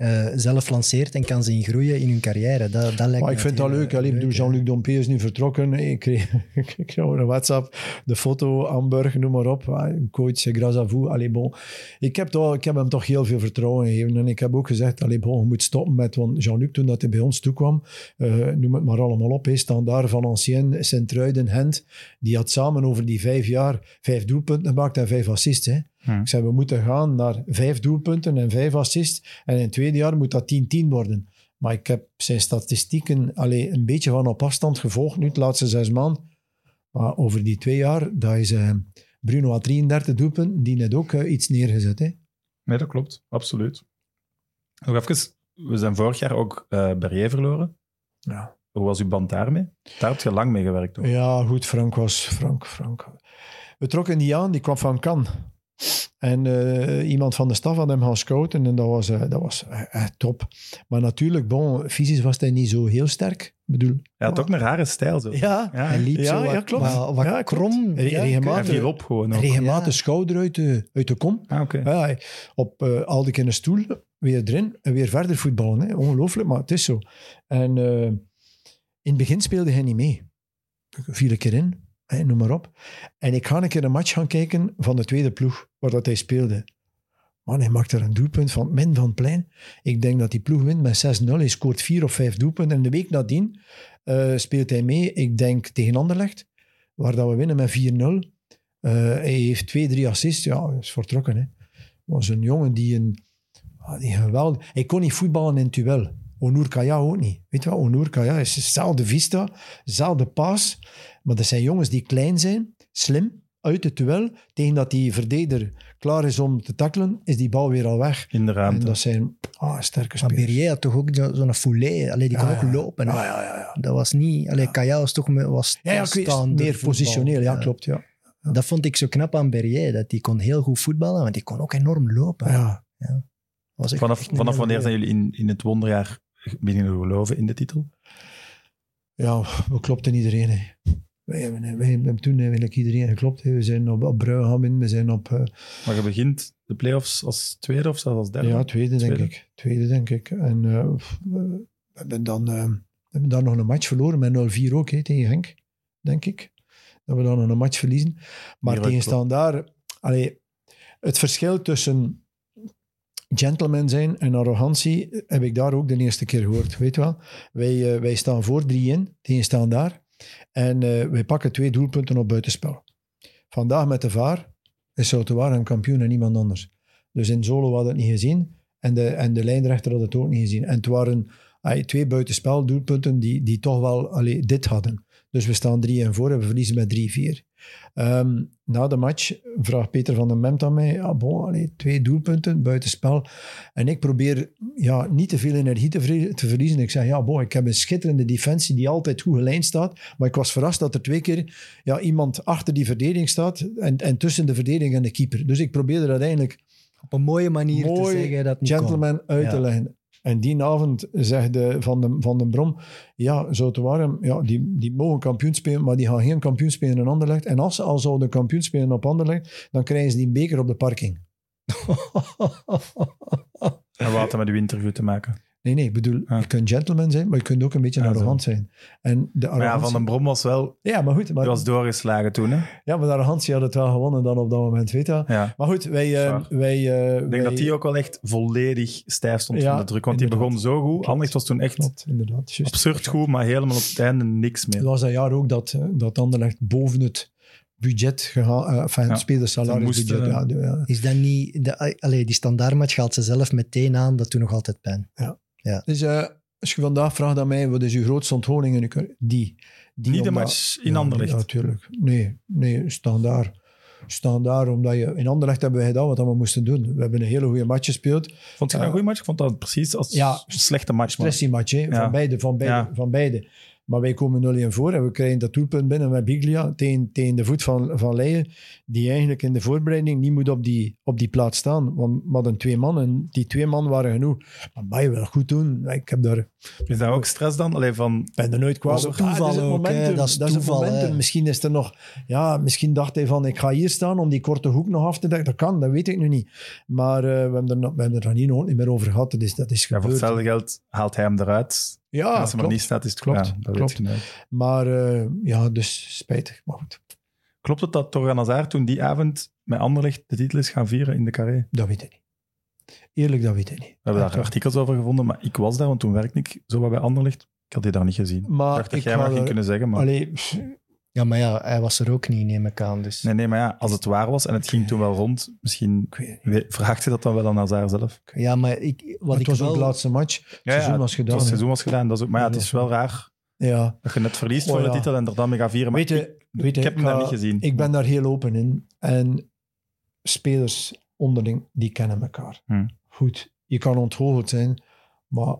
eh, zelf lanceert en kan zien groeien in hun carrière. Dat, dat lijkt Maar ik vind dat leuk. Allee, ik bedoel, hè. Jean-Luc Dompe is nu vertrokken. [LAUGHS] Ik kreeg, ik kreeg een WhatsApp, de foto, Hamburg, noem maar op. Ah, Coach, grâce à vous. Allee, bon. ik, heb toch, ik heb hem toch heel veel vertrouwen gegeven. En ik heb ook gezegd, allee, bon, je moet stoppen met... Want Jean-Luc, toen dat hij bij ons toekwam, eh, noem het maar allemaal op, hè, Standaard, Valenciennes, Sint-Truiden, Gent, die had samen over die vijf jaar vijf doelpunten gemaakt en vijf assists. Hè. Hm. Ik zei, we moeten gaan naar vijf doelpunten en vijf assists. En in het tweede jaar moet dat 10-10 worden. Maar ik heb zijn statistieken allee, een beetje van op afstand gevolgd nu, de laatste zes maanden. Maar over die twee jaar, dat is eh, Bruno had 33 doelpunten, die net ook eh, iets neergezet. Hè? Nee, dat klopt. Absoluut. Nog even, we zijn vorig jaar ook Berrier verloren. Ja. Hoe was uw band daarmee? Daar heb je lang mee gewerkt, toch? ja, goed, Frank was... Frank, Frank. We trokken die aan, die kwam van Cannes. En eh, iemand van de staf had hem gaan scouten en dat was, eh, dat was eh, echt top. Maar natuurlijk, bon, fysisch was hij niet zo heel sterk. Ik bedoel, Hij had ook een rare stijl. Zo. Ja, ja. Hij liep Ja, zo wat, ja, klopt. wat, wat Ja, klopt. krom. Regelmatig. Viel gewoon. ook. regelmatig schouder uit de, uit de kom. Ah. Ja, op uh, Aldik in een stoel, weer erin en weer verder voetballen. Hè. Ongelooflijk, maar het is zo. En in het begin speelde hij niet mee. Vier keer in, hè, noem maar op. En ik ga een keer een match gaan kijken van de tweede ploeg, waar dat hij speelde. Man, hij maakt er een doelpunt van min van plein. Ik denk dat die ploeg wint met 6-0. Hij scoort vier of vijf doelpunten. En de week nadien eh, speelt hij mee, ik denk tegen Anderlecht, waar dat we winnen met 4-0. Eh, hij heeft twee, drie assists. Ja, is vertrokken. Hè. was een jongen die een... ah, Die geweldig... Hij kon niet voetballen in het duel. Onur Kaya ook niet. Weet je wat? Onur Kaya is hetzelfde vista, hetzelfde paas. Maar dat zijn jongens die klein zijn, slim, uit het duel. Tegen dat die verdediger klaar is om te tackelen, is die bal weer al weg. In de En ruimte. dat zijn ah, sterke Maar spelers. Berrier had toch ook zo- zo'n foulée. Allee, die kon Ja, ook ja. lopen. Ah, ja, ja, ja. Dat was niet... Allee, Kaya was toch was Ja, meer voetbal. positioneel. Ja, klopt. Ja. Dat vond ik zo knap aan Berrier. Dat die kon heel goed voetballen, want die kon ook enorm lopen. Ja. Was echt- Vanaf, echt wanneer zijn jullie in, in het wonderjaar beginnen geloven in de titel? ja, we klopten iedereen. Hè. Wij, hebben, wij hebben toen eigenlijk iedereen geklopt. Hè. We zijn op, op Bruigem, we zijn op... eh, Maar je begint de play-offs als tweede of zelfs als derde? Ja, tweede, denk ik. Tweede, denk ik. En eh, we hebben dan eh, we hebben daar nog een match verloren met 0-4 ook hè, tegen Henk, denk ik. Dat we dan nog een match verliezen. Maar Hier tegen ook wel. Standaard, allee, het verschil tussen gentleman zijn en arrogantie heb ik daar ook de eerste keer gehoord. Weet je wel? Wij, eh, wij staan voor 3-1 tegen Standaard. En eh, wij pakken twee doelpunten op buitenspel. Vandaag met de VAR is Soutouar kampioen en niemand anders. Dus in Zolo hadden het niet gezien. En de, en de lijnrechter had het ook niet gezien. En het waren ay, twee buitenspeldoelpunten die, die toch wel allee, dit hadden. Dus we staan 3 en voor en we verliezen met 3-4. Ehm, na de match vraagt Peter van den Memt aan mij, ja, bon, allee, twee doelpunten, buitenspel. En ik probeer ja, niet te veel energie te, verliezen. Ik zeg, ja, bon, ik heb een schitterende defensie die altijd goed gelijnd staat. Maar ik was verrast dat er twee keer ja, iemand achter die verdediging staat en, en tussen de verdediging en de keeper. Dus ik probeerde dat eigenlijk Op een mooie manier Mooi te zeggen dat niet kon. gentleman uit te leggen. En die avond zegde Van den, van den Brom, ja, zo te warm, ja, die, die mogen kampioen spelen, maar die gaan geen kampioen spelen in Anderlecht. En als ze al zouden kampioen spelen op Anderlecht, dan krijgen ze die beker op de parking. [LAUGHS] En wat had met uw interview te maken? Nee, nee, ik bedoel, Ah. je kunt gentleman zijn, maar je kunt ook een beetje Ah, zo. arrogant zijn. En de Maar ja, arrogantie... Van den Brom was wel Ja, maar goed, die maar, was doorgeslagen toen. Hè? ja, maar de arrogantie had het wel gewonnen dan op dat moment, weet je wel. Ja. Maar goed, wij... eh, wij eh, Ik denk wij- dat die ook wel echt volledig stijf stond Ja, van de druk. Want die inderdaad. begon zo goed. Anderlecht was toen echt Klopt, inderdaad. juist. absurd goed, maar helemaal op het einde niks Het meer. was dat jaar ook dat, eh, dat Anderlecht boven het budget gegaan, uh, enfin, Ja, spelersalaris ze moesten- budget. Ja, ja. Is dat niet... De, allee, die standaardmatch gaat ze zelf meteen aan. Dat doet nog altijd pijn. Dus eh, als je vandaag vraagt aan mij, wat is uw grootste onthouding in uw carrière? Die. die Niet de omdat- match in ja, Anderlecht. Ja, natuurlijk. Nee, nee, standaard. Standaard, omdat je... In Anderlecht hebben we gedaan wat we moesten doen. We hebben een hele goede match gespeeld. Vond je dat Ja. een goede match? Ik vond dat precies als Ja. een slechte match. hè, Ja. van beide. Van beide, Ja. van beide. Maar wij komen 0-1 voor en we krijgen dat doelpunt binnen met Biglia tegen, tegen de voet van, van Leijen, die eigenlijk in de voorbereiding niet moet op die, op die plaats staan. Want we hadden twee man en die twee man waren genoeg. Maar mag je wel goed doen. Ik heb daar, Is dat ook stress dan? Alleen van... ben er nooit kwaad Dat is op. toeval ook, momentum. Dat is het toeval, momentum. hè. Misschien is er nog... Ja, misschien dacht hij van, ik ga hier staan om die korte hoek nog af te dekken. Dat kan, dat weet ik nu niet. Maar eh, we, hebben er, nog- we hebben er nog niet, nog niet meer over gehad. Dat is, dat is Ja, voor gebeurd. hetzelfde geld haalt hij hem eruit. Ja, als hij maar niet staat, is het Klopt, Ja, dat klopt. weet je nooit. Maar eh, ja, dus spijtig. Maar goed, Klopt het dat Torgan Hazard toen die avond met Anderlecht de titel is gaan vieren in de carré? We dat weet ik niet. Eerlijk, dat weet ik niet. hebben daar artikels over gevonden, maar ik was daar, want toen werkte ik zo wat bij Anderlecht. Ik had die daar niet gezien. Maar ik dacht dat ik jij maar ging kunnen zeggen, maar... Allee, pff, Ja, maar ja, hij was er ook niet, neem ik aan. Dus. Nee, nee, maar ja, als het waar was en het ging toen wel rond, misschien het vraagt je dat dan wel aan Hazard zelf. Ja, maar ik, wat het ik was wel... ook de laatste match. Het seizoen was het gedaan. was hè. seizoen was gedaan. Dat is ook, maar ja, het is wel raar Ja. dat je net verliest Oh, voor de titel en er dan mee gaat vieren. Maar Weet je, ik, weet je, ik heb hem ga- daar niet gezien. Ik ben daar heel open in. En spelers onderling, die kennen elkaar. Hm. Goed, je kan ontgoocheld zijn, maar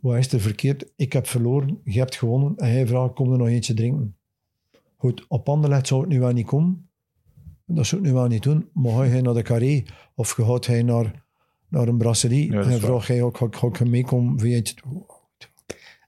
wat is er verkeerd? Ik heb verloren, je hebt gewonnen en hij vraagt, kom er nog eentje drinken? Goed, op Anderlecht zou het nu wel niet komen. Dat zou het nu wel niet doen. Maar ga je naar de carré of je gaat hij naar, naar een brasserie Ja, dat en vraag jij ook, ga, ik- ga ik meekomen voor eentje?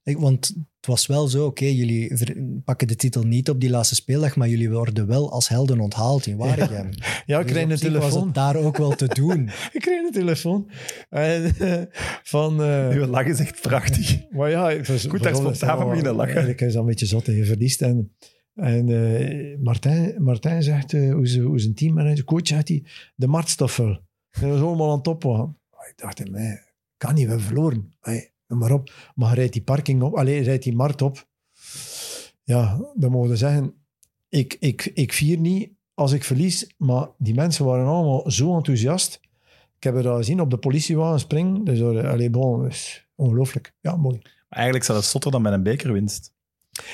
Ik, want het was wel zo, oké, jullie pakken de titel niet op die laatste speeldag, maar jullie worden wel als helden onthaald in Waregem. [LAUGHS] Ja, ik Dus op een was telefoon. het daar ook wel te doen. [LAUGHS] Ik kreeg een telefoon. En, eh, van... eh, Uw lach is echt prachtig. Maar ja, ik was, Goed, daar spontaan van beginnen lachen. Eigenlijk is dat een beetje zot, hè, je verliest. En, en eh, Martijn, Martijn zegt, eh, hoe, ze, hoe zijn teammanager, coach, zegt hij, de marktstoffel. Dat was allemaal aan het opwagen. Ik dacht, in mij, kan niet, we hebben verloren. Hey, noem maar op. Maar hij rijdt die parking op, alleen rijdt die markt op. Ja, dan mogen we zeggen, ik, ik, ik vier niet als ik verlies, maar die mensen waren allemaal zo enthousiast. Ik heb er al gezien op de politiewagen springen. Dus, eh, allee, bon, dat is ongelooflijk. Ja, mooi. Eigenlijk zou het zotter dan met een bekerwinst.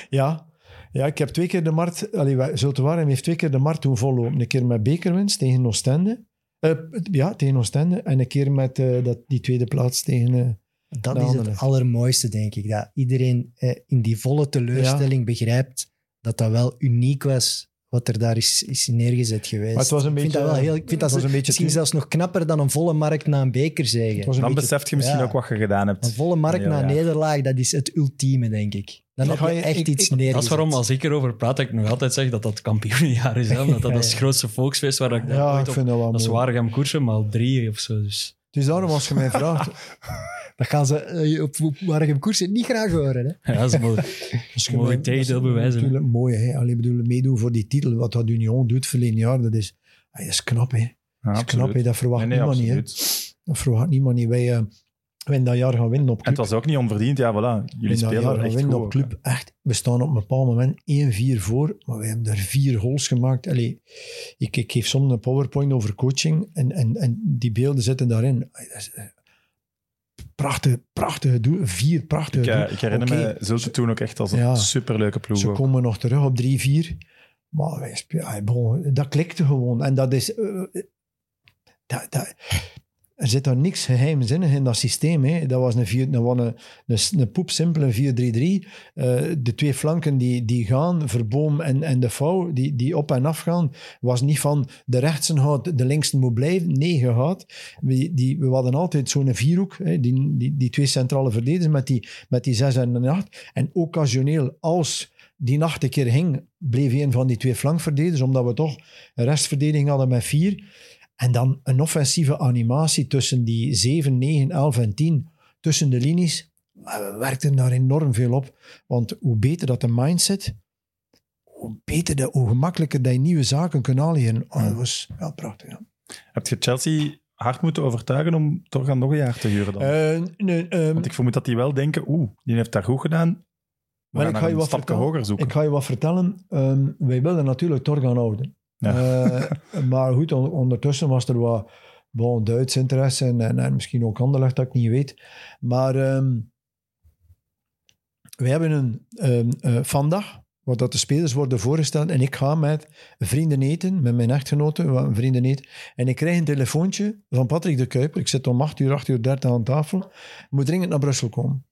Ja, ja ik heb twee keer de markt... Allee, Waregem heeft twee keer de markt doen vollopen. Een keer met bekerwinst tegen Oostende. Eh, ja, tegen Oostende. En een keer met eh, dat, die tweede plaats tegen... eh, Dat is het allermooiste, denk ik. Dat iedereen in die volle teleurstelling begrijpt dat dat wel uniek was wat er daar is, is neergezet geweest. Maar het was een ik vind dat wel heel... Ik vind dat was een beetje misschien zelfs nog knapper dan een volle markt na een beker zeggen. Dan beetje- beseft je misschien ja. ook wat je gedaan hebt. Een volle markt Heel na een nederlaag, dat is het ultieme, denk ik. Dan Ja, heb ga je echt ik- iets ik- neergezet. Dat is waarom, als ik erover praat, ik nog altijd zeg dat dat kampioenenjaar is. Hè? Omdat dat Ja, is het ja. grootste volksfeest waar ik Ja, ooit ik op... vind dat wel Dat is. Waregem koersen, maar al drie of zo. Dus. Dus daarom, als je mij [LAUGHS] vraagt... Dat gaan ze eh, op op Waregem koersen niet graag horen. Hè? Ja, dat is mooi. je Mooi tegendeel dat bewijzen. Natuurlijk mooi, hè. Alleen bedoel, meedoen voor die titel, wat dat Union doet verleden jaar, dat is, dat is knap, hè. Ja, Dat is knap, hè. Dat verwacht Nee, nee, niemand niet, hè. Dat verwacht niemand niet. Wij, eh, wij in dat jaar gaan winnen op En het club. was ook niet onverdiend. Ja, voilà. Jullie in dat spelen jaar er gaan echt winnen goed. op club. Echt, we staan op een bepaald moment 1-4 voor, maar wij hebben daar vier goals gemaakt. Allee, ik, ik geef soms een powerpoint over coaching en, en, en die beelden zitten daarin. Eh, prachtige, prachtige doel, vier prachtige Ik, eh, doel. ik herinner Oké, me Zulte toen ook echt als een Ja. superleuke ploeg. Ze ook. komen nog terug op 3-4. Maar wij spelen, dat klikte gewoon. En dat is. eh, dat, dat, er zit daar niks geheimzinnig in dat systeem. Hè. Dat was een, vier, was een, een, een poepsimpele 4-3-3. Eh, de twee flanken die, die gaan, Verboom en, en de Vouw, die, die op en af gaan, was niet van de rechtsen gaat, de linksen moet blijven. Nee, gaat. We, die, we hadden altijd zo'n vierhoek, hè, die, die, die twee centrale verdedigers met die, met die 6 en de 8. En occasioneel, als die nacht een keer ging, bleef een van die twee flankverdedigers, omdat we toch een restverdediging hadden met vier. En dan een offensieve animatie tussen die 7, 9, 11 en 10, tussen de linies. Maar We werkten daar enorm veel op. Want hoe beter dat de mindset, hoe beter, de, hoe gemakkelijker dat je nieuwe zaken kunt aanleren. Oh, dat was ja, prachtig. Ja. Heb je Chelsea hard moeten overtuigen om toch aan nog een jaar te huren dan? Eh, nee, ehm, Want ik vermoed dat die wel denken, oeh, die heeft daar goed gedaan. We Wel, gaan ik ga je wat vertellen. hoger zoeken. Ik ga je wat vertellen. Ehm, wij wilden natuurlijk Torgan houden. Eh, maar goed, on- ondertussen was er wat bon, Duits interesse en, en, en misschien ook Anderlecht dat ik niet weet. Maar ehm we hebben een ehm, eh, vandaag, wat dat de spelers worden voorgesteld, en ik ga met vrienden eten, met mijn echtgenote, we gaan vrienden eten, en ik krijg een telefoontje van Patrick de Kuiper. Ik zit om 8 uur, 8 uur 30 aan tafel. Ik moet dringend naar Brussel komen.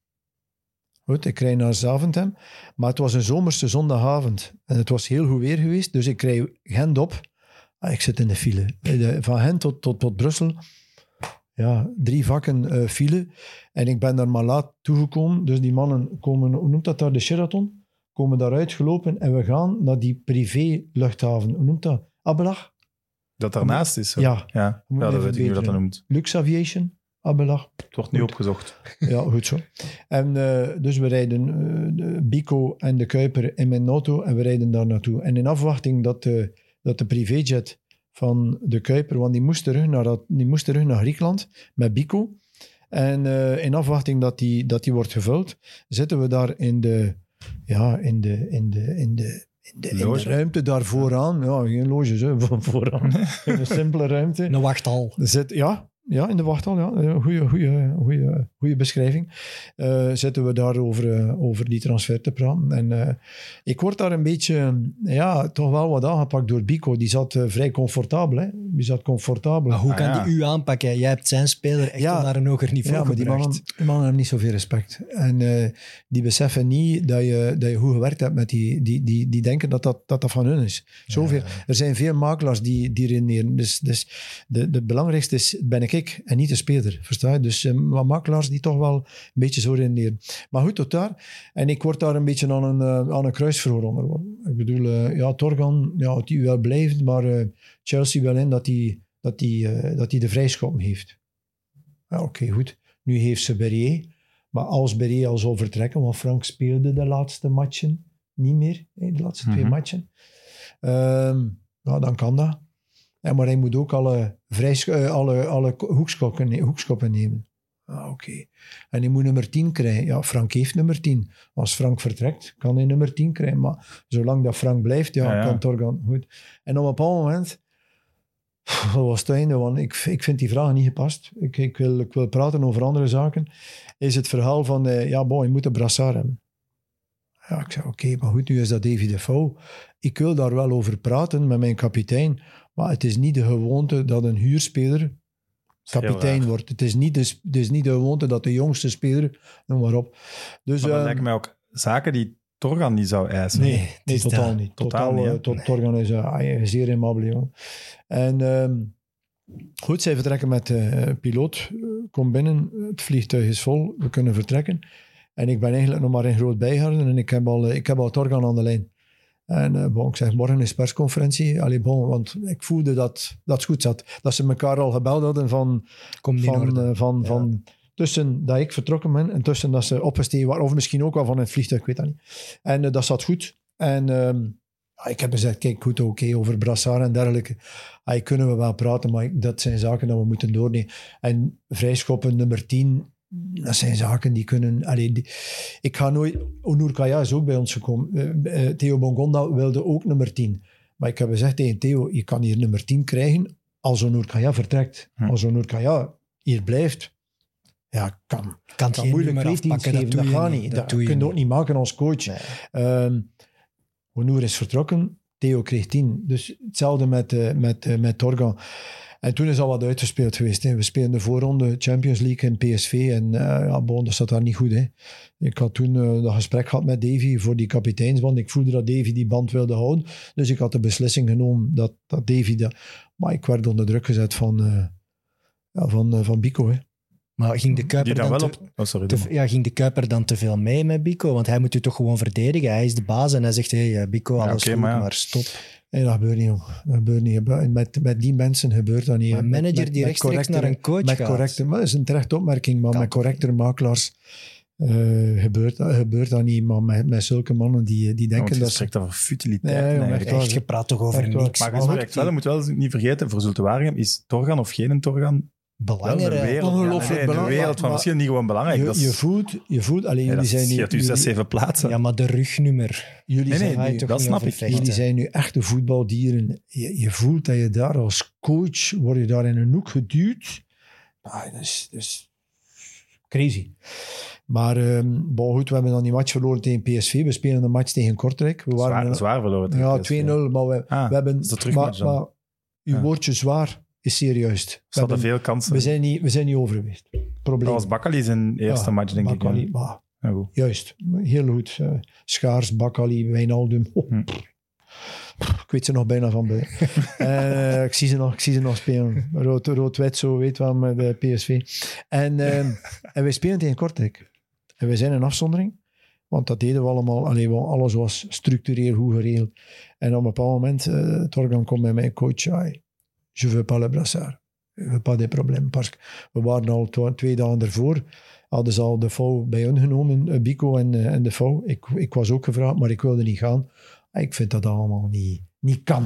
Goed, ik rijd naar Zaventem. Maar het was een zomerse zondagavond. En het was heel goed weer geweest. Dus ik rijd Gent op. Ah, ik zit in de file. De- Van Gent tot, tot, tot Brussel. Ja, drie vakken eh, file. En ik ben daar maar laat toegekomen. Dus die mannen komen, hoe noemt dat daar, de Sheraton? Komen daaruit gelopen en we gaan naar die privé-luchthaven. Hoe noemt dat? Abelach? Dat daarnaast is. Ja, ja. Dat weet ik niet hoe dat dan noemt. Lux Aviation, Het wordt nu opgezocht. Ja, goed zo. En eh, dus we rijden eh, de Bico en de Kuiper in mijn auto en we rijden daar naartoe. En in afwachting dat de, dat de privéjet van de Kuiper, want die moest terug naar, dat, die moest terug naar Griekenland met Bico. En eh, in afwachting dat die, dat die wordt gevuld, zitten we daar in de, ja, in de, in de, in de, in de, in de Loge? ruimte daar vooraan. Ja, geen loges, hè, voor- [LAUGHS] vooraan. In een simpele ruimte. Een wachthal. Zit, ja, ja, in de wachthal. Ja. Een goede, goede, goede, goede beschrijving. Eh, zitten we daar over, eh, over die transfer te praten. En eh, ik word daar een beetje, ja, toch wel wat aangepakt door Bico. Die zat eh, vrij comfortabel. Hè. Die zat comfortabel. Maar hoe Ah, kan ja. die u aanpakken? Jij hebt zijn speler echt Ja. naar een hoger niveau Ja, maar die gebracht. mannen, die mannen hebben niet zoveel respect. En eh, die beseffen niet dat je, dat je goed gewerkt hebt met die... Die, die, die denken dat dat, dat dat van hun is. Zoveel. Er zijn veel makelaars die, die redeneren. Dus, dus de, de belangrijkste is, ben ik ik en niet de speler. Versta je? Dus eh, wat makelaars die toch wel een beetje zo redeneren. Maar goed, tot daar. En ik word daar een beetje aan een, eh, aan een kruisverhoor onderworpen. Ik bedoel, eh, ja, Torgan, ja, die wel blijft, maar eh, Chelsea wil in dat hij dat die, dat die de vrijschoppen heeft. Ja, Oké, goed. Nu heeft ze Berrier. Maar als Berrier al zou vertrekken, want Frank speelde de laatste matchen niet meer, de laatste twee Mhm. matchen, ehm, ja, dan kan dat. Ja, maar hij moet ook alle, vrijsch, eh, alle, alle hoekskoppen, hoekskoppen nemen. Ah, Oké. En hij moet nummer 10 krijgen. Ja, Frank heeft nummer 10. Als Frank vertrekt, kan hij nummer 10 krijgen. Maar zolang dat Frank blijft, ja, Ja, ja. kan Torgan. Goed. En op een bepaald moment dat was het einde, want ik, ik vind die vraag niet gepast. Ik, ik, wil, ik wil praten over andere zaken. Is het verhaal van, eh, ja, bon, je moet een brassard hebben. Ja, ik zei, oké, maar goed, nu is dat Davy Defoe. Ik wil daar wel over praten met mijn kapitein, maar het is niet de gewoonte dat een huurspeler kapitein wordt. Het is, niet de, het is niet de gewoonte dat de jongste speler, noem maar op. Dus, Maar dat eh, lijken mij ook zaken die Torgan niet zou eisen. Nee, nee totaal niet. Totaal Totaal, niet, eh, tot het orgaan is ah, zeer jongen. En ehm, goed, zij vertrekken met de piloot. eh, Kom binnen, het vliegtuig is vol, we kunnen vertrekken. En ik ben eigenlijk nog maar in Groot Bijgaarden en ik heb al, ik heb al het orgaan aan de lijn. En eh, bon, ik zeg, morgen is persconferentie. Allee, bon, want ik voelde dat dat goed zat. Dat ze elkaar al gebeld hadden van, Komt van, eh, van, Ja. van tussen dat ik vertrokken ben en tussen dat ze opgestegen waren. Of misschien ook wel van het vliegtuig, ik weet dat niet. En eh, dat zat goed. En ehm, ja, ik heb gezegd, kijk, goed, oké, over Brassard en dergelijke. Ah, kunnen we wel praten, maar dat zijn zaken dat we moeten doornemen. En vrijschoppen nummer 10, dat zijn zaken die kunnen... Allee, die- ik ga nooit... Onur Kaya is ook bij ons gekomen. Eh, eh, Theo Bongonda wilde ook nummer 10. Maar ik heb gezegd tegen Theo, je kan hier nummer 10 krijgen als Onur Kaya vertrekt. Hm. Als Onur Kaya hier blijft, ja, kan, kan het kan geen moeilijk nummer leefdienst afpakken, geven. dat Dat, je gaat niet. Dat, doe je kun je ook niet. maken als coach. Nee. Ehm Honour is vertrokken, Theo kreeg 10. Dus hetzelfde met, eh, met, met Torgan. En toen is al wat uitgespeeld geweest. Hè. We spelen de voorronde Champions League in PSV. En eh, ja, dat zat daar niet goed. Hè. Ik had toen eh, dat gesprek gehad met Davy voor die kapiteinsband. Ik voelde dat Davy die band wilde houden. Dus ik had de beslissing genomen dat, dat Davy... Dat... Maar ik werd onder druk gezet van, eh ja, van, van Bico. Hè. Maar ging de Kuiper dan dan, wel te, op... Oh, sorry. te- doe maar. ja, ging de Kuiper dan te veel mee met Bico? Want hij moet u toch gewoon verdedigen. Hij is de baas en hij zegt, hé, hey, Bico, Ja, alles oké, goed, maar maar, ja. stop. Nee, dat gebeurt niet, jong. Dat gebeurt niet. Met, met die mensen gebeurt dat niet. Een manager met- die met rechtstreeks naar een coach met gaat. correcte, maar dat is een terechte opmerking, maar Kan met toch correctere makelaars eh, gebeurt, dat, gebeurt dat niet. Maar met, met zulke mannen die, die Ja, denken dat spreekt over futiliteit. Nee, echt. Echt, je praat toch over niks. Maar wel, je moet wel niet vergeten, voor Zulte Waregem is Torgan of geen Torgan belangrijk. de wereld, ongelooflijk nee, de belangrijk, wereld van verschil niet gewoon belangrijk. Je, dat is, je voelt, je voelt alleen ja, jullie dat zijn nu... scheelt u zes, zeven plaatsen. Ja, maar de rugnummer. jullie Nee, zijn nee, je nu- toch dat niet snap ik. Jullie zijn nu echte voetbaldieren. Je, je voelt dat je daar als coach, word je daar in een hoek geduwd. Ah, dat, is, dat is crazy. Maar ehm bon, goed, we hebben dan die match verloren tegen PSV. We spelen een match tegen Kortrijk. We waren Zwaar, verloren. ja, PSV. 2-0. Maar we, Ah, we hebben... maar, maar uw Ja. woordje zwaar is serieus. We, hadden hebben- veel kansen. we, zijn niet, we zijn niet over geweest. Probleem. Dat was Bakkali zijn eerste Ja, match, denk ik. Ja. Ja, goed. Juist, heel goed. Eh, Schaars, Bakali, Wijnaldum. Oh. Hm. Ik weet ze nog bijna van bij. [LAUGHS] Eh, ik, zie ze nog, ik zie ze nog spelen. Rood- Rood-wit, zo weet wel, met de PSV. En, eh, [LAUGHS] en wij spelen tegen Kortrijk. En wij zijn een afzondering. Want dat deden we allemaal. Allee, alles was structureel goed geregeld. En op een bepaald moment, uh, Torgan komt bij mij, coach, ai, je veux pas le brassard. Je veux pas des problèmes. Parce we waren al twa- twee dagen ervoor hadden ze al de vouw bij hun genomen, eh, Bico en, eh, en de vouw. Ik, ik was ook gevraagd, maar ik wilde niet gaan. Ik vind dat allemaal niet, niet kan.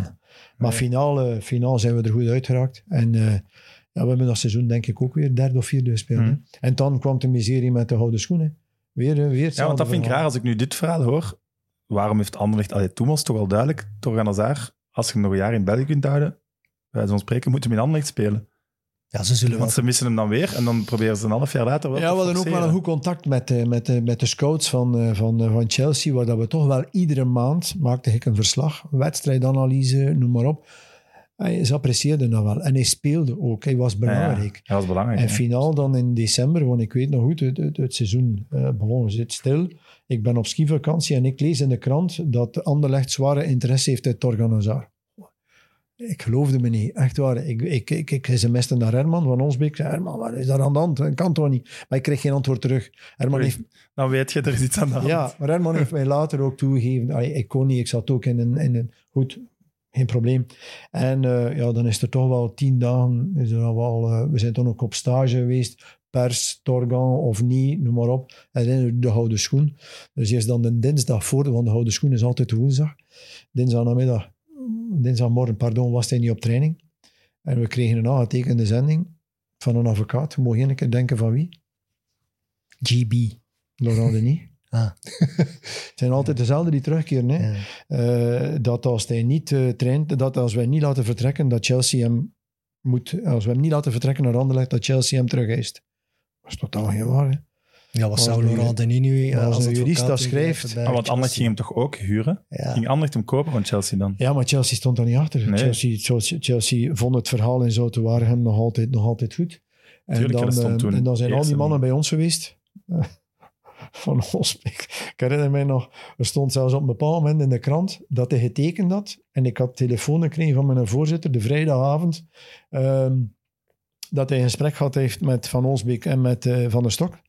Maar Nee. finaal, finaal zijn we er goed uitgeraakt. En eh, ja, we hebben dat seizoen denk ik ook weer derde of vierde gespeeld. Mhm. En dan kwam de miserie met de gouden schoenen. Weer, weer Ja, want dat vind ik raar als ik nu dit verhaal hoor. Waarom heeft Anderlecht... Allee, het toch wel duidelijk, Torgan Hazard, als je hem nog een jaar in België kunt houden, bij zo'n spreken, moet hem in Anderlecht spelen. Ja, ze zullen wel... Want ze missen hem dan weer en dan proberen ze een half jaar later wel Ja, we hadden ook wel een goed contact met, eh, met, de- met de scouts van, eh, van, eh, van Chelsea, waar dat we toch wel iedere maand maakte ik een verslag, wedstrijdanalyse, noem maar op. Hij, ze apprecieerden dat wel. En hij speelde ook. Hij was ja. belangrijk. Dat was belangrijk. En finaal dan in december, want ik weet nog goed, het, het, het seizoen uh, begon, zit stil. Ik ben op skivakantie en ik lees in de krant dat Anderlecht zware interesse heeft uit Torgan Hazard. Ik geloofde me niet, echt waar. Ik, ik, ik, ik sms'te naar Herman van Onsbeek. Ik zei, Herman, wat is daar aan de hand? Dat kan toch niet? Maar ik kreeg geen antwoord terug. Herman Oei. heeft, Dan weet je, er is iets aan de hand. ja, maar Herman heeft mij later ook toegegeven. allee, Ik kon niet, ik zat ook in een... In een goed, geen probleem. En eh, ja, dan is er toch wel tien dagen... Is er al wel, eh, we zijn toen ook op stage geweest. Pers, Torgan of niet, noem maar op. En dan de houden schoen. Dus eerst dan de dinsdag voor, want de houden schoen is altijd woensdag. Dinsdag namiddag, dinsdagmorgen, pardon, was hij niet op training. En we kregen een aangetekende zending van een advocaat. Mogen één keer denken van wie? GB. Laurent Denis. Ah. [LAUGHS] Het zijn altijd dezelfde die terugkeren. Hè? Ja. Eh, dat als hij niet eh, traint, dat als wij niet laten vertrekken, dat Chelsea hem moet, als we hem niet laten vertrekken naar Anderlecht, dat Chelsea hem terug eist. Dat is totaal geen waar. Hè? Ja, Laurent Denis nu maar als een jurist dat schrijft- Ah, want Anderlecht ging hem toch ook huren? Ja. Ging Anderlecht hem kopen van Chelsea dan? Ja, maar Chelsea stond daar niet achter. Nee. Chelsea, Chelsea, Chelsea vond het verhaal in Zoute Waregem nog altijd, nog altijd goed. En Tuurlijk, dan, eh, toen en dan zijn al die mannen bij ons geweest. [LAUGHS] Van ons. Ik, ik herinner mij nog, er stond zelfs op een bepaald moment in de krant dat hij getekend had. En ik had telefoon gekregen van mijn voorzitter de vrijdagavond. ehm, dat hij een gesprek gehad heeft met Van Olsbeek en met eh, Van der Stok.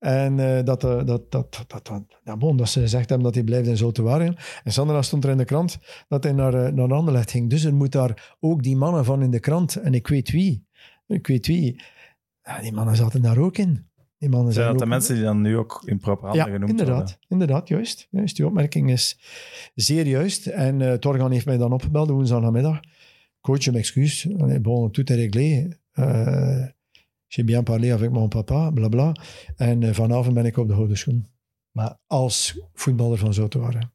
En eh, dat, eh, dat, dat, dat, dat, dat, ja, bon, dat ze gezegd hebben dat hij blijft in Zoute Waregem. En zondag stond er in de krant dat hij naar, eh, naar Anderlecht ging. Dus er moet daar ook die mannen van in de krant. En ik weet wie. Ik weet wie. Ja, die mannen zaten daar ook in. Die mannen Zijn dat de mensen die dan nu ook in proper handen ja, genoemd inderdaad, worden? inderdaad, juist, juist. Die opmerking is zeer juist. En eh Torgan heeft mij dan opgebeld woensdagmiddag. Coach, m'excuse. Allee, Bon, tout est réglé. J'ai bien parlé avec mon papa, blabla. En eh, vanavond ben ik op de gouden schoen. Maar Als voetballer van Zoutewaren.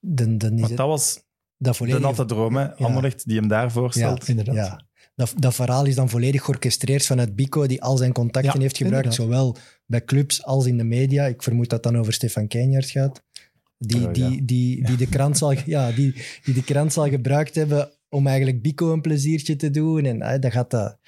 dan, dan is het, dat was dat de volledig... natte droom, hè? Anderlecht die hem daar voorstelt. Inderdaad. Ja. Dat, dat verhaal is dan volledig georchestreerd vanuit Bico, die al zijn contacten Ja, heeft gebruikt, inderdaad. zowel bij clubs als in de media. Ik vermoed dat het dan over Stefan Keijnaert gaat. Die, Oh, ja. die, die, die, de krant zal, [LAUGHS] ja, die, die de krant zal gebruikt hebben om eigenlijk Bico een pleziertje te doen. En eh, dat gaat dat...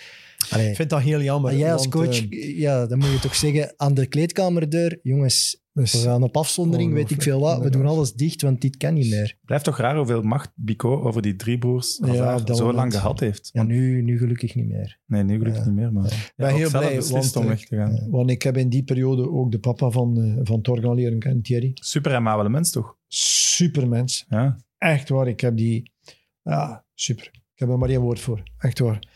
Allee. Ik vind dat heel jammer. Jij als want, coach, eh, ja, dan moet je toch zeggen aan de kleedkamerdeur, jongens, dus- we gaan op afzondering, weet ik veel wat, we doen alles dicht, want dit kan niet meer. Blijft toch raar hoeveel macht Bico over die drie broers Ja, zo moment. lang gehad heeft. Ja, nu, nu gelukkig niet meer. Nee, nu gelukkig Ja. niet meer, maar ja, ben ook heel blij, want, om eh, weg te gaan. Want ik heb in die periode ook de papa van, eh, van Torgan leren kennen, Thierry. Super amabele mens, toch? Supermens. Ja. Echt waar, ik heb die... Ja, super. Ik heb er maar één woord voor. Echt waar.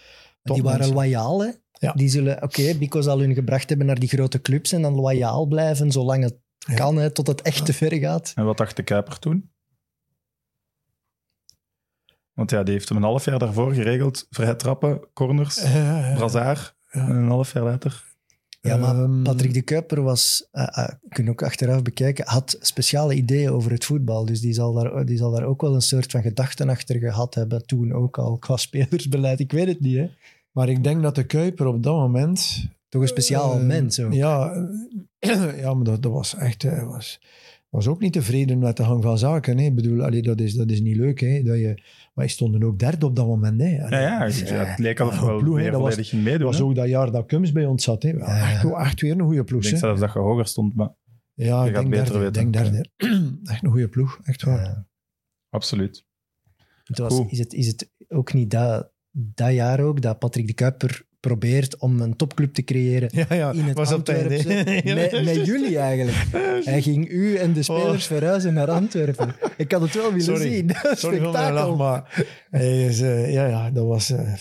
Die waren loyaal, hè? Ja. Die zullen, oké, Bico zal hun gebracht hebben naar die grote clubs en dan loyaal blijven, zolang het Ja. kan, hè, tot het echt te ver gaat. En wat dacht de Kuiper toen? Want ja, die heeft hem een half jaar daarvoor geregeld. Vrije trappen, corners, Brazaar. En een half jaar later. Ja, maar Ehm, Patrick de Kuiper was, uh, uh, kun ook achteraf bekijken, had speciale ideeën over het voetbal. Dus die zal, daar, die zal daar ook wel een soort van gedachten achter gehad hebben. Toen ook al qua [LAUGHS] spelersbeleid. Ik weet het niet, hè. Maar ik denk dat de Kuiper op dat moment... Toch een speciaal eh, mens ook. Ja, eh, [CLEARS THROAT] ja maar dat, dat was echt... Hij was, was ook niet tevreden met de gang van zaken. Hè. Ik bedoel, allee, dat, is, dat is niet leuk. Hè. Dat je, maar je stonden ook derde op dat moment. Hè. Ja, ja, Dus, het, eh, het leek alsof ja, wel ploeg, meer dat was- meedoen. ook dat jaar dat Kums bij ons zat. Hè. Ja, Ja. echt, echt weer een goede ploeg. Ik denk zelfs dat je hoger stond, maar Ja, Je ik gaat denk derde. weten. Denk derde. [CLEARS THROAT] Echt een goede ploeg. Echt waar. Ja. absoluut. Het was, Goed. is, het, is het ook niet dat, dat jaar ook dat Patrick de Kuiper probeert om een topclub te creëren Ja, ja. in het was op het Antwerpse, [LAUGHS] met, met jullie eigenlijk. Hij ging u en de spelers verhuizen naar Antwerpen. Ik had het wel willen Sorry. zien. [LAUGHS] Sorry voor mijn Spektakel. lach, maar eh, ja, ja, dat was... eh,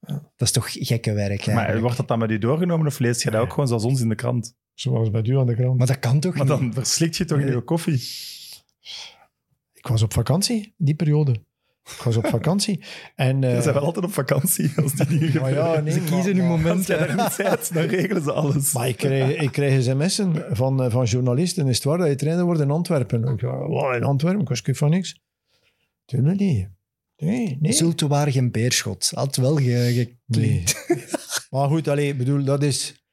Dat is toch gekke werk. Maar wordt dat dan met u doorgenomen of lees je dat ook gewoon zoals ons in de krant? zoals bij u aan de krant. Maar dat kan toch Maar niet? dan verslikt je toch in Nee. je koffie? Ik was op vakantie, die periode. Ik was op vakantie. En, eh, Ze zijn wel altijd op vakantie als die [LAUGHS] dingen maar ja, nee, Ze kiezen hun moment. Daar niet bent, [LAUGHS] dan regelen ze alles. Maar ik krijg, ik krijg sms'en van, eh, van journalisten. Is het waar dat je trainer wordt in Antwerpen? Ik "Wow, in Antwerpen? Ik was van niks. Tuurlijk niet. Nee, nee. Zulte Waregem Beerschot. Had wel ge, Nee. [LAUGHS] maar goed, allee, ik bedoel, dat is...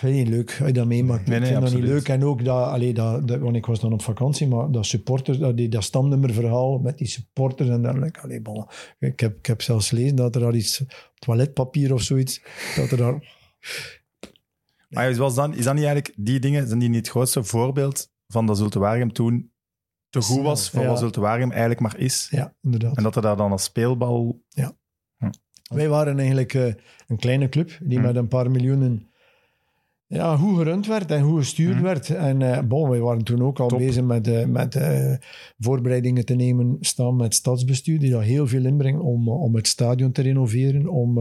Je, leuk als je dat meemaakt. Nee, nee, ik vind dat niet leuk. En ook dat, allee, dat, dat, want ik was dan op vakantie, maar dat supporters, dat, die, dat stamnummerverhaal met die supporters en dergelijke. Allee, bon. ik, heb, ik heb zelfs gelezen dat er al iets toiletpapier of zoiets, dat er daar... Maar is, was dan, is dat niet eigenlijk, die dingen, zijn die niet het grootste voorbeeld van dat Zulte Waregem toen te goed was voor Ja. wat Zulte Waregem eigenlijk maar is? Ja, inderdaad. En dat er daar dan als speelbal... Wij waren eigenlijk eh, een kleine club die Hmm. met een paar miljoenen ja, goed gerund werd en goed gestuurd Hmm. werd. En bon, wij waren toen ook al Top. bezig met, eh, met eh, voorbereidingen te nemen staan met stadsbestuur, die daar heel veel inbrengt om, om het stadion te renoveren. Om,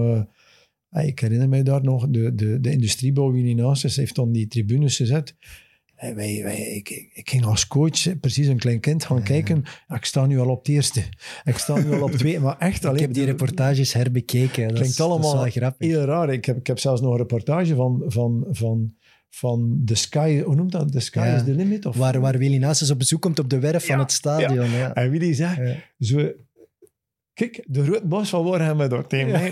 ah, ik herinner mij daar nog, de, de, de industriebouw in Inasis heeft dan die tribunes gezet. Wij, wij, ik, ik, ik ging als coach, precies een klein kind, gaan kijken. Ik sta nu al op het eerste. Ik sta nu al op twee. Maar echt, [LAUGHS] Ik alleen, heb die reportages herbekeken. Dat Klinkt is, dat is allemaal wel grappig. heel raar. Ik heb, ik heb zelfs nog een reportage van, van, van, van The Sky, hoe noemt dat? The Sky Ja. is the Limit? Of, Waar, waar Willy Nasus op bezoek komt op de werf van het stadion. Ja. En Willy zegt, zo... Kijk, de grote bos van Warham met dat tegen [LAUGHS] mij.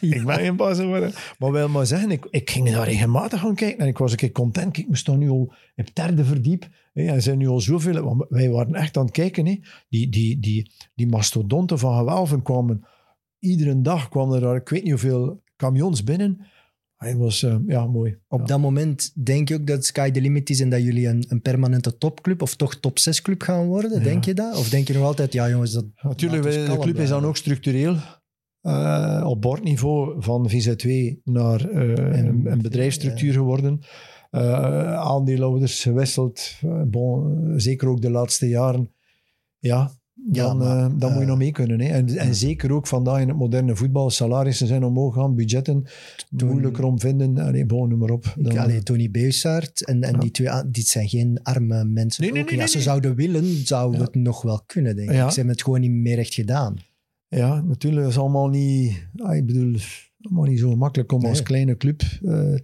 Ik ben geen bos geworden. Maar wil maar zeggen, ik, ik ging daar regelmatig gaan kijken en ik was een keer content. Kijk, we staan nu al op het derde verdiep. Hè, en er zijn nu al zoveel... want Wij waren echt aan het kijken. Hè. Die, die, die, die mastodonten van gewelven kwamen... Iedere dag kwamen er, ik weet niet hoeveel camions binnen. Hij was, eh, ja, mooi. Op Ja. dat moment denk je ook dat Sky the Limit is en dat jullie een, een permanente topclub of toch top 6 club gaan worden? Ja. Denk je dat? Of denk je nog altijd, ja jongens, dat Natuurlijk, de club is dan ook structureel eh, op bordniveau van VZ2 naar eh, een, een bedrijfsstructuur geworden. Eh, aandeelhouders gewisseld. Bon, zeker ook de laatste jaren. Ja, Ja, dan, maar, eh, dan moet je eh, nog mee kunnen. Hè. En, en zeker ook vandaag in het moderne voetbal. Salarissen zijn omhoog gaan, budgetten Toen- moeilijker om vinden. Allee, bon, noem maar op. Ik, Dan- allee, Tony Beusaert en, en die twee, dit zijn geen arme mensen. Nee, nee, nee. Als ze zouden willen, zouden we het nog wel kunnen, denk ik. Ze hebben het gewoon niet meer echt gedaan. Ja, natuurlijk is allemaal niet... ah, ik bedoel, allemaal niet zo makkelijk om Nee. als kleine club... eh,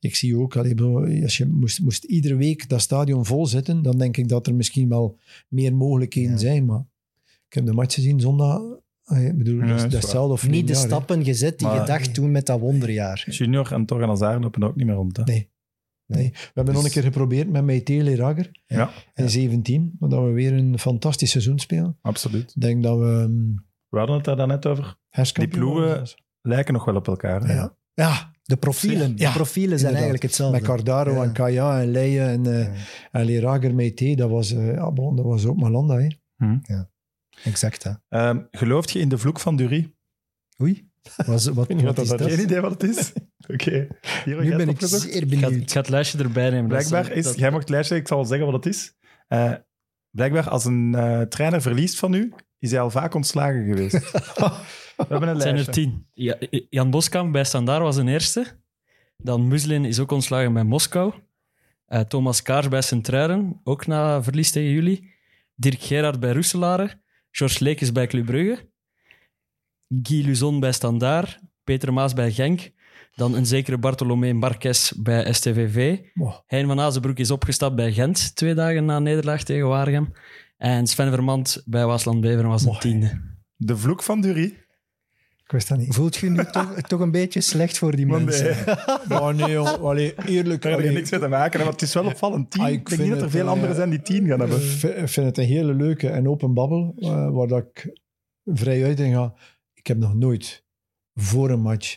ik zie ook, allee, als je moest, moest iedere week dat stadion vol zitten, dan denk ik dat er misschien wel meer mogelijkheden Ja. zijn. Maar ik heb de match gezien zondag. ah, ik bedoel, Ja, dat, is- dat is dat is waar. hetzelfde of Niet de jaar, stappen gezet die Maar- je dacht toen met dat wonderjaar. Junior en Torgan Hazard lopen er ook niet meer rond. Hè? Nee. Nee. We hebben nog een keer geprobeerd met Meitele Rager Ja, in 17, maar dat we weer een fantastisch seizoen spelen. absoluut. Ik denk dat we um, We hadden het daar daarnet over. Die ploegen-. Lijken nog wel op elkaar. hè? Ja. ja, De profielen, Ja, de profielen zijn inderdaad. eigenlijk hetzelfde. Met Cardaro Ja. en Kaya en Leijen en, eh Ja, en Lerager Meite, dat was, eh, ja, bon, dat was ook Malanda. Hè. Exact, hè. Ehm, gelooft je in de vloek van Dury? Oei. Was, wat, weet niet wat wat is dat? Geen idee wat het is? [LAUGHS] Oké. Hier, Nu ben hebt ik zeer Ik ga, ik benieuwd. ga het lijstje erbij nemen. Blijkbaar is, dat- jij mag het lijstje, ik zal wel zeggen wat het is. Eh, blijkbaar als een eh, trainer verliest van u, is hij al vaak ontslagen geweest. [LAUGHS] We hebben een Het zijn er lijstje. tien. Ja, Jan Boskamp bij Standaard was een eerste. Dan Muslin is ook ontslagen bij Moskou. Eh, Thomas Kaars bij Sint-Truiden, ook na verlies tegen jullie. Dirk Gerard bij Roeselare. George Lekes bij Club Brugge. Guy Luzon bij Standaard. Peter Maas bij Genk. Dan een zekere Bartolomé Marques bij STVV. Wow. Hein van Azenbroek is opgestapt bij Gent, twee dagen na nederlaag tegen Waregem. En Sven Vermand bij Waasland Beveren was een tiende. De vloek van Dury. Ik wist dat niet. Voelt je nu [LAUGHS] toch, toch een beetje slecht voor die mensen? eh, [LAUGHS] Maar nee, jong. Allee, eerlijk. Daar heb niks mee te maken, hè, want het is wel opvallend. Tien. Ah, ik ik denk vind niet dat er veel eh, anderen zijn die tien gaan hebben. Ik vind- het een hele leuke en open babbel, eh, waar dat ik vrij uit in ga. Ik heb nog nooit voor een match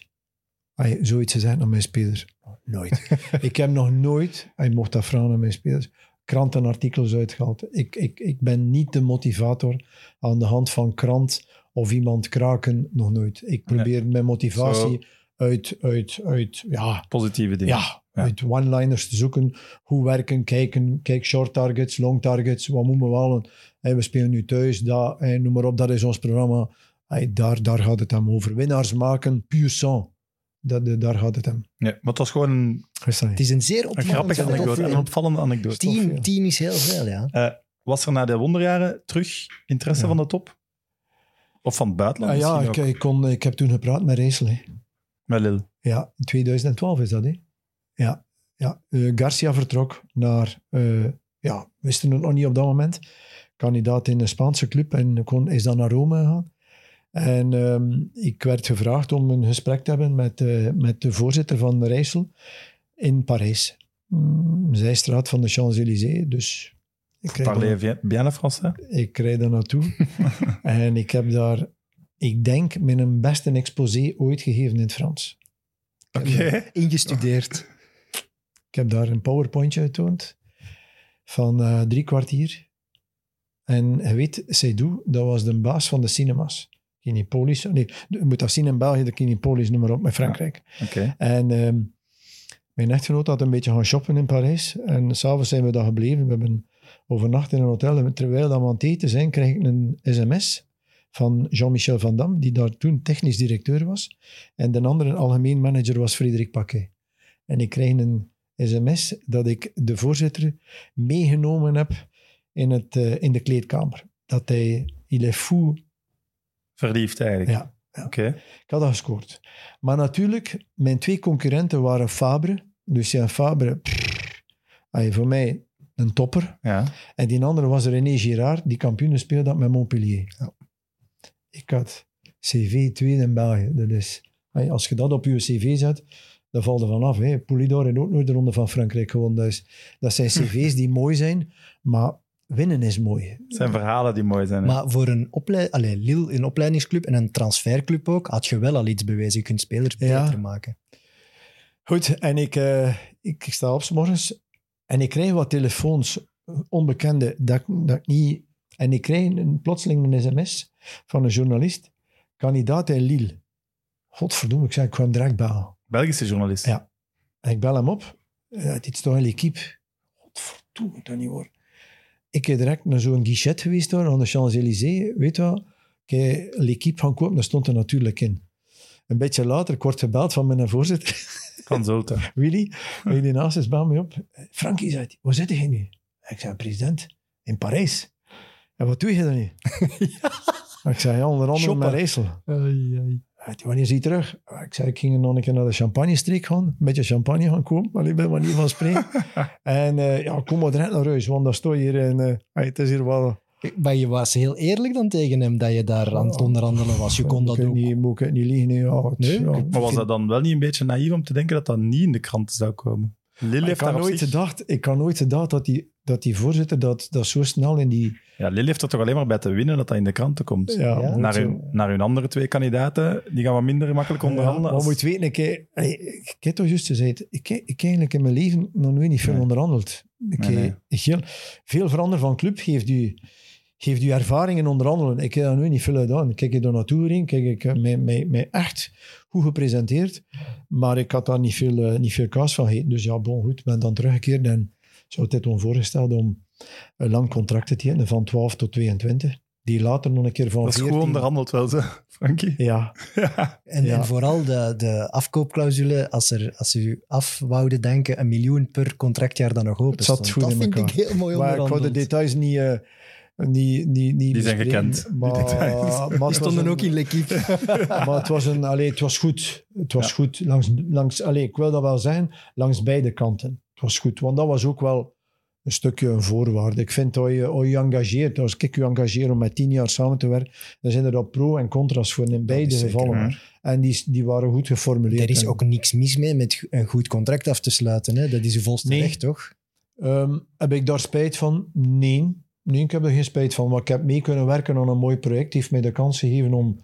ay, zoiets gezegd naar mijn spelers. Nooit. [LAUGHS] ik heb nog nooit, hij mocht dat vragen aan mijn spelers, krantenartikels uitgehaald. Ik, ik, ik ben niet de motivator aan de hand van krant of iemand kraken, nog nooit. Ik probeer mijn motivatie uit, uit, uit, ja, Positieve dingen. ja, Ja. uit one-liners te zoeken. Hoe werken, kijken, kijk short targets, long targets, wat moeten we wel? Hey, we spelen nu thuis, dat, hey, noem maar op, dat is ons programma. Hey, daar, daar gaat het hem over. Winnaars maken, puur sang. Dat, daar gaat het hem. Ja, maar het was gewoon een, Het is een zeer een opvallend grappige anekdote. Een opvallende anekdote. Tof, Tien, ja. tien is heel veel, ja. Eh, was er na de wonderjaren terug interesse Ja. van de top? Of van het buitenland Ah, ja, misschien ik, ook? ik, kon, ik heb toen gepraat met Rijssel. hè. Met Lille. Ja, in 2012 is dat, hè? Ja. ja. Eh, Garcia vertrok naar, eh, ja, wisten het nog niet op dat moment, kandidaat in een Spaanse club en kon, is dan naar Rome gegaan. En ehm, ik werd gevraagd om een gesprek te hebben met, eh, met de voorzitter van Rijssel in Parijs. Mm, zijstraat van de Champs-Élysées, dus ik Parlez daar, bien, français? ik rijd daar naartoe. [LAUGHS] en ik heb daar, ik denk, mijn beste exposé ooit gegeven in het Frans. Oké. Ingestudeerd. Ik heb daar een powerpointje getoond van eh, drie kwartier. En je weet, Seydou, dat was de baas van de cinemas. Kinepolis. Nee, je moet dat zien in België, de Kinepolis, noem maar op, met Frankrijk. Oké. En ehm, mijn echtgenoot had een beetje gaan shoppen in Parijs. En s'avonds zijn we daar gebleven. We hebben overnacht in een hotel. En terwijl dat we aan het eten zijn, kreeg ik een sms van Jean-Michel Van Damme, die daar toen technisch directeur was. En de andere algemeen manager was Frederik Paquet. En ik kreeg een sms dat ik de voorzitter meegenomen heb in, het, eh, in de kleedkamer. Dat hij, il est fou. Verliefd eigenlijk. Ja, ja. Oké. Ik had dat gescoord. Maar natuurlijk, mijn twee concurrenten waren Fabre. Lucien Fabre, pff, voor mij een topper. Ja. En die andere was René Girard, die kampioen speelde had met Montpellier. Ik had CV tweede in België. Dat is, als je dat op je CV zet, dan valt er vanaf. Hè. Poulidor heeft ook nooit de Ronde van Frankrijk gewonnen. Dat, is, dat zijn [LAUGHS] CV's die mooi zijn, maar winnen is mooi. Het zijn verhalen die mooi zijn. hè. Maar voor een, oplei Allee, Lille, een opleidingsclub en een transferclub ook, had je wel al iets bewezen. Je kunt spelers Ja. beter maken. Goed, en ik, eh, ik, ik sta op 's morgens en ik krijg wat telefoons, onbekende, dat, ik- dat ik niet... En ik krijg een, plotseling een sms van een journalist, kandidaat in Lille. Godverdomme, ik zei, ik hem direct bellen. Belgische journalist. Ja. En ik bel hem op. Dit is toch een equipe? Godverdomme, dat niet hoor. Ik ben direct naar zo'n guichet geweest daar, aan de Champs-Élysées. Weet je wat? Ik heb l'équipe gaan kopen, daar stond er natuurlijk in. Een beetje later, ik word gebeld van mijn voorzitter. [LAUGHS] Consulten. [LAUGHS] Willy, Willy naast is, bel me op. Frankie, zei hij, waar zit je nu? Ik zei, president, in Parijs. En wat doe je dan nu? [LAUGHS] Ik zei, onder andere Shoppen. met Rijssel. Wanneer is hij terug? Ik zei, ik ging nog een keer naar de champagne-streek gaan. Een beetje champagne gaan kopen, maar ik ben maar niet van spreken. [LAUGHS] en eh, ja, kom maar direct naar huis, want daar sto je hier en eh, het is hier wel... Maar je was heel eerlijk dan tegen hem dat je daar aan het onderhandelen was. Je kon dat ik ook. Niet, moet ik niet liegen? nee, Ja, het- Nee, ja, ik- Maar was dat dan wel niet een beetje naïef om te denken dat dat niet in de kranten zou komen? Lille ik heeft had daar op nooit zich... gedacht, ik had nooit gedacht dat die, dat die voorzitter dat, dat zo snel in die... Ja, Lille heeft er toch alleen maar bij te winnen dat dat in de kranten komt. Ja, Naar, hun, naar hun andere twee kandidaten, die gaan wat minder makkelijk onderhandelen. Ja, maar moet weten, ik, ik heb toch juist gezegd, ik, heb- ik heb eigenlijk in mijn leven nog nooit niet veel Nee. onderhandeld. Ik, Nee, nee. heb- ik heel, veel veranderen van club geeft u, geeft u ervaring in onderhandelen. Ik heb daar nooit niet veel gedaan. Kijk, ik er naartoe gereden, kijk, ik heb mij, mij, mij echt goed gepresenteerd, maar ik had daar niet veel, eh, niet veel kaas van gegeten. Dus ja, bon, goed, ik ben dan teruggekeerd en zou het toen voorgesteld om een lang contract te tekenen van 12 tot 22. Die later nog een keer van dat is 14... gewoon onderhandeld wel, zo, Frankie. Ja, [LAUGHS] Ja. En, Ja. en vooral de, de afkoopclausule, als, er, als u af wouden denken, een miljoen per contractjaar dat nog open Het zat stond. goed Dat in vind ik elkaar. heel mooi Maar ik wou de details niet, eh, niet, niet, niet Die zijn gekend, die Maar, maar stonden een- ook in L'Equipe. [LAUGHS] maar het was, een, allee, het was goed. Het was goed langs, langs allee, ik wil dat wel zeggen, langs beide kanten. Het was goed, want dat was ook wel een stukje een voorwaarde. Ik vind dat je als je engageert, als ik je engageer om met tien jaar samen te werken, dan zijn er dat pro- en contra's voor in beide zeker gevallen. En die, die waren goed geformuleerd. Er is En, ook niks mis mee met een goed contract af te sluiten. Hè? Dat is uw volste Nee. recht, toch? ehm, heb ik daar spijt van? Nee. Nee, ik heb er geen spijt van. Maar ik heb mee kunnen werken aan een mooi project. Het heeft mij de kans gegeven om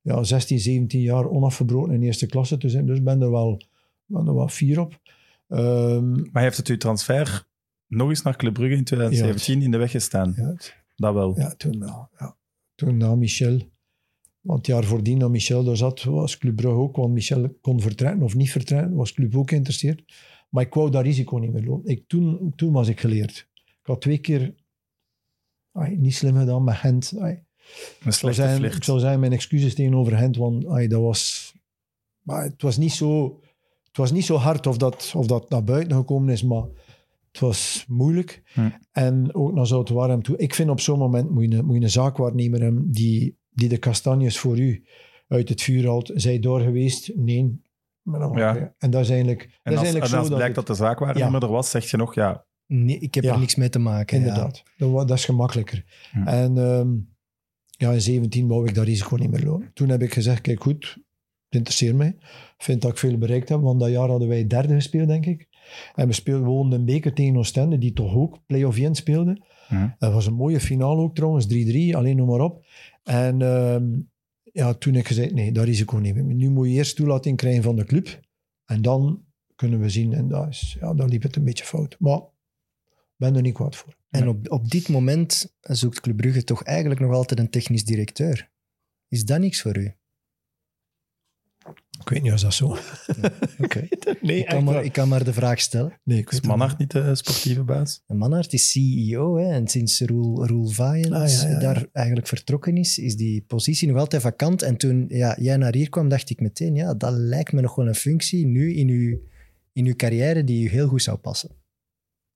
ja, 16, 17 jaar onafgebroken in eerste klasse te zijn. Dus ik ben er wel, ben er wel fier op. Ehm, Maar heeft het uw transfer nog eens naar Club Brugge in 2017 in de weg gestaan? ja, het- Dat wel. Ja, toen wel. Ja. Toen na Michel. Want het jaar voordien dat Michel daar zat, was Club Brugge ook. Want Michel kon vertrekken of niet vertrekken, was Club ook geïnteresseerd. Maar ik wou dat risico niet meer lopen. Ik, toen, toen was ik geleerd. Ik had twee keer niet slim gedaan met Gent. Ik zou flirt. ik zou mijn excuses tegenover Gent, want dat was... Maar het was niet zo... Het was niet zo hard of dat, of dat naar buiten gekomen is, maar het was moeilijk. Hm. En ook naar Zoutwaarem toe. Ik vind op zo'n moment moet je, een- moet je een zaakwaarnemer hebben die, die de kastanjes voor u uit het vuur haalt. Zij door geweest? Nee. Maar dan- Ja. En dat is eigenlijk, En dat is als, eigenlijk en zo als dat blijkt het- dat de zaakwaarnemer er was, zeg je nog, ja, Nee, ik heb Ja. er niks mee te maken. ja. Inderdaad. Dat, dat is gemakkelijker. En ehm, ja, in 17 wou ik dat risico niet meer lopen. Toen heb ik gezegd, kijk goed, het interesseert mij. Ik vind dat ik veel bereikt heb, want dat jaar hadden wij derde gespeeld, denk ik. En we speelden gewoon een beker tegen Oostende, die toch ook play-off 1 speelde. Dat was een mooie finale ook trouwens, 3-3, alleen noem maar op. En ehm, ja, toen heb ik gezegd, nee, dat risico niet meer. Nu moet je eerst toelating krijgen van de club. En dan kunnen we zien, en dat is, ja, dan liep het een beetje fout. Maar ben er niet kwaad voor. En op, op dit moment zoekt Club Brugge toch eigenlijk nog altijd een technisch directeur. Is dat niks voor u? Ik weet niet of dat zo [LAUGHS] Oké. [LAUGHS] Nee, ik, kan maar, ik kan maar de vraag stellen. Nee, ik is Manhart niet de sportieve baas? Manhart is CEO hè, en sinds Roel, Roel Ah, ja, ja, ja. daar eigenlijk vertrokken is, is die positie nog altijd vakant. En toen ja, jij naar hier kwam, dacht ik meteen, ja, dat lijkt me nog wel een functie nu in uw, in uw carrière die u heel goed zou passen.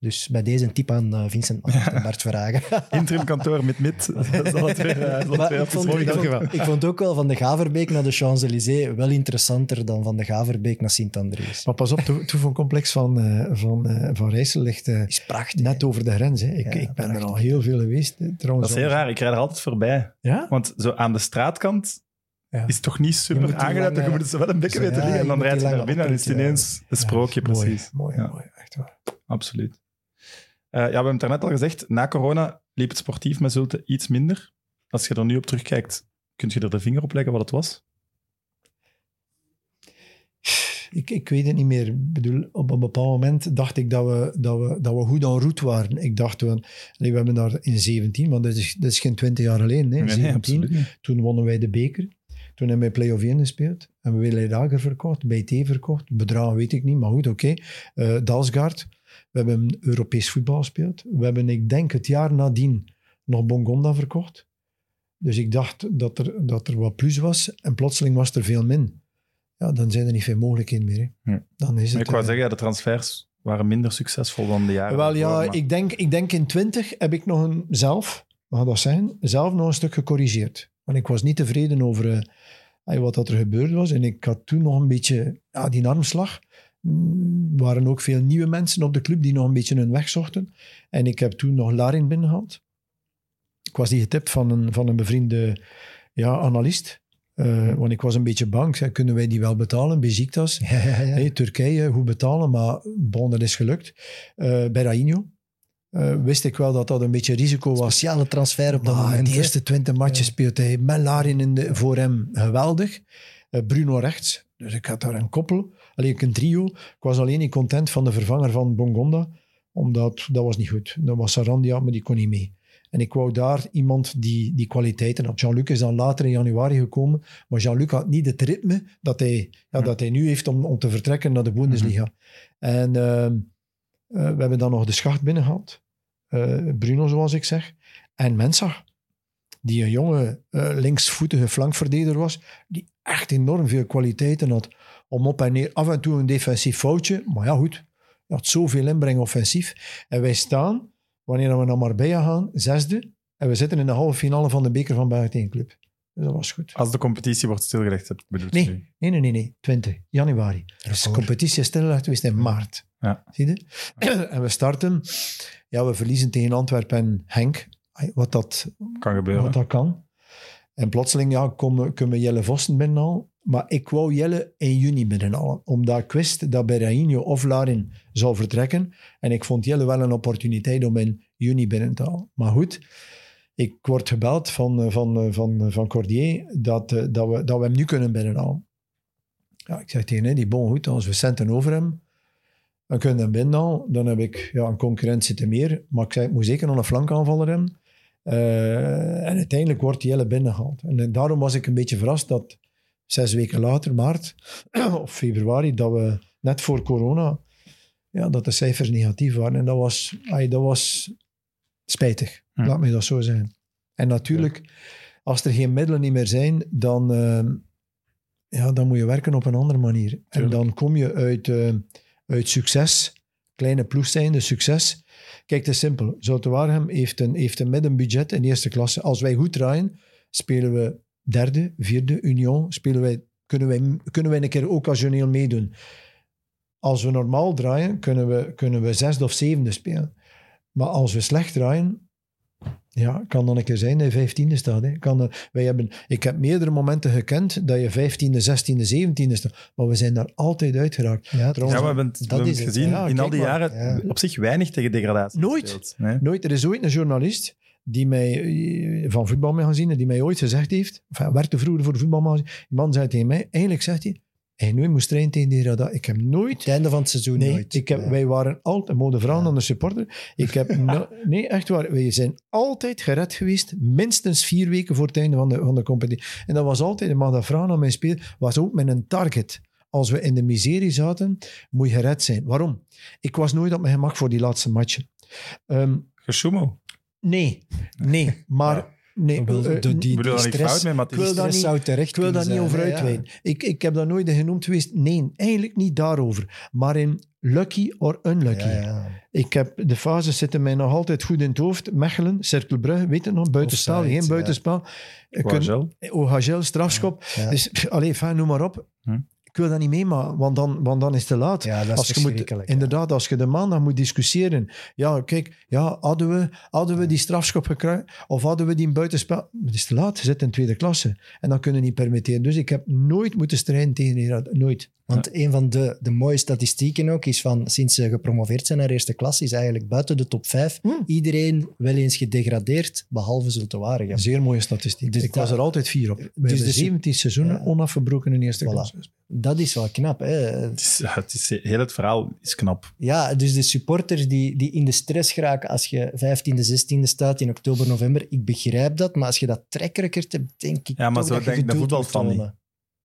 Dus bij deze een tip aan eh, Vincent en Bart Vragen. [LAUGHS] Interim kantoor met mid. [LAUGHS] Dat zal het weer, eh, zal het Maar weer ik, vond, afgesproken ik, worden. vond, ik vond ook wel van de Gaverbeek naar de Champs-Élysées wel interessanter dan van de Gaverbeek naar Sint-Andrees. Maar pas op, het toevoegcomplex van, eh van, eh, van Rijssel ligt is prachtig. net over de grens. Hè. Ik, Ja, ik ben er al heel veel geweest. Trouwens, Dat is heel raar, ik rijd er altijd voorbij. Ja? Want zo aan de straatkant Ja. is het toch niet super moet die aangeduid. lange- Je moet ze wel een beetje weten liggen. En dan rijdt je die naar binnen en is het ineens een sprookje, mooi, precies. Mooi, mooi, echt waar. Absoluut. Eh, ja, we hebben het daarnet al gezegd. Na corona liep het sportief met Zulte iets minder. Als je er nu op terugkijkt, kun je er de vinger op leggen wat het was? Ik, ik weet het niet meer. Ik bedoel, op een bepaald moment dacht ik dat we, dat we, dat we goed en route waren. Ik dacht, we, nee, we hebben daar in 17, want dat is, dat is geen 20 jaar. Hè. 17, niet. toen wonnen wij de beker. Toen hebben wij play-off 1 gespeeld. Hebben we Willy Dager verkocht, BT verkocht. Bedragen weet ik niet, maar goed, oké. Eh, Dalsgaard. We hebben Europees voetbal gespeeld. We hebben, ik denk, het jaar nadien nog Bongonda verkocht. Dus ik dacht dat er, dat er wat plus was. En plotseling was er veel min. Ja, dan zijn er niet veel mogelijkheden meer. Dan is het, ik wou eh, zeggen, de transfers waren minder succesvol dan de jaren wel ja, maar- ik denk, ik denk in 20 heb ik nog een, zelf, wat dat zijn, zelf nog een stuk gecorrigeerd. Want ik was niet tevreden over eh, wat dat er gebeurd was. En ik had toen nog een beetje ja, die armslag. Mm, Er waren ook veel nieuwe mensen op de club die nog een beetje hun weg zochten. En ik heb toen nog Larin binnengehaald. Ik was die getipt van een, van een bevriende ja, analist. Eh, want ik was een beetje bang. Zei, kunnen wij die wel betalen? Beziktas. Ja, ja, ja. Hey, Turkije, goed betalen, maar bon, dat is gelukt. Eh bij Rainho eh, wist ik wel dat dat een beetje risico was. Speciale transfer op dat Maar moment. de eerste 20 matches Ja. speelt hij met Larin in de, voor hem geweldig. Bruno rechts. Dus ik had daar een koppel. Alleen een trio. Ik was alleen niet content van de vervanger van Bongonda. Omdat dat was niet goed. Dat was Sarandia, maar die kon niet mee. En ik wou daar iemand die die kwaliteiten had. Jean-Luc is dan later in januari gekomen. Maar Jean-Luc had niet het ritme dat hij, ja, dat hij nu heeft om, om te vertrekken naar de Bundesliga. En ehm, eh, we hebben dan nog de schacht binnengehaald. Eh, Bruno, zoals ik zeg. En Mensah die een jonge eh, linksvoetige flankverdediger was, die echt enorm veel kwaliteiten had om op en neer, af en toe een defensief foutje, maar ja goed, hij had zoveel inbreng offensief. En wij staan, wanneer we naar Marbella gaan, zesde, En we zitten in de halve finale van de beker van tegen Club. Dus dat was goed. Als de competitie wordt stilgelegd, bedoelt je Nee, nee, nee, nee, nee. 20 januari. Dus de competitie is stilgelegd geweest in maart. Ja. Zie je? [CLEARS THROAT] en we starten. Ja, we verliezen tegen Antwerpen en Henk. Wat dat, Kan gebeuren. wat dat kan. En plotseling ja, komen, kunnen Jelle Vossen binnenhalen. Maar ik wou Jelle in juni binnenhalen. Omdat ik wist dat Berahino of Larin zou vertrekken. En ik vond Jelle wel een opportuniteit om in juni binnen te halen. Maar goed, ik word gebeld van, eh, van, eh, van, eh, van Cordier dat, dat, we, dat we hem nu kunnen binnenhalen. Ja, ik zeg tegen hem, die bon goed, als we centen over hem, dan kunnen we hem binnenhalen. Dan heb ik ja, een concurrent zitten meer. Maar ik zei, ik moet zeker nog een flankaanvaller hebben. Eh, en uiteindelijk wordt Jelle binnengehaald. En, daarom was ik een beetje verrast dat zes weken later, maart [CLEARS THROAT] of februari, dat we net voor corona, ja, dat de cijfers negatief waren. En dat was, dat was spijtig, Hm. laat me dat zo zeggen. En natuurlijk, als er geen middelen niet meer zijn, dan, eh, ja, dan moet je werken op een andere manier. En dan kom je uit, eh, uit succes, kleine ploeg zijnde, succes. Kijk, het is simpel. Zoutewaarhem heeft een, heeft een middenbudget in eerste klasse. Als wij goed draaien, spelen we derde, vierde, Union, spelen wij, kunnen, wij, kunnen wij een keer occasioneel meedoen. Als we normaal draaien, kunnen we, kunnen we zesde of zevende spelen. Maar als we slecht draaien, ja, kan dan een keer zijn dat je vijftiende staat. Hè. Kan, er- wij hebben, ik heb meerdere momenten gekend dat je vijftiende, zestiende, zeventiende staat. Maar we zijn daar altijd uitgeraakt. Ja, Trouwens, Ja, we hebben het, we dat hebben het, gezien ja. in al die maar. jaren. Ja. Op zich weinig tegen degradatie Nooit. Nee. Nooit, er is ooit een journalist die mij eh, van voetbalmagazine, die mij ooit gezegd heeft, enfin, werkte vroeger voor de voetbalmagazine, die man zei tegen mij, eigenlijk zegt hij, hij nooit moest trainen tegen degradatie. Ik heb nooit Het einde van het seizoen Nee, nooit. ik heb, Ja. wij waren altijd, mode vrouw Ja. dan de supporter. Ik heb [LAUGHS] no- nee, echt waar. Wij zijn altijd gered geweest, minstens vier weken voor het einde van de, van de competitie. En dat was altijd, ik mag dat vragen aan mijn speler, was ook met een target. Als we in de miserie zaten, moet je gered zijn. Waarom? Ik was nooit op mijn gemak voor die laatste matchen. Ehm, Gesjoemel. Nee, nee, [LAUGHS] maar... Nee, Ik bedoel, eh, de- die- daar stress- mee, maar het ik wil stress niet- zou terecht ik wil daar niet over ja. uitweiden. Ik, ik heb dat nooit genoemd geweest. Nee, eigenlijk niet daarover. Maar in lucky or unlucky. Ja, ja. Ik heb de fases zitten mij nog altijd goed in het hoofd. Mechelen, Cirkelbrugge, weet je nog, buitenspel, geen ja. buitenspel. Kunt- Wagel. OHL, strafschop. Ja. Dus, fijn, noem maar op. Hm. Ik wil dat niet meemaken, want dan, want dan is het te laat. Ja, dat is als je moet, inderdaad, als je de maandag moet discussiëren. Ja, kijk, ja, hadden, we, hadden we die strafschop gekregen of hadden we die in buitenspel? Het is te laat, je zit in tweede klasse. En dat kunnen we niet permitteren. Dus ik heb nooit moeten strijden tegen Nooit. Want een van de, de mooie statistieken ook is van sinds ze gepromoveerd zijn naar eerste klas, is eigenlijk buiten de top 5 Hmm. iedereen wel eens gedegradeerd, behalve Zulte Waregem. Een zeer mooie statistiek. Dus ik was er altijd vier op. Dus de- 17 seizoenen Ja. onafgebroken in eerste Voilà. klasse. Dat is wel knap. Hè? Het is, het is, heel het verhaal is knap. Ja, dus de supporters die, die in de stress geraken als je 15e, 16e staat in oktober, november, ik begrijp dat, maar als je dat trackrecord hebt, denk ik Ja, maar toch zo dat je denkt de voetbalfan niet.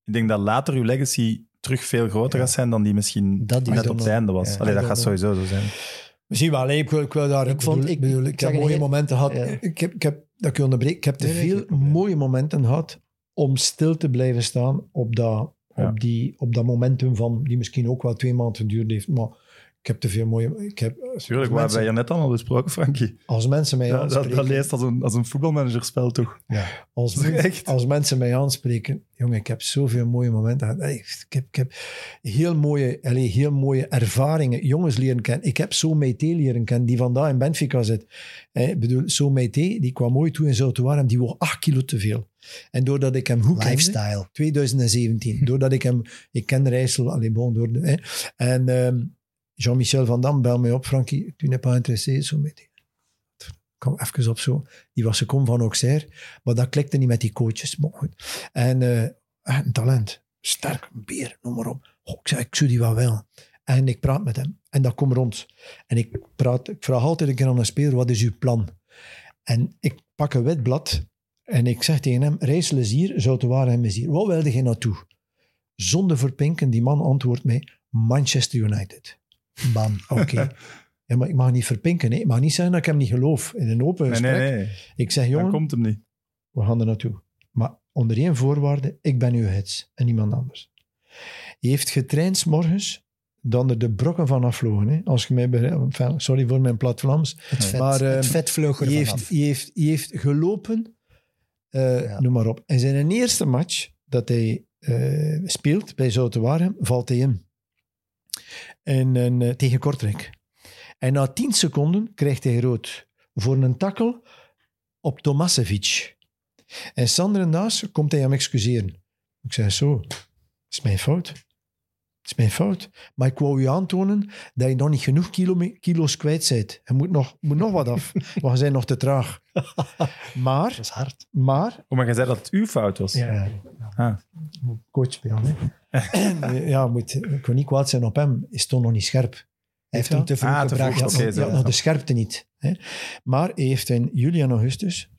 Ik denk dat later uw legacy terug veel groter Ja. gaat zijn dan die misschien Dat net het. op het einde was. Ja, Allee, dat gaat sowieso zo zijn. Zien wel, ik wil, ik wil daar... Ik Ik, vond- bedoel, ik- ik, bedoel, ik, ik heb mooie heel- momenten gehad. Ja. Ik, heb, ik heb, dat ik je onderbreek, ik heb te Nee, veel mooie momenten gehad om stil te blijven staan op dat, Ja. op die, op dat momentum van, die misschien ook wel twee maanden geduurd heeft. Maar ik heb te veel mooie... Ik heb, als, Tuurlijk, wat hebben hier net allemaal besproken, Frankie. als mensen mij Ja, dat, aanspreken... dat leest als een, als een voetbalmanagerspel, toch? Als, is [LAUGHS] men- echt. als mensen mij aanspreken, jongen, ik heb zoveel mooie momenten Ik heb, ik heb heel, mooie, allee, heel mooie ervaringen, jongens leren kennen. Ik heb So Meite leren kennen, die vandaag in Benfica zit. Eh, Ik bedoel, So Meite, die kwam ooit toe in Zoutewaarem, die woog acht kilo te veel. En doordat ik hem goed kende, Lifestyle. 2017, [LAUGHS] doordat ik hem, ik ken Rijssel, allee, bon, door de, hè. en ehm, Jean-Michel Van Dam bel mij op, Frankie, tu n'es pas intéressé, So Meite. Kom even op zo. Die was gekomen van Auxerre, maar dat klikte niet met die coaches. Maar goed. En eh, een talent, sterk, een beer, noem maar op. Goh, ik zei, ik zou die wel wel. En ik praat met hem. En dat komt rond. En ik, praat, ik vraag altijd een keer aan een speler, wat is uw plan? En ik pak een wit blad en ik zeg tegen hem, Rijssel is hier, Zoutewaarem is hier. Wat wilde je naartoe? Zonder verpinken, die man antwoordt mij, Manchester United. Bam. Oké. [LAUGHS] Ja, maar ik mag niet verpinken. Hè. Ik mag niet zeggen dat ik hem niet geloof. In een open Nee, gesprek. nee, nee. Ik zeg, Dan jongen, komt hem niet. we gaan er naartoe. Maar onder één voorwaarde, ik ben uw hits en niemand anders. Hij heeft getraind morgens, dan er de brokken van afvlogen. Hè. Als je mij enfin, sorry voor mijn plat Vlaams. Het vet, Maar, eh, het vet vloog er Die vanaf. heeft, heeft, heeft gelopen, Ja. noem maar op. En zijn eerste match dat hij eh, speelt bij Zoute Waregem, valt hij in. En, en, eh, tegen Kortrijk. En na 10 seconden krijgt hij rood voor een takkel op Tomasevic. En Sander Naas komt hij hem excuseren. Ik zei zo, het is mijn fout. Het is mijn fout. Maar ik wou u aantonen dat je nog niet genoeg kilo, kilo's kwijt bent. Je moet nog, moet nog wat af, [LAUGHS] want je bent nog te traag. [LAUGHS] Maar, Dat is hard. maar... Oh, maar je zei dat het uw fout was. Ja, Ah. moet coach spelen. [COUGHS] Ja, moet, ik wil niet kwaad zijn op hem. Is toch nog niet scherp. Hij heeft hem te vroeg Ah, gebracht. oké, nog- de scherpte niet. Hè. Maar hij heeft in juli en augustus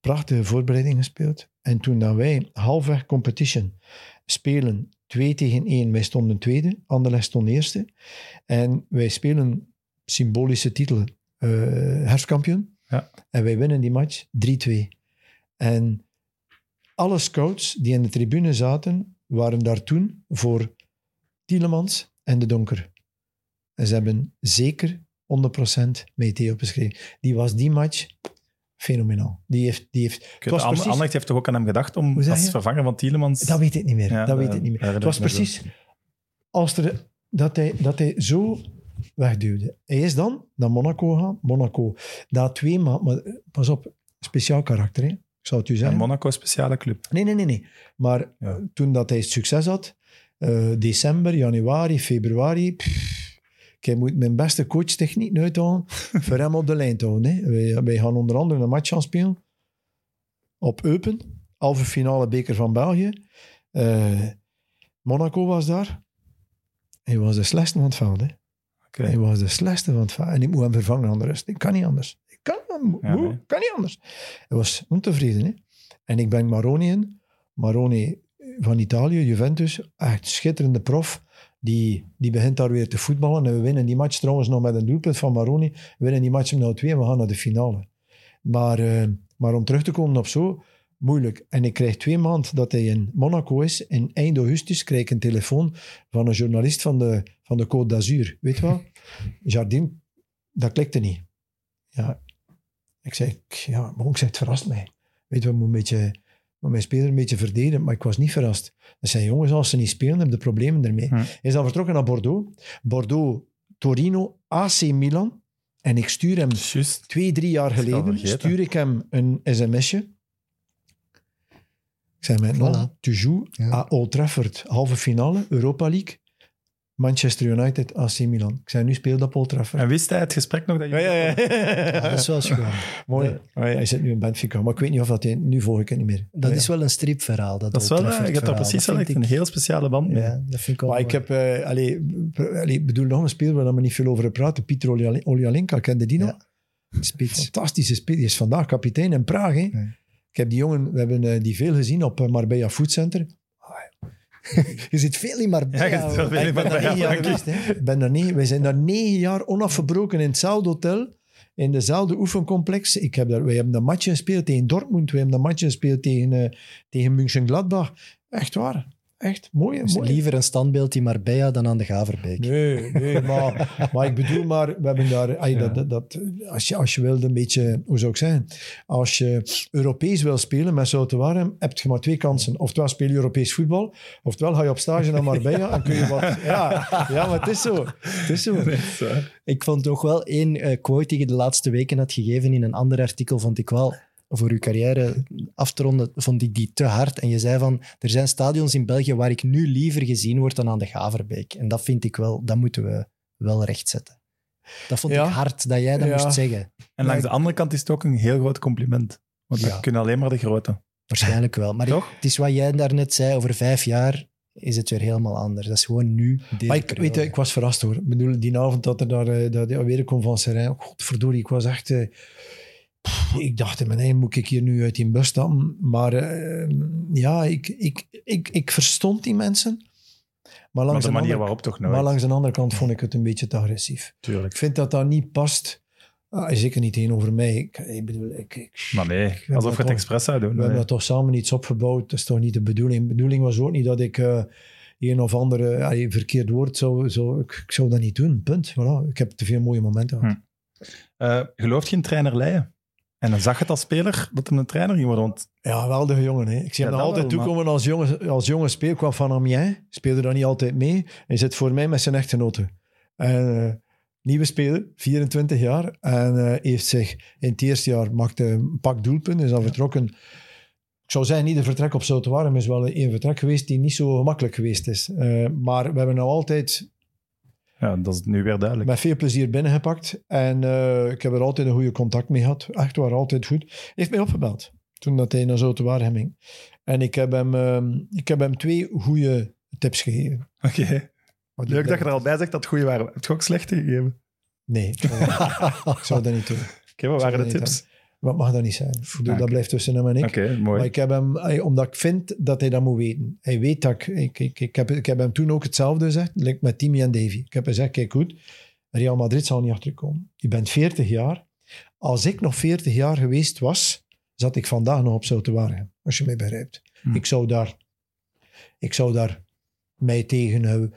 prachtige voorbereiding gespeeld. En toen dan wij halfweg competition spelen 2 tegen 1, wij stonden tweede, Anderlecht stond eerste. En wij spelen symbolische titel eh herfstkampioen. Ja. En wij winnen die match 3-2. En alle scouts die in de tribune zaten, waren daar toen voor Tielemans en de Donker. En ze hebben zeker 100% met Theo beschreven. Die was die match fenomenaal. Die heeft, die heeft, het was precies, heeft toch ook aan hem gedacht om als vervanger van Tielemans... dat weet ik niet meer. Ja, dat weet ik niet meer. Het was precies als er, dat, hij, dat hij zo wegduwde. Hij is dan naar Monaco gaan. Monaco, na twee maanden... Maar eh, pas op, speciaal karakter. Hè? Ik zal het u Een zeggen. Monaco speciale club. Nee, nee, nee. nee. Maar Ja. toen dat hij succes had, eh, december, januari, februari... pff, ik moet mijn beste coachtechniek uithalen [LAUGHS] voor hem op de lijn te houden. Hè. Wij, wij gaan onder andere een match gaan spelen op Eupen, halve finale beker van België. Eh, Monaco was daar. Hij was de slechtste van het veld. Hè. Hij was de slechtste van het veld. En ik moet hem vervangen aan de rest. Ik kan niet anders. Kan, Ja, hoe? nee. kan niet anders. Hij was ontevreden. Hè. En ik ben Maroni in. Maroni van Italië, Juventus. Echt schitterende prof. Die, die begint daar weer te voetballen. En we winnen die match trouwens nog met een doelpunt van Maroni. We winnen die match met 0-2 en we gaan naar de finale. Maar, eh, maar om terug te komen op zo, moeilijk. En ik krijg twee maanden dat hij in Monaco is. In eind augustus krijg ik een telefoon van een journalist van de, van de Côte d'Azur. Weet je wel? [LAUGHS] Jardin, dat klikte niet. Ja, ik zei, ja, maar ik het verrast mij. Weet je, we moeten een beetje, mijn speler een beetje verdedigen, maar ik was niet verrast. Dat zijn jongens, als ze niet spelen, hebben de problemen ermee. Hm. Hij is dan vertrokken naar Bordeaux. Bordeaux, Torino, AC Milan. En ik stuur hem twee, drie jaar geleden, stuur ik hem een sms'je. Ik zei maintenant, Voilà. tu joues Ja. à Old Trafford, halve finale, Europa League, Manchester United, AC Milan. Ik zei, nu speelt op Old Trafford. En wist hij het gesprek nog dat je... Ja, [LAUGHS] dat is wel schoon. [LAUGHS] Mooi. Oh ja, hij zit nu in Benfica, maar ik weet niet of dat hij... Nu volg ik het niet meer. Dat Ja. is wel een stripverhaal. Dat, Dat is wel... Eh, Je hebt daar precies Dat echt vind een heel speciale band mee. Ja, dat vind ik wel Maar ik heb... eh allee, allee, ik bedoel nog een speler waar we niet veel over praten. Pieter Oli- Olialenka, kende die nog? Ja. Spits. Fantastische speler. Die is vandaag kapitein in Praag. Hè? Ja. Ik heb die jongen... We hebben eh, die veel gezien op Marbella Food Center. [LAUGHS] Je zit veel in Marbella. Ja, je Ik ben daar negen jaar Frankie. geweest. Hè. Ik Ben daar negen, wij zijn daar negen jaar onafgebroken in hetzelfde hotel. In dezelfde oefencomplex. Ik heb daar, wij hebben een match gespeeld tegen Dortmund. Wij hebben een match gespeeld tegen, eh tegen München-Gladbach. Echt waar. Echt mooi. Dus mooi. liever een standbeeld in Marbella dan aan de Gaverbeek. Nee, nee maar, [LAUGHS] maar ik bedoel maar, we hebben daar, ay, dat, dat, dat- als, je, als je wilde een beetje, hoe zou ik zeggen, als je Europees wil spelen met Zoute Warem, heb je maar twee kansen. Oftewel speel je Europees voetbal, oftewel ga je op stage naar Marbella en kun je wat... [LAUGHS] Ja, ja maar het is zo. Het is zo. Ik vond toch wel één eh, quote die je de laatste weken had gegeven in een ander artikel, vond ik wel voor uw carrière af te ronden, vond ik die te hard. En je zei van, er zijn stadions in België waar ik nu liever gezien word dan aan de Gaverbeek. En dat vind ik wel, dat moeten we wel rechtzetten. Dat vond Ja. ik hard, dat jij dat Ja. moest zeggen. En langs de andere kant is het ook een heel groot compliment. Want dat Ja. kunnen alleen maar de grote. Waarschijnlijk wel. Maar Toch? het is wat jij daarnet zei, over vijf jaar is het weer helemaal anders. Dat is gewoon nu, Maar ik, periode. weet, je, ik was verrast hoor. Ik bedoel, die avond dat er daar eh, dat er weer kon van Serijn. Godverdorie, ik was echt... eh, ik dacht in mijn eigen, moet ik hier nu uit die bus stappen? Maar eh, ja, ik, ik, ik, ik verstond die mensen. Maar Maar langs, de een manier andere, waarop toch nooit. maar langs een andere kant vond ik het een beetje te agressief. Tuurlijk. Ik vind dat dat niet past. Ah, zeker niet tegenover mij. Ik, ik bedoel, ik, ik, Maar nee, alsof je het expres zou doen. we Nee. hebben daar toch samen iets opgebouwd. Dat is toch niet de bedoeling. De bedoeling was ook niet dat ik... eh, een of andere allee, verkeerd woord zou, zou ik, ik zou dat niet doen. Punt. Voilà. Ik heb te veel mooie momenten gehad. Hm. Eh, gelooft je in trainer Leijen? En dan zag het als speler dat een trainer ging worden. Want Ja, geweldige jongen. Hè. Ik zie Ja, hem nog altijd wel, toekomen als jonge, als jonge speler. Kwam van Amiens, speelde daar niet altijd mee. Hij zit voor mij met zijn echtgenote. En, eh, nieuwe speler, 24 jaar. En eh, heeft zich in het eerste jaar maakte een pak doelpunten. Is dan vertrokken. Ik zou zeggen, niet de vertrek op Zoutwaarem is wel een vertrek geweest die niet zo gemakkelijk geweest is. Eh, maar we hebben nou altijd ja, dat is nu weer duidelijk. met veel plezier binnengepakt. En eh, ik heb er altijd een goede contact mee gehad. Echt waar, altijd goed. Hij heeft mij opgebeld toen dat hij naar Zoutwaarem ging. En ik heb hem, ehm, ik heb hem twee goede tips gegeven. Oké. Leuk dat je er al bij zegt dat het goede waren. Heb je ook slechte gegeven? Nee, [LAUGHS] ik zou, dat- niet doen. Oké, wat waren de dat Wat mag dat niet zijn? Ik bedoel, Dat blijft tussen hem en ik. Oké, Maar mooi. ik heb hem, omdat ik vind dat hij dat moet weten. Hij weet dat ik... Ik, ik, ik, heb, ik heb hem toen ook hetzelfde gezegd, like met Timmy en Davy. Ik heb gezegd, kijk goed, Real Madrid zal niet achterkomen. Je bent 40 jaar. Als ik nog 40 jaar geweest was, zat ik vandaag nog op Zoutwaregem. Als je mij begrijpt. Hm. Ik zou daar... Ik zou daar mij tegen ge-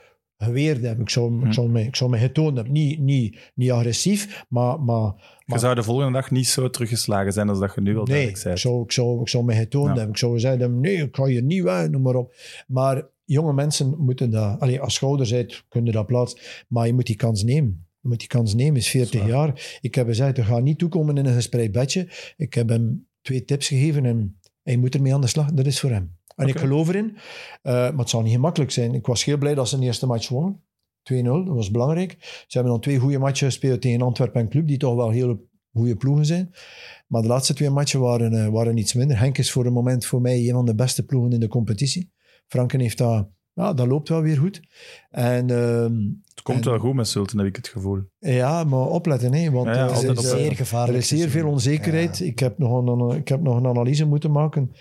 geweerd hebben. Ik zou, Hm. ik zou, mij, ik zou mij getoond hebben. Niet, niet, niet agressief, maar... maar Je zou de volgende dag niet zo teruggeslagen zijn als dat je nu wel Nee, duidelijk ik zou, ik, zou, ik zou me getoond Ja. hebben. Ik zou hebben, nee, ik ga je niet weg, noem maar op. Maar jonge mensen moeten dat... Allee, als schouder zijt, kun je dat plaatsen. Maar je moet die kans nemen. Je moet die kans nemen, is 40 waar. jaar. Ik heb gezegd, er gaat niet toekomen in een gespreid bedje. Ik heb hem twee tips gegeven en hij moet ermee aan de slag. Dat is voor hem. En ik geloof erin. Eh, maar het zal niet gemakkelijk zijn. Ik was heel blij dat ze de eerste match wonnen. 2-0, dat was belangrijk. Ze hebben dan twee goede matchen gespeeld tegen Antwerpen en Club, die toch wel heel goede ploegen zijn. Maar de laatste twee matchen waren, eh, waren iets minder. Henk is voor het moment voor mij een van de beste ploegen in de competitie. Franken heeft dat... Ja, dat loopt wel weer goed. En ehm, Het komt En- wel goed met Sultan, heb ik het gevoel. ja, maar opletten, hè, want Ja, er, is, Zeer gevaarlijk. er is zeer veel onzekerheid. Ik, heb nog een, ik heb nog een analyse moeten maken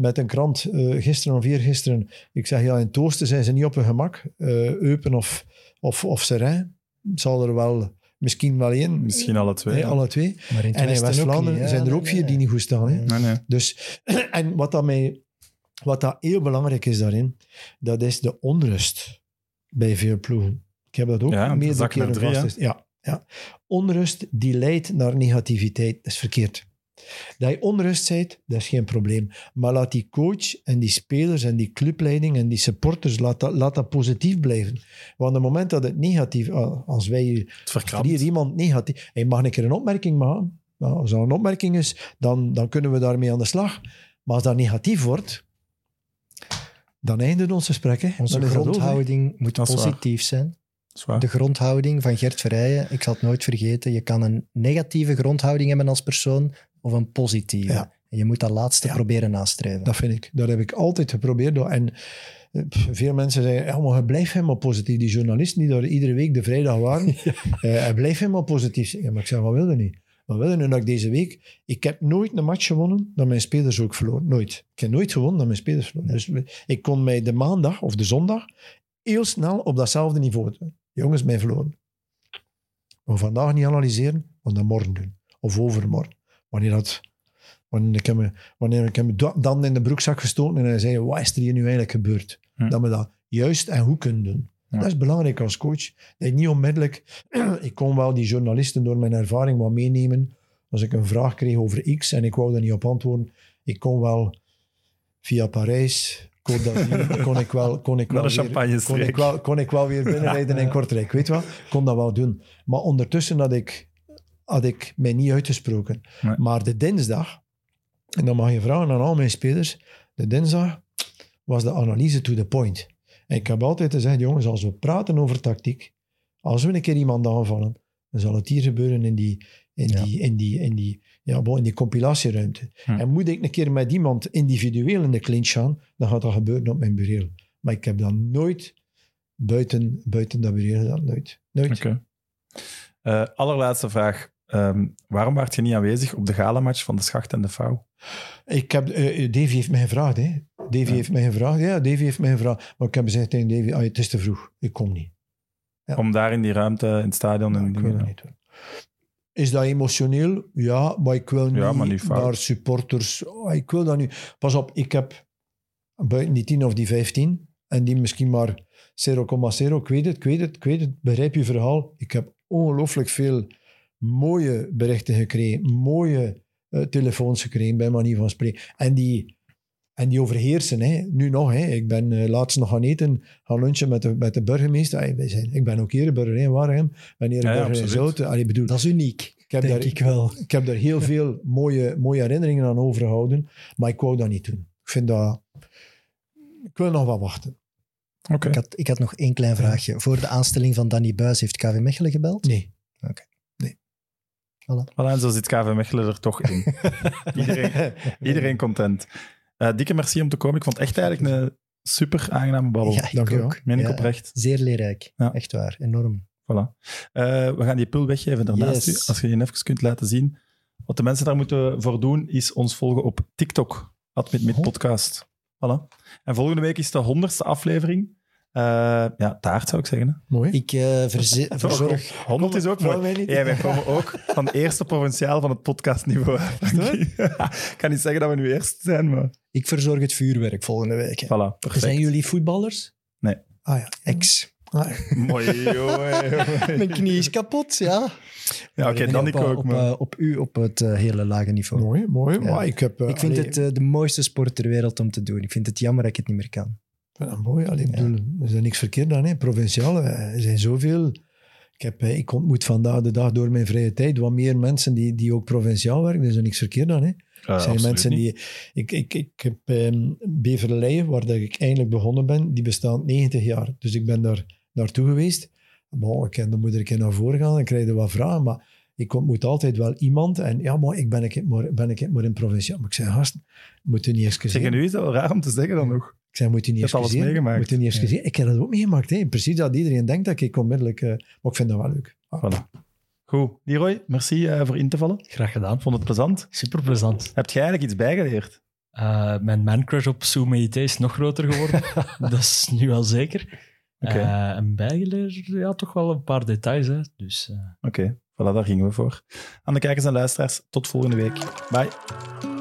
met een krant eh, gisteren of eergisteren. Ik zeg, ja, in Toosten zijn ze niet op hun gemak. Eh, Eupen of, of, of Serijn zal er wel misschien wel één. Misschien alle twee. Nee, ja. alle twee. Maar in het En in West-Vlaanderen ja. zijn er ook Nee, vier nee. die niet goed staan. Hè? Nee. Dus, [CLEARS THROAT] en wat dat, mij, wat dat heel belangrijk is daarin, dat is de onrust bij veel ploegen. Ik heb dat ook Ja, meerdere keren drie, vast. Ja, ja. Onrust die leidt naar negativiteit. Dat is verkeerd. Dat je onrust bent, dat is geen probleem. Maar laat die coach en die spelers en die clubleiding en die supporters, laat dat, laat dat positief blijven. Want op het moment dat het negatief... ah, Als wij hier iemand negatief... Hij mag een keer een opmerking maken. Nou, als dat een opmerking is, dan, dan kunnen we daarmee aan de slag. Maar als dat negatief wordt, dan eindigt ons gesprek. Hè. Onze over, hè. grondhouding moet Dat positief zijn. De grondhouding van Gert Verrijen, ik zal het nooit vergeten. Je kan een negatieve grondhouding hebben als persoon of een positieve. Ja. En je moet dat laatste Ja. proberen nastreven. Dat vind ik. Dat heb ik altijd geprobeerd. En eh, veel mensen zeggen, ja, maar blijf helemaal positief. Die journalisten die daar iedere week de vrijdag waren, [LAUGHS] eh, hij blijft helemaal positief. Ja, maar ik zeg, wat wil je niet? Wat wil je nu dat ik deze week... Ik heb nooit een match gewonnen dat mijn spelers ook verloren. Nooit. Ik heb nooit gewonnen dat mijn spelers verloren. Dus ik kon mij de maandag of de zondag heel snel op datzelfde niveau... Jongens, mij verloren. We vandaag niet analyseren, maar dan morgen doen. Of overmorgen. Wanneer dat... Wanneer ik, hem, wanneer ik hem da- dan in de broekzak gestoken en hij zei, wat is er hier nu eigenlijk gebeurd? Hm. Dat we dat juist en goed kunnen doen. Ja. Dat is belangrijk als coach. Dat je niet onmiddellijk... [CLEARS THROAT] ik kon wel die journalisten door mijn ervaring wat meenemen. Als ik een vraag kreeg over X en ik wou daar niet op antwoorden, ik kon wel via Parijs, Côte d'Azur, [LAUGHS] kon ik wel, kon ik wel weer, kon ik wel, kon ik wel weer [LAUGHS] binnenrijden in Kortrijk. Weet? Ik kon dat wel doen. Maar ondertussen had ik, had ik mij niet uitgesproken. Nee. Maar de dinsdag, en dan mag je vragen aan al mijn spelers, de dinsdag was de analyse to the point. En ik heb altijd gezegd, jongens, als we praten over tactiek, als we een keer iemand aanvallen, dan zal het hier gebeuren in die, in Ja. die, in die, in die, ja, in die compilatieruimte. Hm. En moet ik een keer met iemand individueel in de clinch gaan, dan gaat dat gebeuren op mijn bureau. Maar ik heb dat nooit buiten, buiten dat bureau gedaan. Nooit. Nooit. Oké. Eh, allerlaatste vraag. Ehm, waarom was je niet aanwezig op de galamatch van de Schacht en de Vouw? Ik heb, eh, Davy heeft mij gevraagd. Hè. Davy Ja. heeft mij gevraagd. Ja, Davy heeft mij gevraagd. Maar ik heb gezegd tegen Davy, ah, het is te vroeg. Ik kom niet. Ja. Om daar in die ruimte, in het stadion... En ik wil dingen- dat niet. Is dat emotioneel? Ja, maar ik wil niet, niet naar supporters. Oh, ik wil dat nu. Pas op, ik heb buiten die 10 of die 15 En die misschien maar 0,0. Ik weet het, ik weet het, ik weet het. Begrijp je verhaal? Ik heb ongelooflijk veel mooie berichten gekregen. Mooie eh, telefoons gekregen, bij manier van spreken. En die, en die overheersen. Hè. Nu nog. Hè. Ik ben eh, laatst nog gaan eten, gaan lunchen met de, met de burgemeester. Wij zijn, ik ben ook Ereburger in Waregem. Ik ben Ereburger Ja, ja, in. Zouten. Allee, bedoel, Dat is uniek, ik heb denk daar, ik wel. ik heb daar heel [LAUGHS] veel mooie, mooie herinneringen aan overgehouden, maar ik wou dat niet doen. Ik vind dat... Ik wil nog wat wachten. Oké. Ik, had, ik had nog één klein vraagje. Voor de aanstelling van Danny Buis heeft KV Mechelen gebeld? Nee. Voilà, en zo zit KV Mechelen er toch in. [LAUGHS] iedereen, iedereen content. Eh, dikke merci om te komen. Ik vond het echt eigenlijk een super aangename babbel. Ja, ik Dank je wel. ook. Meen ik Ja, oprecht. Zeer leerrijk. Ja. Echt waar. Enorm. Voilà. Eh, we gaan die pul weggeven daarnaast Yes. Als je die even kunt laten zien. Wat de mensen daar moeten voor doen, is ons volgen op TikTok. At met, met Oh. podcast. Voilà. En volgende week is de honderdste aflevering. Eh, ja, taart zou ik zeggen. Hè. Ik Mooi. eh, verze- [LAUGHS] verzorg... 100 is ook mooi. mij niet. Ja, wij komen ook van eerste provinciaal van het podcastniveau. [LAUGHS] [LAUGHS] ik kan niet zeggen dat we nu eerst zijn, maar Ik verzorg het vuurwerk volgende week. hè. voilà, perfect. Zijn jullie voetballers? Ah ja. Ex. Ah. Mooi. Mijn knie is kapot, ja. Ja, oké, Nee, dan op, ik eh, ook. Op, maar- eh, op u op het hele lage niveau. Mooi, mooi. Ja. Maar ik heb... Ik vind allee, het de mooiste sport ter wereld om te doen. Ik vind het jammer dat ik het niet meer kan. Ja, mooi. Allee, ik bedoel, er is niks verkeerd aan. Hè. Provinciaal, eh, er zijn zoveel... Ik, heb, eh, ik ontmoet vandaag de dag door mijn vrije tijd wat meer mensen die, die ook provinciaal werken. Er is niks verkeerd aan. Hè. Eh, Er zijn mensen niet. die... Ik, ik, ik heb Beverleien, waar dat ik eindelijk begonnen ben, die bestaat 90 jaar. Dus ik ben daar naartoe geweest. Bon, ik ken, dan moet er een keer naar voren gaan en krijg je wat vragen. Maar ik ontmoet altijd wel iemand. En ja, maar ik ben ik maar, ben ik maar in provinciaal. Maar ik zei, gast, moet u niet excuseren. Zeg, nu is dat wel raar om te zeggen dan nog. Ik zei, moet u niet Je alles excuseren. meegemaakt. Moet u niet excuseren. Ik heb dat ook meegemaakt. Hè. Precies dat iedereen denkt dat ik onmiddellijk... eh, maar ik vind dat wel leuk. Voilà. Goed. Leroy, merci eh, voor in te vallen. Graag gedaan. Vond het plezant. Super plezant. Heb jij eigenlijk iets bijgeleerd? Eh, mijn man-crush op Sue is nog groter geworden. [LAUGHS] dat is nu wel zeker. Eh, en bijgeleerd, ja, toch wel een paar details. Hè. Dus eh, Oké, voilà, daar gingen we voor. Aan de kijkers en luisteraars, tot volgende week. Bye.